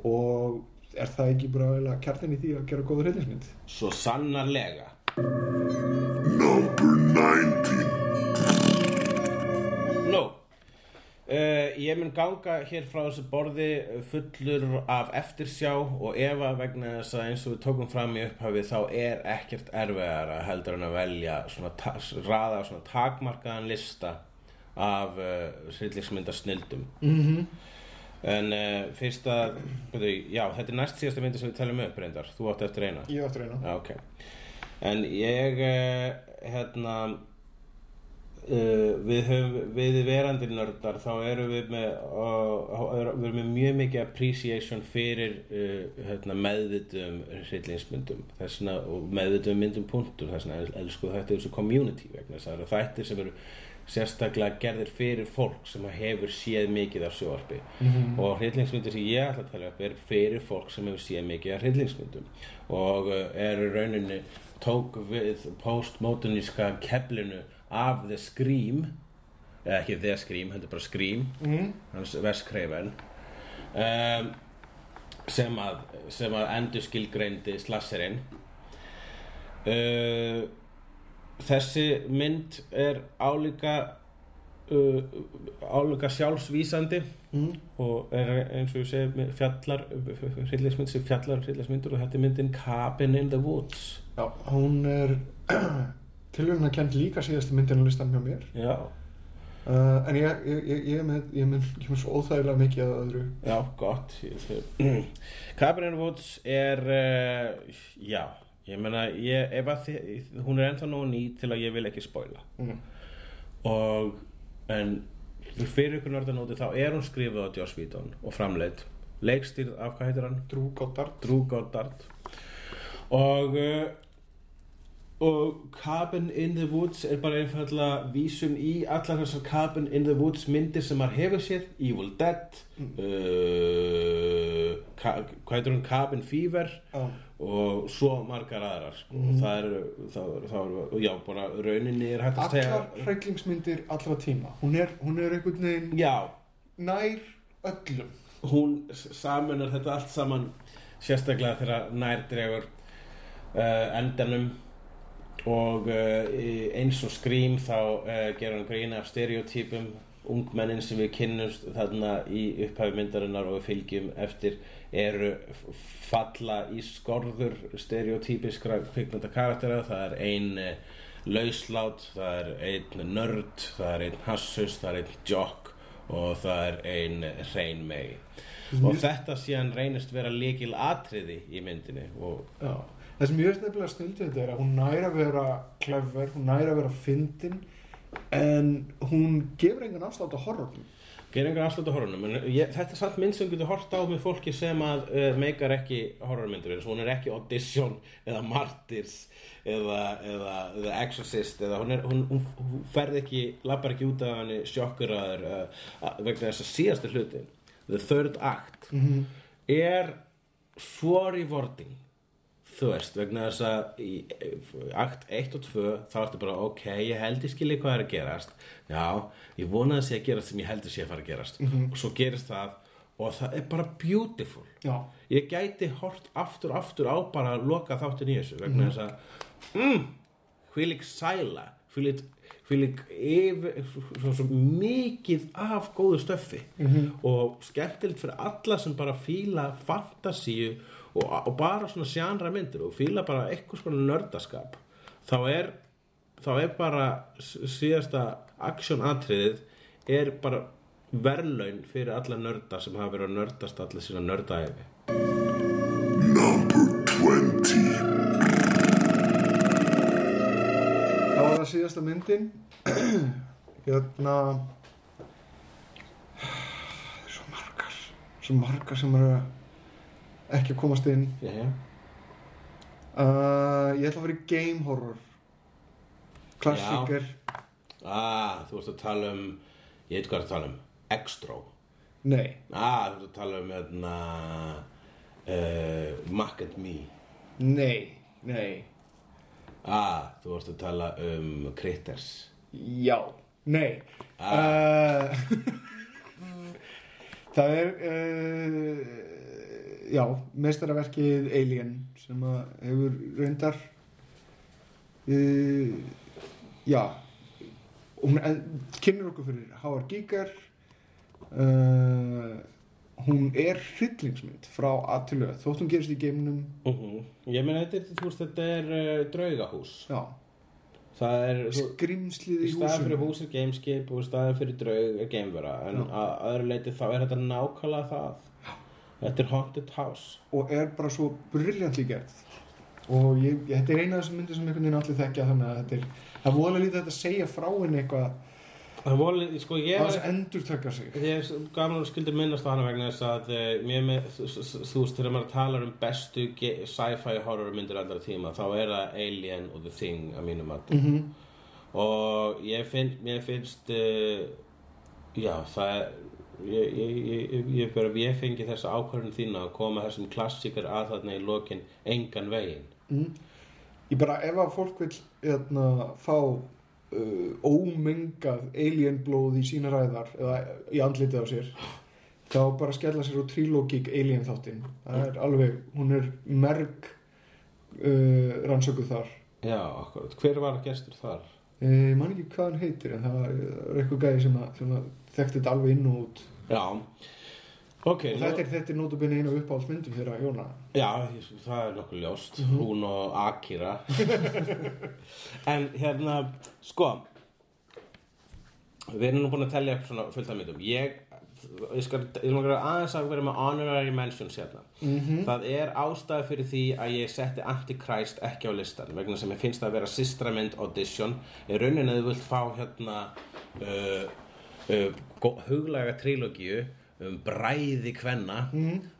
Og er það ekki bara kjarnin í því að gera góða hryllingsmynd? svo sannarlega Number 19. Uh, ég mun ganga hér frá þessu borði fullur af eftirsjá og efa vegna þess að eins og við tókum fram í upphafi þá er ekkert erfiðara heldur en að velja svona, raða svona takmarkaðan lista af uh, hryllingsmyndar snildum Mm -hmm. en uh, fyrst að já, þetta er næst síðasta myndi sem við talum upp reyndar, þú átt eftir eina Ég áttur eina Já, ok. En ég, eh, hérna, uh, við höfum, við verandi nördar, þá erum við með, uh, við erum með mjög mikið appreciation fyrir uh, hérna, meðvitum hryllingsmyndum, þessna, og meðvitum myndum punktur, þessna elsku þetta er þessu community vegna þess að það eru þættir sem eru sérstaklega gerðir fyrir fólk sem hefur séð mikið af sjóarpi og hryllingsmyndir sem ég ætla að tala upp er fyrir fólk sem hefur séð mikið af hryllingsmyndum. Og uh, er í rauninni tók við postmoderníska keflinu af The Scream eða ekki The Scream, heldur bara Scream mm. hans Craven um, sem að sem að endur skilgreindi slasserinn uh, þessi mynd er álíka uh, álíka sjálfsvísandi og er eins og ég segi fjallar hryllingsmynd sem fjallar hryllingsmyndur og þetta er myndin Cabin in the Woods. Já, hún er tilhörun að kent líka síðasti myndin á listan hjá mér. Já, uh, en ég, ég, ég, ég, með, ég, með, með svo óþægilega mikið að öðru. Já, gott. *clears throat* Cabin Woods er uh, já, ég þið, hún er ennþá nógu ný til að ég vil ekki spoila. Mm. og en fyrir ykkur nördanóti þá er hún skrifuð á Joss Whedon og framleitt leikstýrð af hvað heitir hann? Drew Goddard. Drew Goddard. Og uh, og Cabin in the Woods er bara einfallega vísun í allar þessar Cabin in the Woods myndir sem maður hefur séð. Evil Dead uh, ka, hvað heitir hún? Cabin Fever Já. og svo margar aðrar sko. og það er, það, er, það er já, bara rauninni er hægt að segja Allar hræklingsmyndir allra tíma. Hún er, hún er einhvern veginn já, nær öllum. Hún samunar þetta allt saman sérstaklega þegar nær dregur uh, endanum og í- eins og skrím þá uh, gerur hann grína af stereotypum ungmennin sem við kynnumst þarna í upphafi myndarinnar og við fylgjum eftir eru falla í skorður stereotypiskra kvikmynda karaktera það er ein uh, lauslát það er ein nörd það er ein hassus, það er ein jock og það er ein hrein mei og þetta síðan reynist vera líkil atriði í myndinni og Já. Það sem ég veist nefnilega snild við þetta er að hún næri að vera klefver, hún næri að vera fyndin en hún gefur engan afslátt á horrorum gerir einhver afslut á horrornum en ég, þetta er samt mynd sem getur hort á með fólki sem að uh, meikar ekki horrormyndur eins og hún er ekki Audition eða Martyrs eða, eða, eða Exorcist eða hún, er, hún, hún, hún ferð ekki lappar ekki út af henni sjokkuraður uh, vegna þess að síðasta hlutin The Third Act er svo rewarding þú veist, vegna þess að í í akt 1 og 2 þá ertu bara, ok, ég held ég skilji hvað er að gerast. Já, ég vonaði sé að gerast sem ég heldur sé að fara að gerast. Og svo gerist það og það er bara beautiful. Já, ég gæti hort aftur aftur á bara að loka þáttin í þessu vegna þess að mm, hvílík sæla hvílík, hvílík yfir, svo, svo mikið af góðu stöffi og skemmtilegt fyrir alla sem bara fíla fantasíu og, og bara svona sjánra myndir og fíla bara eitthvað svona nördaskap. Þá er þá er bara síðasta action atriðið er bara verðlaun fyrir alla nörda sem hafa verið að nördast allir sína nördaæfi síðasta myndin. *clears throat* Hérna það *sighs* er svo margar svo margar sem eru ekki að komast inn. Já, já. uh, ég ætla að fara í game horror. Klassíker Ah, þú ert að tala um Ég veit hvað er að tala um. Extro. Nei, Ah, þú ert að tala um hérna uh, Mac and Me. Nei, nei Ah, þú ert að tala um Critters. Já, nei. Uh, *laughs* það er uh, já, meistaraverkið Alien sem hefur reyndar uh, já hún en- kynnir okkur fyrir Howard Giger uh, hún er hryllingsmynd frá að til öð þótt hún gerist í geiminum uh Ég meina þetta, er- veist, þetta er uh, draugahús. Já, Það er skrimslið Í í staðan fyrir hús er gameskip og í staðan fyrir draug er gamevera en Já. að öðru leiti þá er þetta nákvæmlega það. Þetta er haunted house. Og er bara svo briljantli gerð. Og ég, ég, þetta er eina af þessum myndir sem einhvern veginn allir þekkja þannig að þetta er það voðalega lítið að segja frá henni eitthvað Það voru, sko, ég að þess að endur taka sig. Ég er gaman að skildi minnast á hana vegna þess að eh, mér með, þú veist, þegar maður talar um bestu sci-fi horror myndir allra tíma þá er það Alien og The Thing að mínum að Mhm. og ég finn, mér finnst uh, já, það er ég, ég, ég, ég, fengi þessa ákvörðun þína að koma þessum klassíkar að þarna í lokin engan veginn. Ég bara, ef að fólk vil hérna, fá uh, ómengað alien blóð í sína ræðar eða í andlitið á sér þá bara skella sér á trilógík alien þáttinn. Það er alveg, hún er merg uh, rannsökuð þar. Já, akkurat, hver var gestur þar? Eh, Ég man ekki hvað hann heitir en það er eitthvað gæði sem, að, sem að þekkti þetta alveg inn og út. Já, ok og þetta er, þetta er nótabinni einu uppáhaldsmyndum þeirra Jóna. Já, það er nokkuð ljóst. Hún og Akira. *laughs* En hérna, sko Við erum nú búin að tellja upp svona fullt af myndum. Ég, ég skal, ég aðeins að vera með honorary mentions hérna. Það er ástæða fyrir því að ég setti Antichrist ekki á listan vegna sem ég finnst að vera systra mynd audition. Í rauninni að þú vilt fá hérna uh, uh, huglæga trilogíu um bræði kvenna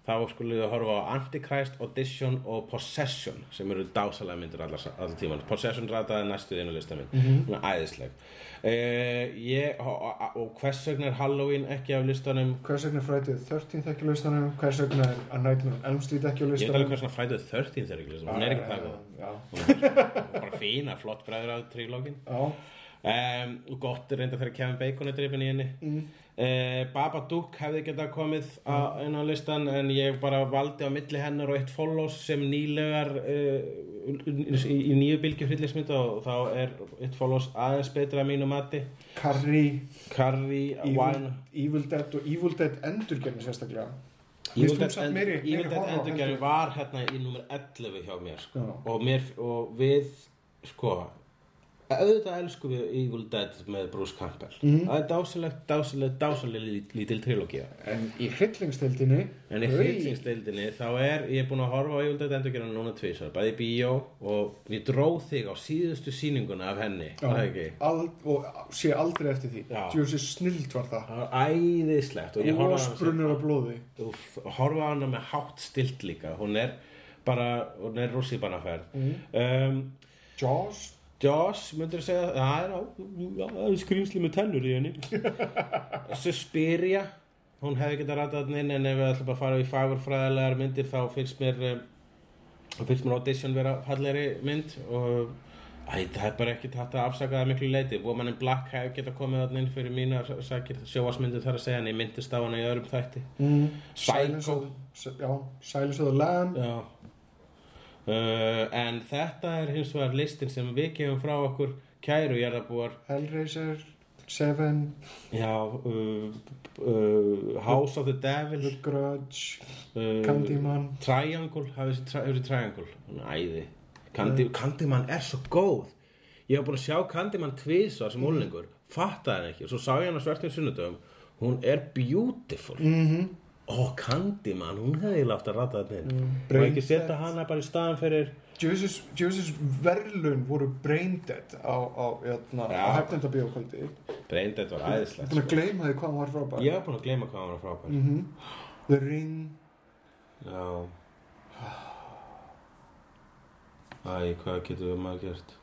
þá skulum við horfa á Antichrist, Audition og Possession sem eru dásalega myndir allar, tíman Possession rataði næstu í einu lista minn hún er æðisleg. Uh, ég, og, og, og hvers vegna er Halloween ekki á listanum? Hvers vegna er Friday the 13th ekki á listanum? Hvers vegna er A Nightmare on Elm Street ekki á ég veit alveg listanum? hvers vegna Friday the 13th er ekki á listanum. Hún er ekki það góð bara fína, flott bræður á trilógin já, um, og gott er reynda þegar Kevin Bacon er drifin í henni. Mm. Babadook hefði getað komið á, inn á listan en ég bara valdi á milli hennar og eitt follows sem nýlegar uh, í, í nýju bylgju hryllismynda og þá er eitt follows aðeins betra að mínu mati. Carrie. Carrie, Evil, Wine. Evil Dead og Evil Dead endurgerni sérstaklega. Evil Dead Evil endurgerði var hérna í nummer 11 hjá mér sko. Og, mér, og við sko auðvitað elskum við Evil Dead með Bruce Campbell. Mhm. það er dásalegt, dásalegt, dásalegt lí- lítil trilógía. En í hryllingsdeildinni? En í Oj. hryllingsdeildinni þá er ég er búin að horfa á Evil Dead endurgerðan núna tvisar bæði bíó og ég dróð þig á síðustu sýninguna af henni Já, er ald, og sé aldrei eftir því. Já. Djósi snild var það. Það var æðislegt og ég horfa á hana með hátt stilt líka. Hún er bara, hún er rússipannaferð um, Jaws Joss, myndur segja það? Er, skrýmsli með tennur í henni. *laughs* Suspiria hún hefði getað ratað þarna inn en ef við ætlum að fara í fagurfræðilegar myndir þá finnst mér um, finnst mér audition vera fallegri mynd og æ, það er bara ekki hægt að afsaka það miklu leiti Woman in Black hefði getað komið þarna inn fyrir mína sakir sjóasmyndir þar að segja en ég myndist á hana í öðrum þætti. Mm. Silence of the Lamb. Já uh, En þetta er hins vegar listin sem við gefum frá okkur kæru jarðabúar Hellraiser Seven Já uh, uh, House of the Devil. The Grudge Candyman. Triangle Hafið þessi Triangle? Hún er æði Candy, Candyman er svo góð. Ég hef búin að sjá Candyman tvisvar sem úlingur Fattaði hann ekki. Og svo sá ég hann á svartum sunnudöfum Hún er beautiful. Mm -hmm. Ó, Candyman, hún hefði látt að rata þetta inn. Mm, Má ekki setja hana bara í staðan fyrir Justice verðlun voru braindead á, á, á, á hefnendabíókvöldi Braindead var æðislegt Búin að gleyma því hvað hann var frábær. Ég hef búin að gleyma hvað hann var frábær. Mhm. The Ring. Já. Æ, hvað getur við maður gert?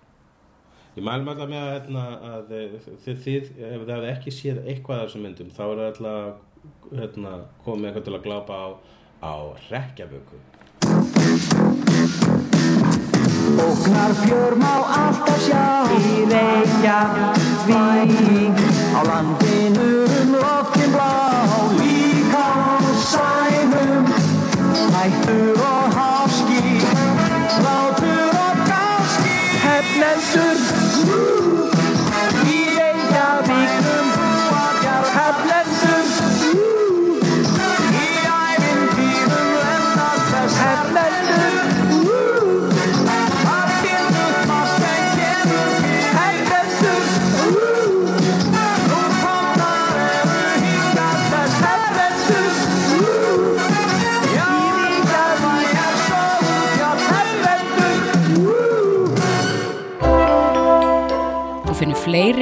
Ég mælum alltaf með að, hérna, að þið, þið, ef þið hefði ekki séð eitthvað af þessum myndum þá er alltaf hérna, komið eitthvað til að glápa á á rekkjaböku Ógnar fjör má alltaf sjá. Í Reykjavík. Á landinu um loftin blá. Líka á sænum Hættur og